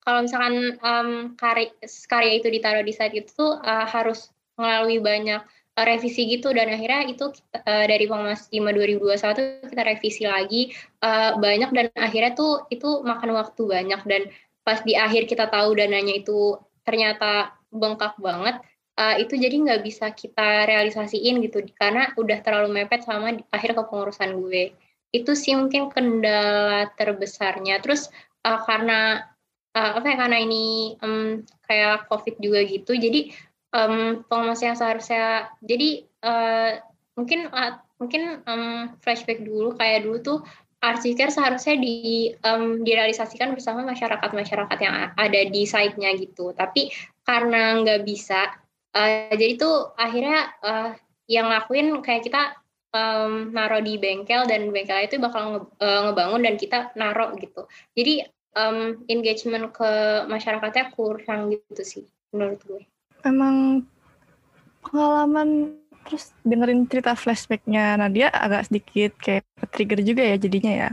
kalau misalkan um, karya, karya itu ditaruh di site itu tuh uh, harus melalui banyak revisi gitu. Dan akhirnya itu kita, uh, dari Pengmas 5 2021 kita revisi lagi uh, banyak. Dan akhirnya tuh itu makan waktu banyak. Dan pas di akhir kita tahu dananya itu ternyata bengkak banget uh, itu jadi nggak bisa kita realisasiin gitu karena udah terlalu mepet sama akhir kepengurusan gue itu sih mungkin kendala terbesarnya terus uh, karena uh, apa ya karena ini um, kayak covid juga gitu jadi um, pengemas yang seharusnya jadi uh, mungkin uh, mungkin um, flashback dulu kayak dulu tuh Archicare seharusnya di um, direalisasikan bersama masyarakat-masyarakat yang ada di site-nya gitu. Tapi karena nggak bisa, uh, jadi tuh akhirnya uh, yang lakuin kayak kita um, naruh di bengkel dan bengkel itu bakal nge, uh, ngebangun dan kita naruh gitu. Jadi um, engagement ke masyarakatnya kurang gitu sih menurut gue emang pengalaman terus dengerin cerita flashbacknya Nadia agak sedikit kayak trigger juga ya jadinya ya.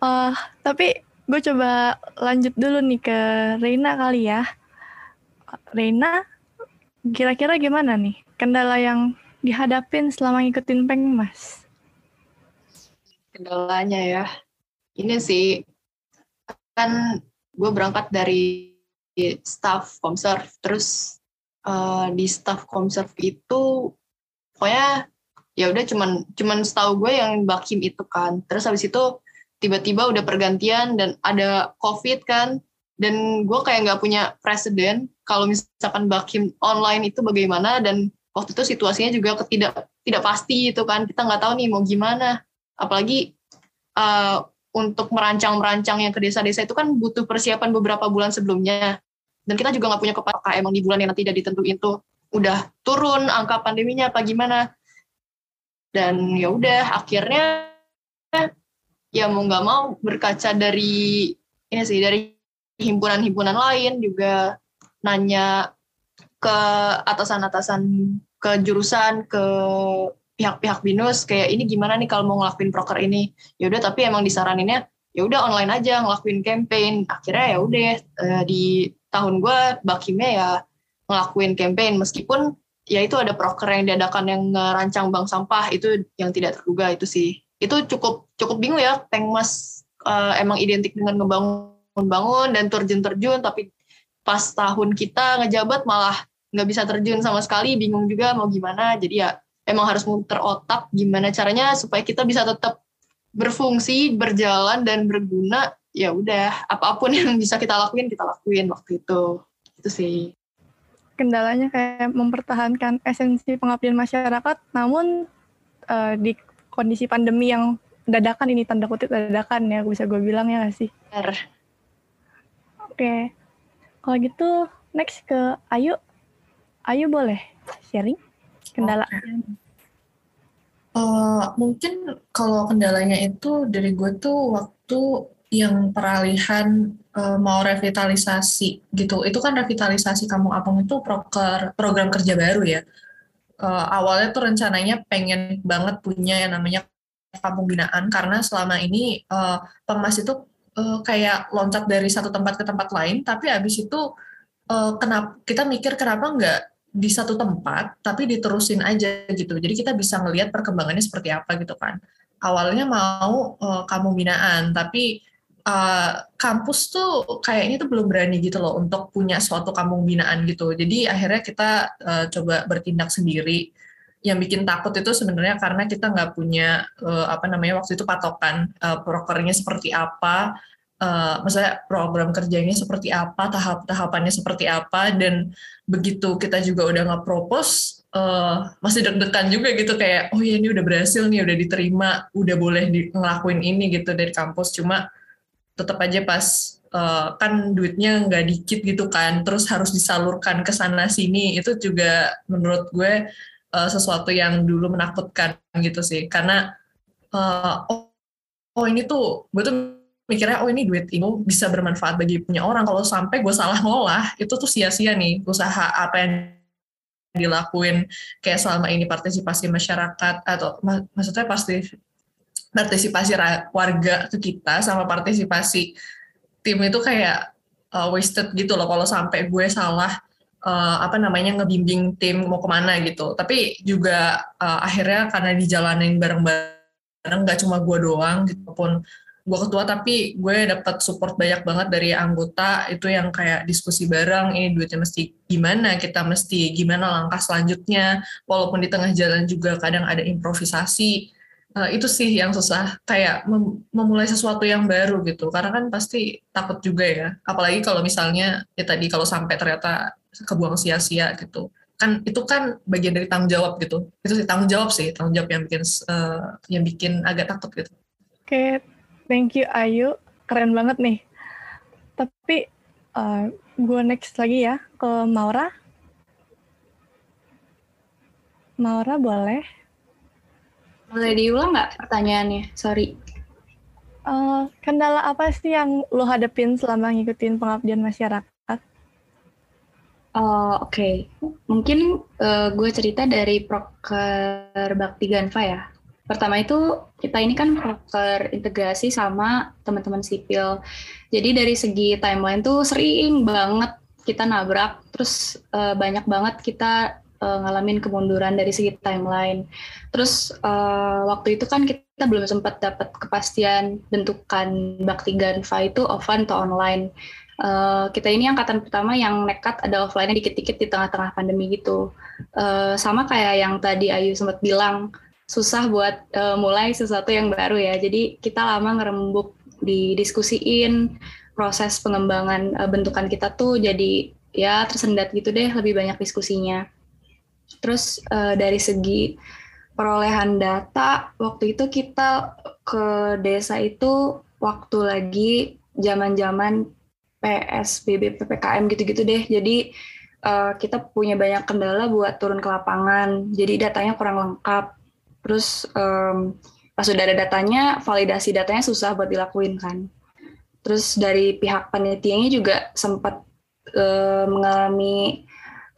Uh, tapi gue coba lanjut dulu nih ke Reina kali ya. Reina, kira-kira gimana nih kendala yang dihadapin selama ngikutin Pengmas? Kendalanya ya, ini sih kan gue berangkat dari staff Comserve, terus uh, di staff Comserve itu pokoknya ya udah cuman cuman setahu gue yang bakim itu kan. Terus habis itu tiba-tiba udah pergantian dan ada covid kan. Dan gue kayak nggak punya presiden kalau misalkan bakim online itu bagaimana dan waktu itu situasinya juga ketidak tidak pasti itu kan. Kita nggak tahu nih mau gimana. Apalagi uh, untuk merancang-merancang yang ke desa-desa itu kan butuh persiapan beberapa bulan sebelumnya. Dan kita juga nggak punya kepastian emang di bulan yang nanti tidak ditentuin tuh udah turun angka pandeminya apa gimana. Dan ya udah akhirnya ya mau nggak mau berkaca dari ini sih dari himpunan-himpunan lain juga nanya ke atasan-atasan ke jurusan ke pihak-pihak binus kayak ini gimana nih kalau mau ngelakuin proker ini? Ya udah tapi emang disaraninnya ya udah online aja ngelakuin campaign. Akhirnya ya udah eh, di tahun gue bakimnya ya ngelakuin campaign. Meskipun ya itu ada proker yang diadakan yang ngerancang bank sampah itu yang tidak terduga itu sih. Itu cukup cukup bingung ya Pengmas uh, emang identik dengan ngebangun-bangun dan terjun-terjun tapi pas tahun kita ngejabat malah nggak bisa terjun sama sekali bingung juga mau gimana. Jadi ya emang harus muter otak gimana caranya supaya kita bisa tetap berfungsi berjalan dan berguna. Ya udah apa pun yang bisa kita lakuin kita lakuin waktu itu. Itu sih. Kendalanya kayak mempertahankan esensi pengabdian masyarakat namun uh, di kondisi pandemi yang dadakan ini tanda kutip dadakan ya bisa gue bilang ya gak sih? Oke. okay. Kalau gitu next ke Ayu Ayu boleh sharing kendala okay. uh, eh, mungkin kalau kendalanya itu dari gue tuh waktu yang peralihan uh, mau revitalisasi gitu. Itu kan revitalisasi Kampung Apung itu proker, program kerja baru ya. Uh, awalnya tuh rencananya pengen banget punya yang namanya kampung binaan karena selama ini uh, Pengmas itu uh, kayak loncat dari satu tempat ke tempat lain, tapi habis itu uh, kenapa kita mikir kenapa nggak di satu tempat tapi diterusin aja gitu. Jadi kita bisa ngelihat perkembangannya seperti apa gitu kan. Awalnya mau uh, kampung binaan, tapi uh, kampus tuh kayaknya tuh belum berani gitu loh untuk punya suatu kampung binaan gitu. Jadi akhirnya kita uh, coba bertindak sendiri. Yang bikin takut itu sebenarnya karena kita nggak punya uh, apa namanya waktu itu patokan uh, prokernya seperti apa, uh, misalnya program kerjanya seperti apa, tahap-tahapannya seperti apa, dan begitu kita juga udah nggak propose, uh, masih deg-degan juga gitu kayak, oh ya ini udah berhasil nih, udah diterima, udah boleh di, ngelakuin ini gitu dari kampus, cuma tetap aja pas uh, kan duitnya nggak dikit gitu kan terus harus disalurkan ke sana sini itu juga menurut gue uh, sesuatu yang dulu menakutkan gitu sih. Karena uh, oh, oh ini tuh gue tuh mikirnya oh ini duit ini bisa bermanfaat bagi punya orang. Kalau sampai gue salah ngolah itu tuh sia-sia nih usaha apa yang dilakuin kayak selama ini partisipasi masyarakat atau mak maksudnya pasti partisipasi warga ke kita sama partisipasi tim itu kayak uh, wasted gitu loh. Kalau sampai gue salah uh, apa namanya ngebimbing tim mau ke mana gitu. Tapi juga uh, akhirnya karena dijalanin bareng-bareng nggak cuma gue doang gitu pun. Gue ketua tapi gue dapat support banyak banget dari anggota itu yang kayak diskusi bareng ini duitnya mesti gimana kita mesti gimana langkah selanjutnya? Walaupun di tengah jalan juga kadang ada improvisasi uh, itu sih yang susah kayak mem memulai sesuatu yang baru gitu karena kan pasti takut juga ya apalagi kalau misalnya ya tadi kalau sampai ternyata kebuang sia-sia gitu kan itu kan bagian dari tanggung jawab gitu itu sih tanggung jawab sih tanggung jawab yang bikin uh, yang bikin agak takut gitu oke okay, Thank you Ayu, keren banget nih. Tapi uh, eh, gue next lagi ya ke Maura. Maura boleh? Boleh diulang nggak pertanyaannya? Sorry. Uh, kendala apa sih yang lo hadapin selama ngikutin pengabdian masyarakat? Oh, Oke, okay. mungkin uh, gue cerita dari Proker Bakti Ganva ya. Pertama itu kita ini kan terintegrasi sama teman-teman sipil. Jadi dari segi timeline tuh sering banget kita nabrak, terus uh, banyak banget kita uh, ngalamin kemunduran dari segi timeline. Terus uh, waktu itu kan kita belum sempat dapat kepastian bentukan Bakti Ganva itu offline atau online. Uh, kita ini angkatan pertama yang nekat ada offline-nya dikit-dikit di tengah-tengah pandemi gitu. Uh, sama kayak yang tadi Ayu sempat bilang, susah buat uh, mulai sesuatu yang baru ya. Jadi kita lama ngerembuk didiskusiin proses pengembangan uh, bentukan kita tuh jadi ya tersendat gitu deh lebih banyak diskusinya. Terus uh, dari segi perolehan data waktu itu kita ke desa itu waktu lagi zaman-zaman PSBB PPKM gitu-gitu deh. Jadi uh, kita punya banyak kendala buat turun ke lapangan. Jadi datanya kurang lengkap Terus um, pas sudah ada datanya, validasi datanya susah buat dilakuin kan. Terus dari pihak panitianya juga sempat uh, mengalami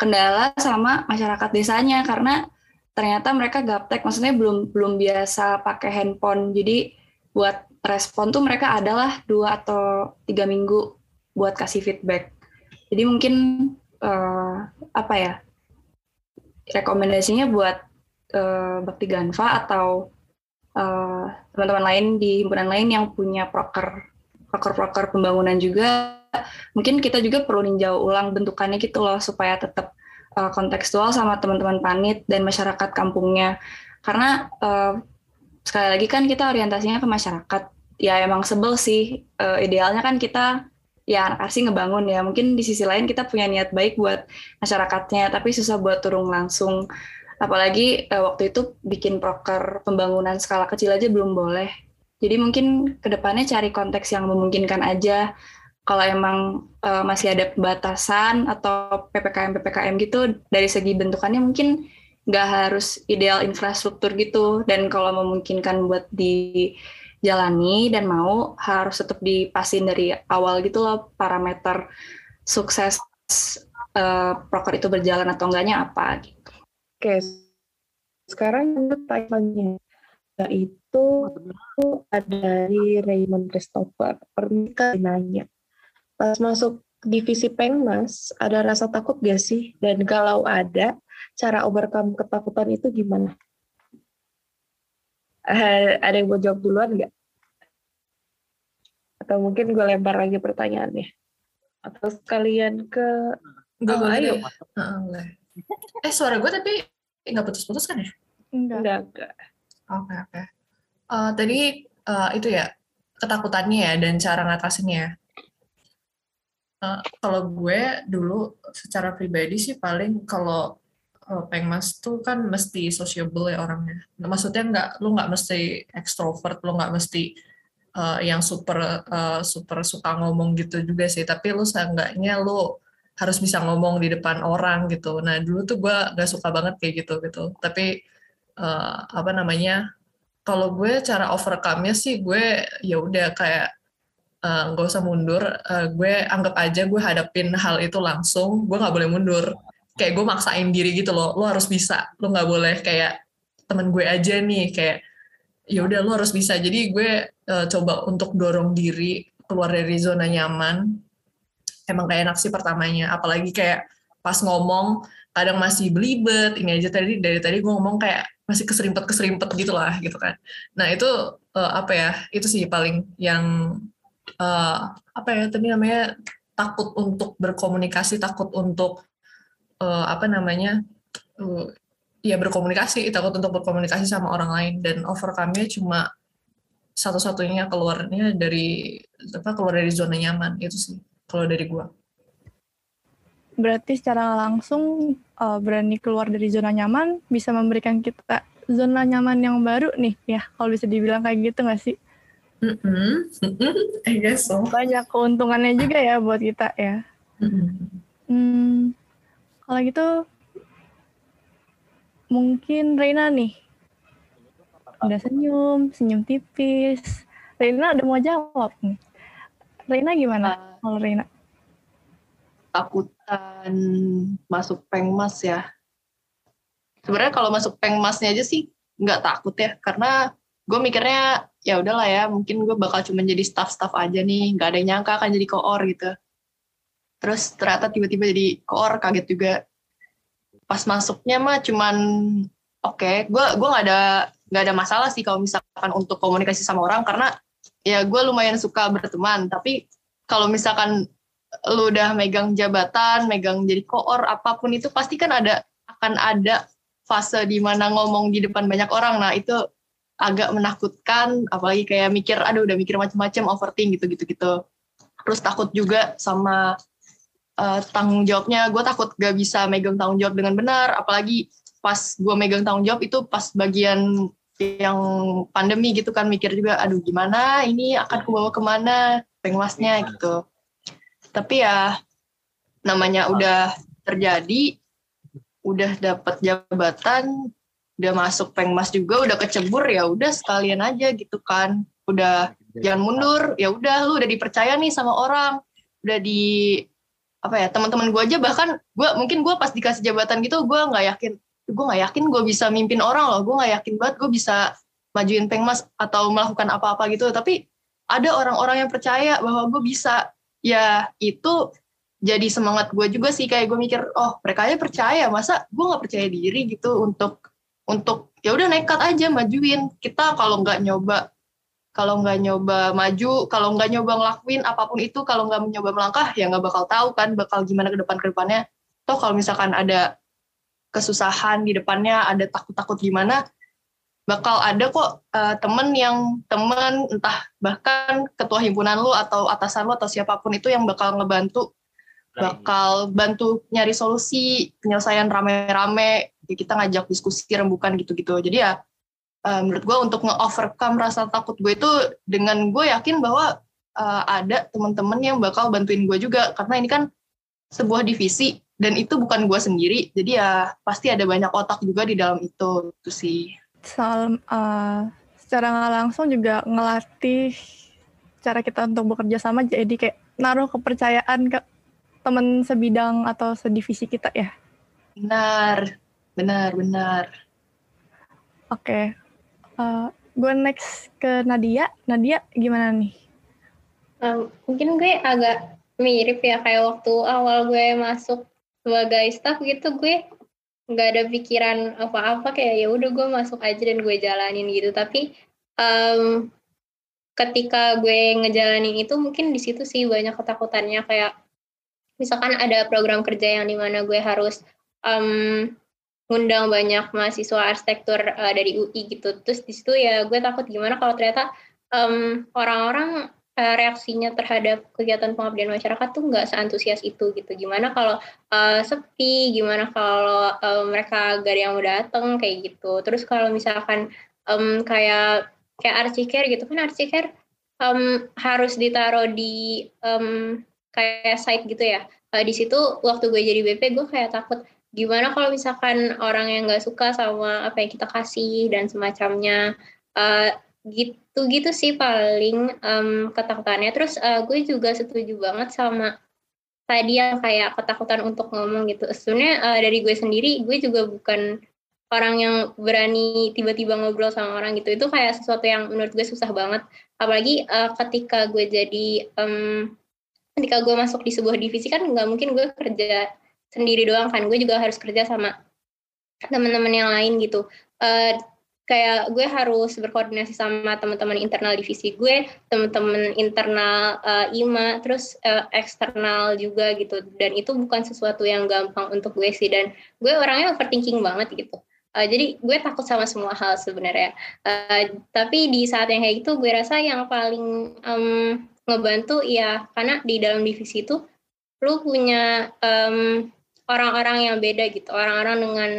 kendala sama masyarakat desanya karena ternyata mereka gaptek, maksudnya belum belum biasa pakai handphone. Jadi buat respon tuh mereka adalah dua atau tiga minggu buat kasih feedback. Jadi mungkin uh, apa ya rekomendasinya buat uh, Bakti Ganva atau uh, teman-teman lain di himpunan lain yang punya proker proker-proker pembangunan juga mungkin kita juga perlu ninjau ulang bentukannya gitu loh supaya tetap uh, kontekstual sama teman-teman panit dan masyarakat kampungnya. Karena uh, sekali lagi kan kita orientasinya ke masyarakat. Ya emang sebel sih. Uh, idealnya kan kita ya anak asing ngebangun ya. Mungkin di sisi lain kita punya niat baik buat masyarakatnya tapi susah buat turun langsung. Apalagi uh, waktu itu bikin proker pembangunan skala kecil aja belum boleh. Jadi mungkin ke depannya cari konteks yang memungkinkan aja kalau emang uh, masih ada pembatasan atau ppkm ppkm gitu dari segi bentukannya mungkin nggak harus ideal infrastruktur gitu dan kalau memungkinkan buat dijalani dan mau harus tetap dipasin dari awal gitu loh parameter sukses uh, proker itu berjalan atau enggaknya apa gitu. Oke, sekarang tanya yaitu ada dari Raymond Christopher. Pernikah nanya, pas masuk divisi Pengmas, ada rasa takut gak sih? Dan kalau ada, cara overcome ketakutan itu gimana? Uh, ada yang mau jawab duluan nggak? Atau mungkin gue lempar lagi pertanyaannya? Atau sekalian ke... Gue oh, ayo. Eh, suara gue tapi nggak putus-putus kan ya? Enggak. Enggak, enggak. Oke, okay, oke. Okay. Uh, eh, tadi uh, itu ya, ketakutannya ya dan cara ngatasinnya. Uh, kalau gue dulu secara pribadi sih paling kalau uh, pengmas tuh kan mesti sociable ya orangnya. Maksudnya nggak, lu nggak mesti ekstrovert, lu nggak mesti uh, yang super uh, super suka ngomong gitu juga sih. Tapi lu seenggaknya lu harus bisa ngomong di depan orang gitu. Nah dulu tuh gue gak suka banget kayak gitu gitu. Tapi uh, apa namanya? Kalau gue cara overcome-nya sih gue ya udah kayak eh, nggak uh, usah mundur. Uh, gue anggap aja gue hadapin hal itu langsung. Gue nggak boleh mundur. Kayak gue maksain diri gitu loh. Lo harus bisa. Lo nggak boleh kayak temen gue aja nih kayak ya udah lo harus bisa. Jadi gue uh, coba untuk dorong diri keluar dari zona nyaman emang kayak enak sih pertamanya apalagi kayak pas ngomong kadang masih belibet ini aja tadi dari tadi gue ngomong kayak masih keserimpet keserimpet gitu lah gitu kan nah itu uh, apa ya itu sih paling yang uh, apa ya tadi namanya takut untuk berkomunikasi takut untuk uh, apa namanya uh, ya berkomunikasi takut untuk berkomunikasi sama orang lain dan overcome-nya cuma satu-satunya keluarnya dari apa keluar dari zona nyaman itu sih kalau dari gua berarti secara langsung uh, berani keluar dari zona nyaman bisa memberikan kita zona nyaman yang baru nih ya kalau bisa dibilang kayak gitu nggak sih? Mm -hmm. (laughs) I guess so. Banyak keuntungannya juga ya buat kita ya. Mm -hmm. hmm, kalau gitu mungkin Reina nih udah senyum, senyum tipis. Reina udah mau jawab nih. Reina gimana uh, kalau Reina? takutan masuk pengmas ya. Sebenarnya kalau masuk pengmasnya aja sih nggak takut ya, karena gue mikirnya ya udahlah ya, mungkin gue bakal cuma jadi staff-staff aja nih, nggak ada yang nyangka akan jadi koor gitu. Terus ternyata tiba-tiba jadi koor, kaget juga. Pas masuknya mah cuman oke, okay, gue gue nggak ada nggak ada masalah sih kalau misalkan untuk komunikasi sama orang karena ya gue lumayan suka berteman tapi kalau misalkan lu udah megang jabatan, megang jadi koor apa pun itu pasti kan ada akan ada fase di mana ngomong di depan banyak orang. Nah, itu agak menakutkan apalagi kayak mikir aduh udah mikir macam-macam overthink gitu-gitu. Gitu. Terus takut juga sama uh, tanggung jawabnya. Gue takut gak bisa megang tanggung jawab dengan benar, apalagi pas gue megang tanggung jawab itu pas bagian yang pandemi gitu kan mikir juga aduh gimana ini? Akan kubawa ke mana pengmasnya? Gitu. Tapi ya namanya udah terjadi udah dapat jabatan udah masuk pengmas juga udah kecebur ya udah sekalian aja gitu kan. Udah jangan mundur ya udah lu udah dipercaya nih sama orang. Udah di apa ya teman-teman gue aja bahkan gue mungkin gue pas dikasih jabatan gitu gue nggak yakin. Gue nggak yakin gue bisa mimpin orang loh gue nggak yakin banget gue bisa majuin pengmas atau melakukan apa-apa gitu. Tapi ada orang-orang yang percaya bahwa gue bisa. Ya itu jadi semangat gue juga sih kayak gue mikir oh mereka aja percaya masa gue nggak percaya diri gitu untuk untuk ya udah nekat aja majuin. Kita kalau nggak nyoba kalau nggak nyoba maju kalau nggak nyoba ngelakuin apa pun itu kalau nggak mencoba melangkah ya nggak bakal tahu kan bakal gimana ke depan ke depannya. Toh kalau misalkan ada kesusahan di depannya ada takut-takut gimana bakal ada kok uh, temen yang temen entah bahkan ketua himpunan lu atau atasan lu atau siapa pun itu yang bakal ngebantu bakal bantu nyari solusi penyelesaian rame-rame kita ngajak diskusi rembukan gitu-gitu. Jadi ya uh, menurut gue untuk nge-overcome rasa takut gue itu dengan gue yakin bahwa uh, ada temen-temen yang bakal bantuin gue juga. Karena ini kan sebuah divisi dan itu bukan gue sendiri. Jadi ya pasti ada banyak otak juga di dalam itu itu sih. Soal uh, secara nggak langsung juga ngelatih cara kita untuk bekerja sama jadi kayak naruh kepercayaan ke teman sebidang atau sedivisi kita ya. Benar, benar, benar. Oke, okay. uh, gue next ke Nadia. Nadia gimana nih? Um, mungkin gue agak mirip ya kayak waktu awal gue masuk sebagai staff gitu gue nggak ada pikiran apa-apa kayak ya udah gue masuk aja dan gue jalanin gitu tapi um, ketika gue ngejalanin itu mungkin di situ sih banyak ketakutannya kayak misalkan ada program kerja yang di mana gue harus um, ngundang banyak mahasiswa arsitektur uh, dari UI gitu terus di situ ya gue takut gimana kalau ternyata um, orang-orang uh, reaksinya terhadap kegiatan pengabdian masyarakat tuh nggak seantusias itu gitu. Gimana kalau uh, sepi, gimana kalau uh, mereka gak ada yang mau datang kayak gitu. Terus kalau misalkan um, kayak kayak archicare gitu kan archicare um, harus ditaruh di um, kayak site gitu ya. Uh, di situ waktu gue jadi BP gue kayak takut gimana kalau misalkan orang yang nggak suka sama apa yang kita kasih dan semacamnya? Uh, gitu gitu sih paling um, ketakutannya. Terus uh, gue juga setuju banget sama tadi yang kayak ketakutan untuk ngomong gitu. Sebenarnya uh, dari gue sendiri gue juga bukan orang yang berani tiba-tiba ngobrol sama orang gitu. Itu kayak sesuatu yang menurut gue susah banget. Apalagi uh, ketika gue jadi um, ketika gue masuk di sebuah divisi kan nggak mungkin gue kerja sendiri doang kan gue juga harus kerja sama teman-teman yang lain gitu uh, kayak gue harus berkoordinasi sama teman-teman internal divisi gue, teman-teman internal uh, IMA, terus uh, eksternal juga gitu. Dan itu bukan sesuatu yang gampang untuk gue sih. Dan gue orangnya overthinking banget gitu. Uh, jadi gue takut sama semua hal sebenarnya. Uh, tapi di saat yang kayak gitu, gue rasa yang paling um, ngebantu ya karena di dalam divisi itu lu punya orang orang-orang yang beda gitu, orang-orang dengan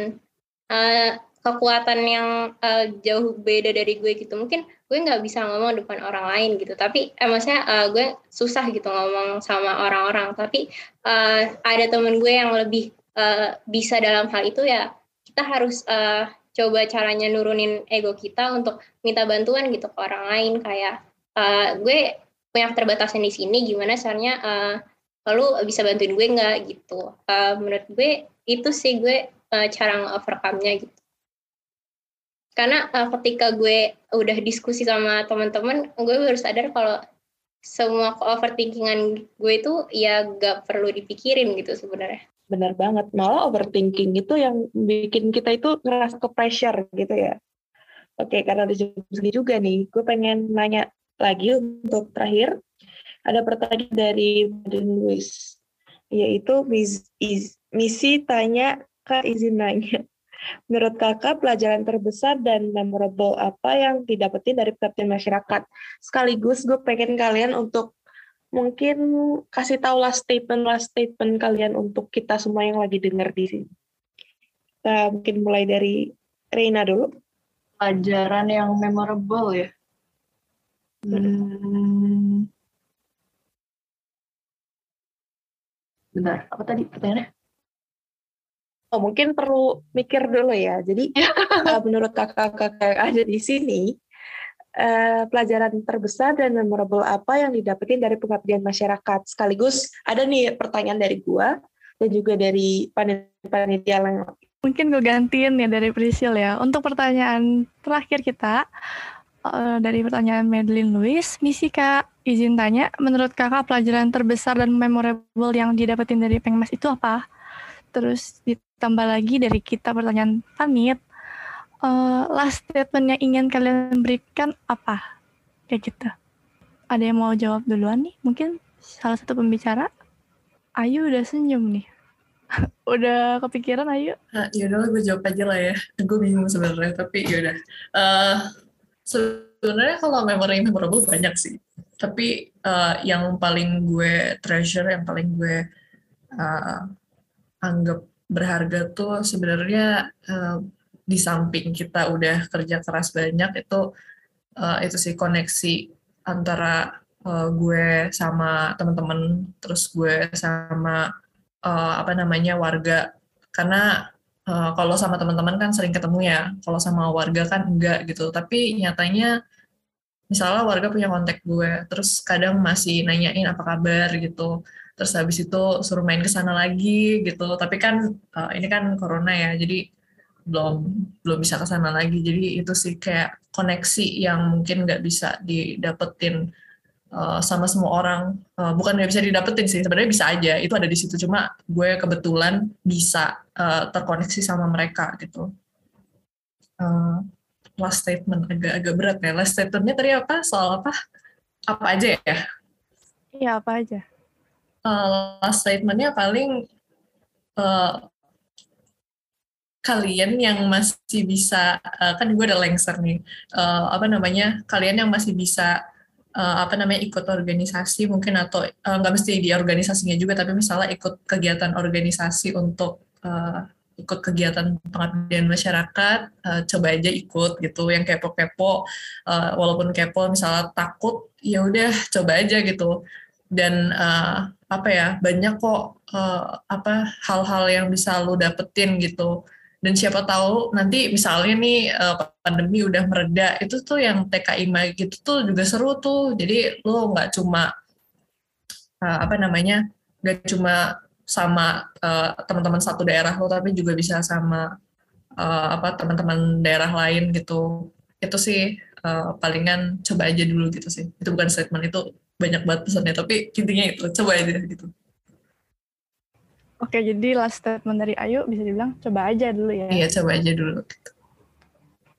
uh, kekuatan yang uh, jauh beda dari gue gitu. Mungkin gue nggak bisa ngomong depan orang lain gitu tapi eh, maksudnya uh, gue susah gitu ngomong sama orang-orang. Tapi uh, ada temen gue yang lebih uh, bisa dalam hal itu ya kita harus uh, coba caranya nurunin ego kita untuk minta bantuan gitu ke orang lain. Kayak uh, gue punya keterbatasan di sini gimana caranya uh, lalu bisa bantuin gue nggak? Gitu. Uh, menurut gue itu sih gue uh, cara overcome-nya gitu. Karena uh, ketika gue udah diskusi sama teman-teman gue baru sadar kalau semua overthinkingan gue itu ya gak perlu dipikirin gitu sebenarnya. Benar banget. Malah overthinking itu yang bikin kita itu ngerasa ke pressure gitu ya. Oke karena segini juga nih gue pengen nanya lagi untuk terakhir ada pertanyaan dari Baden Luis yaitu misi tanya kak izin nanya Menurut kakak, pelajaran terbesar dan memorable apa yang didapetin dari pengabdian masyarakat? Sekaligus gue pengen kalian untuk mungkin kasih tahu last statement last statement kalian untuk kita semua yang lagi dengar di sini. Kita mungkin mulai dari Reina dulu. Pelajaran yang memorable ya. Hmm. Bentar, apa tadi pertanyaannya? oh, mungkin perlu mikir dulu ya. Jadi uh, (laughs) menurut kakak-kakak yang ada di sini, uh, pelajaran terbesar dan memorable apa yang didapetin dari pengabdian masyarakat? Sekaligus ada nih pertanyaan dari gua dan juga dari panitia yang Mungkin gue gantiin ya dari Prisil ya. Untuk pertanyaan terakhir kita, uh, dari pertanyaan Madeline Louis, misi Kak, izin tanya, menurut kakak pelajaran terbesar dan memorable yang didapetin dari Pengmas itu apa? Terus ditambah lagi dari kita pertanyaan pamit, uh, last statement yang ingin kalian berikan apa? Kayak gitu. Ada yang mau jawab duluan nih? Mungkin salah satu pembicara? Ayu udah senyum nih. (laughs) udah kepikiran Ayu? Nah, yaudah gue jawab aja lah ya. Gue bingung sebenarnya, tapi yaudah. Uh, sebenarnya kalau memory memorable banyak sih. Tapi uh, yang paling gue treasure, yang paling gue uh, anggap berharga tuh sebenarnya uh, di samping kita udah kerja keras banyak itu uh, itu sih koneksi antara uh, gue sama teman-teman terus gue sama uh, apa namanya warga karena uh, kalau sama teman-teman kan sering ketemu ya. Kalau sama warga kan enggak gitu. Tapi nyatanya misalnya warga punya kontak gue terus kadang masih nanyain apa kabar gitu. Terus habis itu suruh main ke sana lagi gitu. Tapi kan uh, ini kan corona ya jadi belum belum bisa ke sana lagi. Jadi itu sih kayak koneksi yang mungkin nggak bisa didapetin uh, sama semua orang uh, bukan nggak bisa didapetin sih sebenarnya bisa aja itu ada di situ. Cuma gue kebetulan bisa uh, terkoneksi sama mereka gitu. Uh, last statement agak-agak berat ya. Last statementnya tadi apa? Soal apa? Apa aja ya? Iya apa aja? Uh, last statementnya paling uh, kalian yang masih bisa uh, kan gue ada lengser nih. Uh, apa namanya? Kalian yang masih bisa uh, apa namanya ikut organisasi mungkin atau nggak uh, mesti di organisasinya juga tapi misalnya ikut kegiatan organisasi untuk uh, ikut kegiatan pengabdian masyarakat uh, coba aja ikut gitu yang kepo-kepo uh, walaupun kepo misalnya takut ya udah coba aja gitu. Dan uh, apa ya banyak kok uh, apa hal-hal yang bisa lo dapetin gitu dan siapa tahu nanti misalnya nih uh, pandemi udah mereda itu tuh yang TKI gitu tuh juga seru tuh. Jadi lo nggak cuma uh, apa namanya nggak cuma sama uh, teman-teman satu daerah lo tapi juga bisa sama uh, apa teman-teman daerah lain gitu. Itu sih uh, palingan coba aja dulu gitu sih. Itu bukan statement itu banyak banget pesannya tapi intinya itu coba aja gitu Oke, jadi last statement dari Ayu bisa dibilang coba aja dulu ya. Iya, coba aja dulu.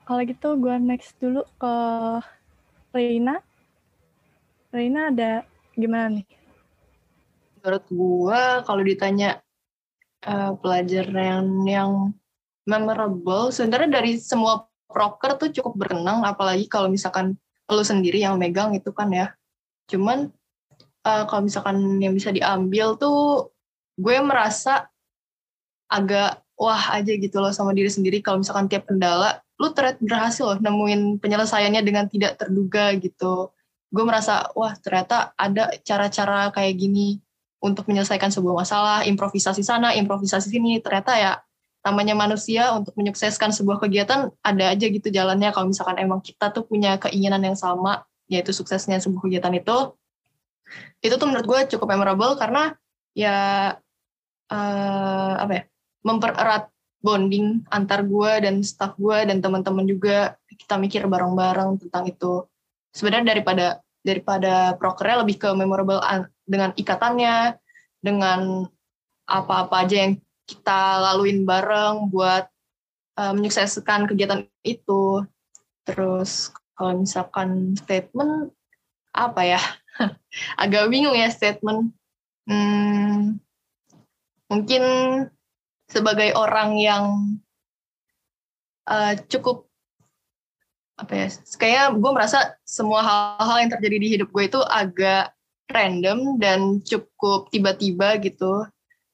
Kalau gitu gue next dulu ke Reina. Reina ada gimana nih? Menurut gue kalau ditanya uh, pelajaran yang memorable, sebenarnya dari semua proker tuh cukup berkenang, apalagi kalau misalkan lo sendiri yang megang itu kan ya. Cuman uh, kalau misalkan yang bisa diambil tuh gue merasa agak wah aja gitu loh sama diri sendiri kalau misalkan tiap kendala lu ternyata berhasil loh nemuin penyelesaiannya dengan tidak terduga gitu. Gue merasa, wah ternyata ada cara-cara kayak gini untuk menyelesaikan sebuah masalah, improvisasi sana, improvisasi sini. Ternyata ya namanya manusia untuk menyukseskan sebuah kegiatan ada aja gitu jalannya kalau misalkan emang kita tuh punya keinginan yang sama, yaitu suksesnya sebuah kegiatan itu. Itu tuh menurut gue cukup memorable karena ya uh, apa ya mempererat bonding antar gue dan staff gue dan teman-teman juga. Kita mikir bareng-bareng tentang itu. Sebenarnya daripada daripada prokernya lebih ke memorable dengan ikatannya dengan apa-apa aja yang kita laluin bareng buat uh, menyukseskan kegiatan itu. Terus kalau misalkan statement apa ya? (laughs) Agak bingung ya statement. Hmm, mungkin sebagai orang yang uh, cukup apa ya kayaknya gue merasa semua hal-hal yang terjadi di hidup gue itu agak random dan cukup tiba-tiba gitu.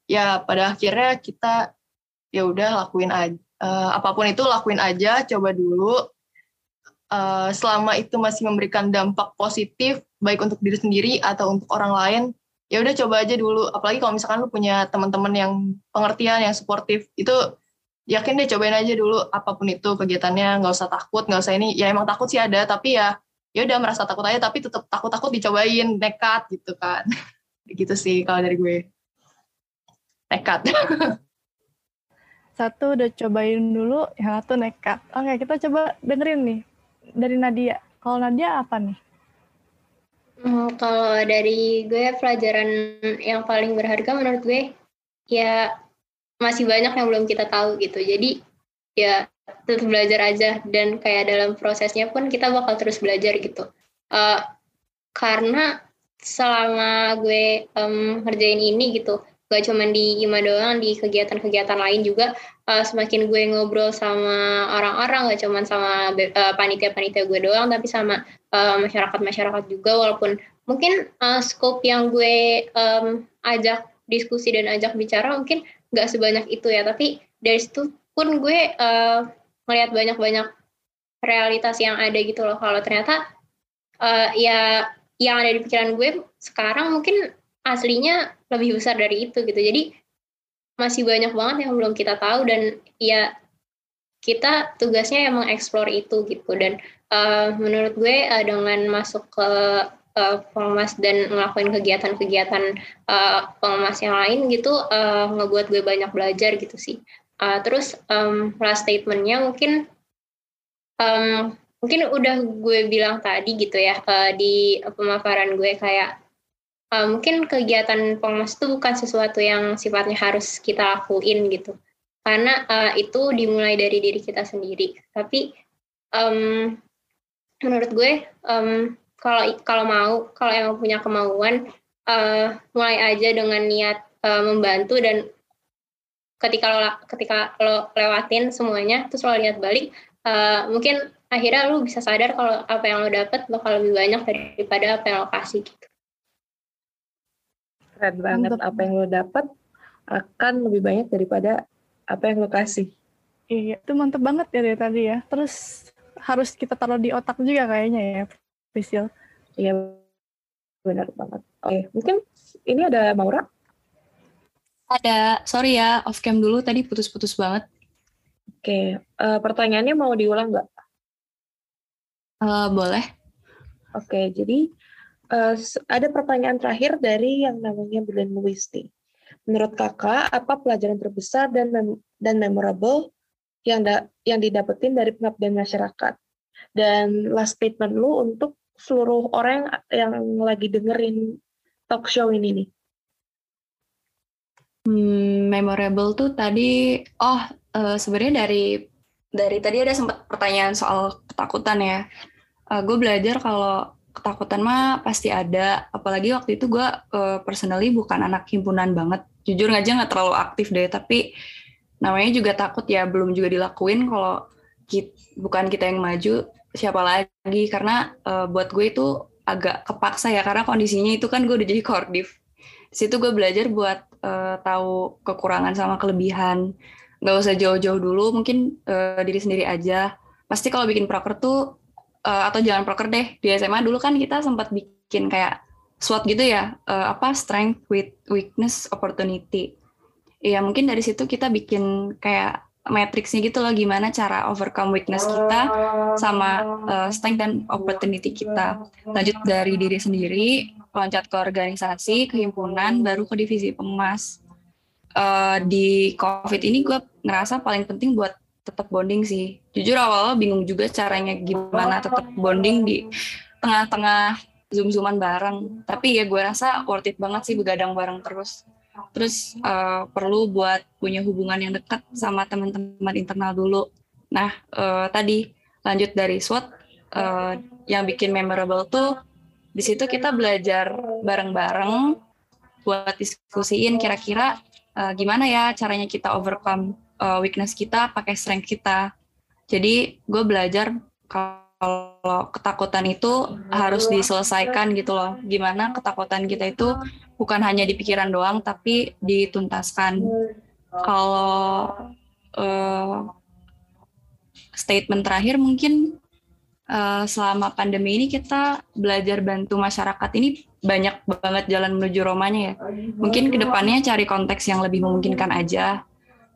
Ya pada akhirnya kita ya udah lakuin aja uh, apa pun itu lakuin aja coba dulu. Uh, selama itu masih memberikan dampak positif baik untuk diri sendiri atau untuk orang lain ya udah coba aja dulu. Apalagi kalau misalkan lu punya teman-teman yang pengertian yang suportif itu yakin deh cobain aja dulu apa pun itu kegiatannya. Nggak usah takut nggak usah ini. Ya emang takut sih ada tapi ya ya udah merasa takut aja tapi tetap takut-takut dicobain nekat gitu kan. (laughs) Gitu sih kalau dari gue. Nekat. (laughs) Satu udah cobain dulu yang satu nekat. Oke kita coba dengerin nih dari Nadia. Kalau Nadia apa nih Oh, kalau dari gue pelajaran yang paling berharga menurut gue ya masih banyak yang belum kita tahu gitu. Jadi ya tetap belajar aja dan kayak dalam prosesnya pun kita bakal terus belajar gitu. Uh, karena selama gue um, ngerjain ini gitu, gak cuma di IMA doang, di kegiatan-kegiatan lain juga uh, semakin gue ngobrol sama orang-orang, gak cuma sama uh, panitia-panitia gue doang, tapi sama Eh, masyarakat-masyarakat uh, juga walaupun mungkin uh, scope yang gue um, ajak diskusi dan ajak bicara mungkin nggak sebanyak itu ya tapi dari situ pun gue uh, melihat banyak-banyak realitas yang ada gitu loh. Kalau ternyata uh, ya yang ada di pikiran gue sekarang mungkin aslinya lebih besar dari itu gitu. Jadi masih banyak banget yang belum kita tahu dan ya kita tugasnya emang explore itu gitu. Dan uh, menurut gue uh, dengan masuk ke uh, dan ngelakuin kegiatan-kegiatan uh, yang lain gitu uh, ngebuat gue banyak belajar gitu sih. Uh, terus um, last statementnya mungkin um, mungkin udah gue bilang tadi gitu ya uh, di pemaparan gue kayak uh, mungkin kegiatan pengemas itu bukan sesuatu yang sifatnya harus kita lakuin gitu karena uh, itu dimulai dari diri kita sendiri tapi um, menurut gue um, kalau kalau mau kalau emang punya kemauan uh, mulai aja dengan niat uh, membantu dan ketika lo ketika lo lewatin semuanya terus lo lihat balik uh, mungkin akhirnya lo bisa sadar kalau apa yang lo dapat bakal lebih banyak daripada apa yang lo kasih gitu. Keren banget apa yang lo dapat akan lebih banyak daripada apa yang lo kasih. Iya, itu mantep banget ya dari tadi ya. Terus harus kita taruh di otak juga kayaknya ya, Prisil. Iya, benar banget. Oke, mungkin ini ada Maura? Ada, sorry ya, off cam dulu tadi putus-putus banget. Oke, uh, pertanyaannya mau diulang nggak? Uh, boleh. Oke, jadi uh, ada pertanyaan terakhir dari yang namanya Bilen Luisti. Menurut kakak, apa pelajaran terbesar dan mem dan memorable yang da yang didapetin dari pengabdian masyarakat? Dan last statement lu untuk seluruh orang yang, lagi dengerin talk show ini nih. Hmm, memorable tuh tadi, oh uh, sebenarnya dari dari tadi ada sempat pertanyaan soal ketakutan ya. Uh, gue belajar kalau ketakutan mah pasti ada. Apalagi waktu itu gue uh, personally bukan anak himpunan banget. Jujur aja nggak terlalu aktif deh. Tapi namanya juga takut ya belum juga dilakuin kalau kita, bukan kita yang maju siapa lagi karena uh, buat gue itu agak kepaksa ya karena kondisinya itu kan gue udah jadi kordif. Situ gue belajar buat uh, tahu kekurangan sama kelebihan nggak usah jauh-jauh dulu mungkin uh, diri sendiri aja pasti kalau bikin proker tuh uh, atau jangan proker deh. Di SMA dulu kan kita sempat bikin kayak SWOT gitu ya uh, apa strength with weakness opportunity. Ya mungkin dari situ kita bikin kayak matriksnya gitu loh gimana cara overcome weakness kita sama uh, strength dan opportunity kita. Lanjut dari diri sendiri loncat ke organisasi kehimpunan baru ke divisi pemas uh, di COVID ini gue ngerasa paling penting buat tetap bonding sih. Jujur awal-awal bingung juga caranya gimana tetap bonding di tengah-tengah zoom-zooman bareng. Tapi ya gue rasa worth it banget sih begadang bareng terus. Terus uh, perlu buat punya hubungan yang dekat sama teman-teman internal dulu. Nah uh, tadi lanjut dari SWOT uh, yang bikin memorable tuh di situ kita belajar bareng-bareng buat diskusiin kira-kira uh, gimana ya caranya kita overcome uh, weakness kita pakai strength kita. Jadi gue belajar kalau ketakutan itu harus diselesaikan gitu loh. Gimana ketakutan kita itu bukan hanya di pikiran doang tapi dituntaskan. Kalau uh, statement terakhir mungkin uh, selama pandemi ini kita belajar bantu masyarakat ini banyak banget jalan menuju Romanya ya. Mungkin ke depannya cari konteks yang lebih memungkinkan aja.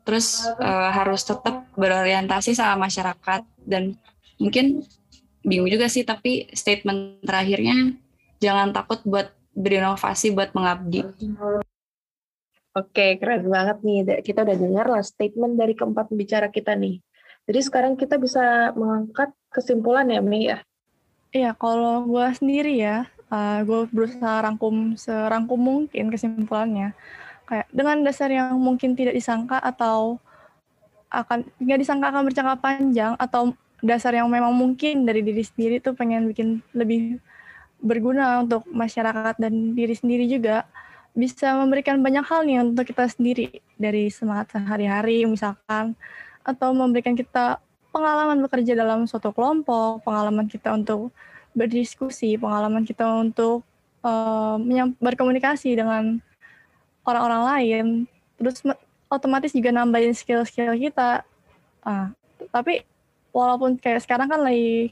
Terus uh, harus tetap berorientasi sama masyarakat dan mungkin bingung juga sih tapi statement terakhirnya jangan takut buat berinovasi buat mengabdi. Oke, keren banget nih. Kita udah dengar lah statement dari keempat pembicara kita nih. Jadi sekarang kita bisa mengangkat kesimpulan ya, Mei ya? Iya, kalau gue sendiri ya, uh, gue berusaha rangkum serangkum mungkin kesimpulannya kayak dengan dasar yang mungkin tidak disangka atau akan nggak disangka akan berjangka panjang atau dasar yang memang mungkin dari diri sendiri tuh pengen bikin lebih berguna untuk masyarakat dan diri sendiri juga bisa memberikan banyak hal nih untuk kita sendiri. Dari semangat sehari-hari misalkan atau memberikan kita pengalaman bekerja dalam suatu kelompok, pengalaman kita untuk berdiskusi, pengalaman kita untuk uh, berkomunikasi dengan orang-orang lain, terus otomatis juga nambahin skill-skill kita. Uh, tapi walaupun kayak sekarang kan lagi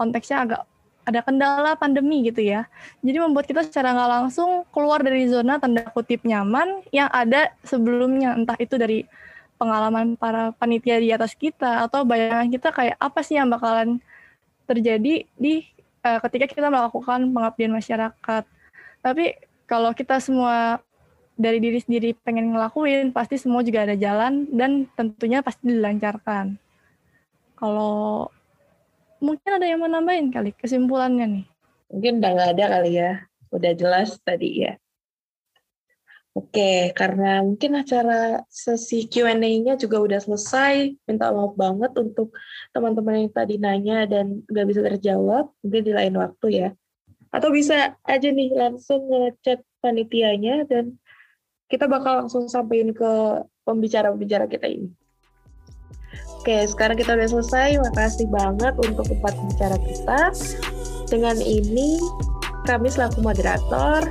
konteksnya agak ada kendala pandemi gitu ya. Jadi membuat kita secara nggak langsung keluar dari zona tanda kutip nyaman yang ada sebelumnya, entah itu dari pengalaman para panitia di atas kita atau bayangan kita kayak apa sih yang bakalan terjadi di uh, ketika kita melakukan pengabdian masyarakat. Tapi kalau kita semua dari diri sendiri pengen ngelakuin, pasti semua juga ada jalan dan tentunya pasti dilancarkan. Kalau mungkin ada yang mau nambahin kali kesimpulannya nih. Mungkin udah nggak ada kali ya, udah jelas tadi ya. Oke, karena mungkin acara sesi Q&A-nya juga udah selesai. Minta maaf banget untuk teman-teman yang tadi nanya dan nggak bisa terjawab. Mungkin di lain waktu ya. Atau bisa aja nih langsung ngechat panitianya dan kita bakal langsung sampaikan ke pembicara-pembicara kita ini. Oke, sekarang kita udah selesai. Makasih banget untuk empat pembicara kita. Dengan ini, kami selaku moderator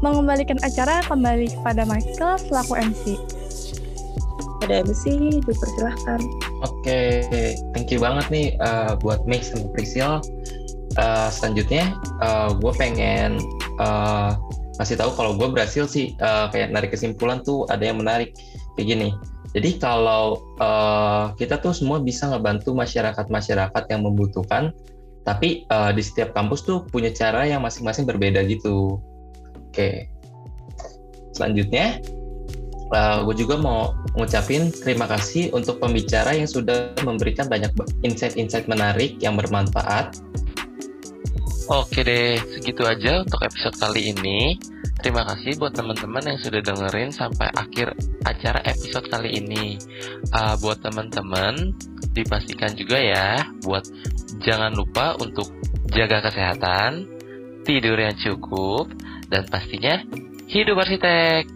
mengembalikan acara kembali kepada Michael selaku MC. Pada MC, dipersilahkan. Oke, okay. thank you banget nih uh, buat Mix dan Priscil. Uh, selanjutnya, uh, gue pengen uh, kasih tahu kalau gue berhasil sih uh, kayak narik kesimpulan tuh ada yang menarik kayak gini. Jadi kalau uh, kita tuh semua bisa ngebantu masyarakat-masyarakat yang membutuhkan, tapi uh, di setiap kampus tuh punya cara yang masing-masing berbeda gitu. Oke. Selanjutnya, uh, gue juga mau ngucapin terima kasih untuk pembicara yang sudah memberikan banyak insight-insight menarik yang bermanfaat. Oke deh, segitu aja untuk episode kali ini. Terima kasih buat teman-teman yang sudah dengerin sampai akhir acara episode kali ini. Uh, buat teman-teman, dipastikan juga ya, buat jangan lupa untuk jaga kesehatan, tidur yang cukup, dan pastinya hidup arsitek.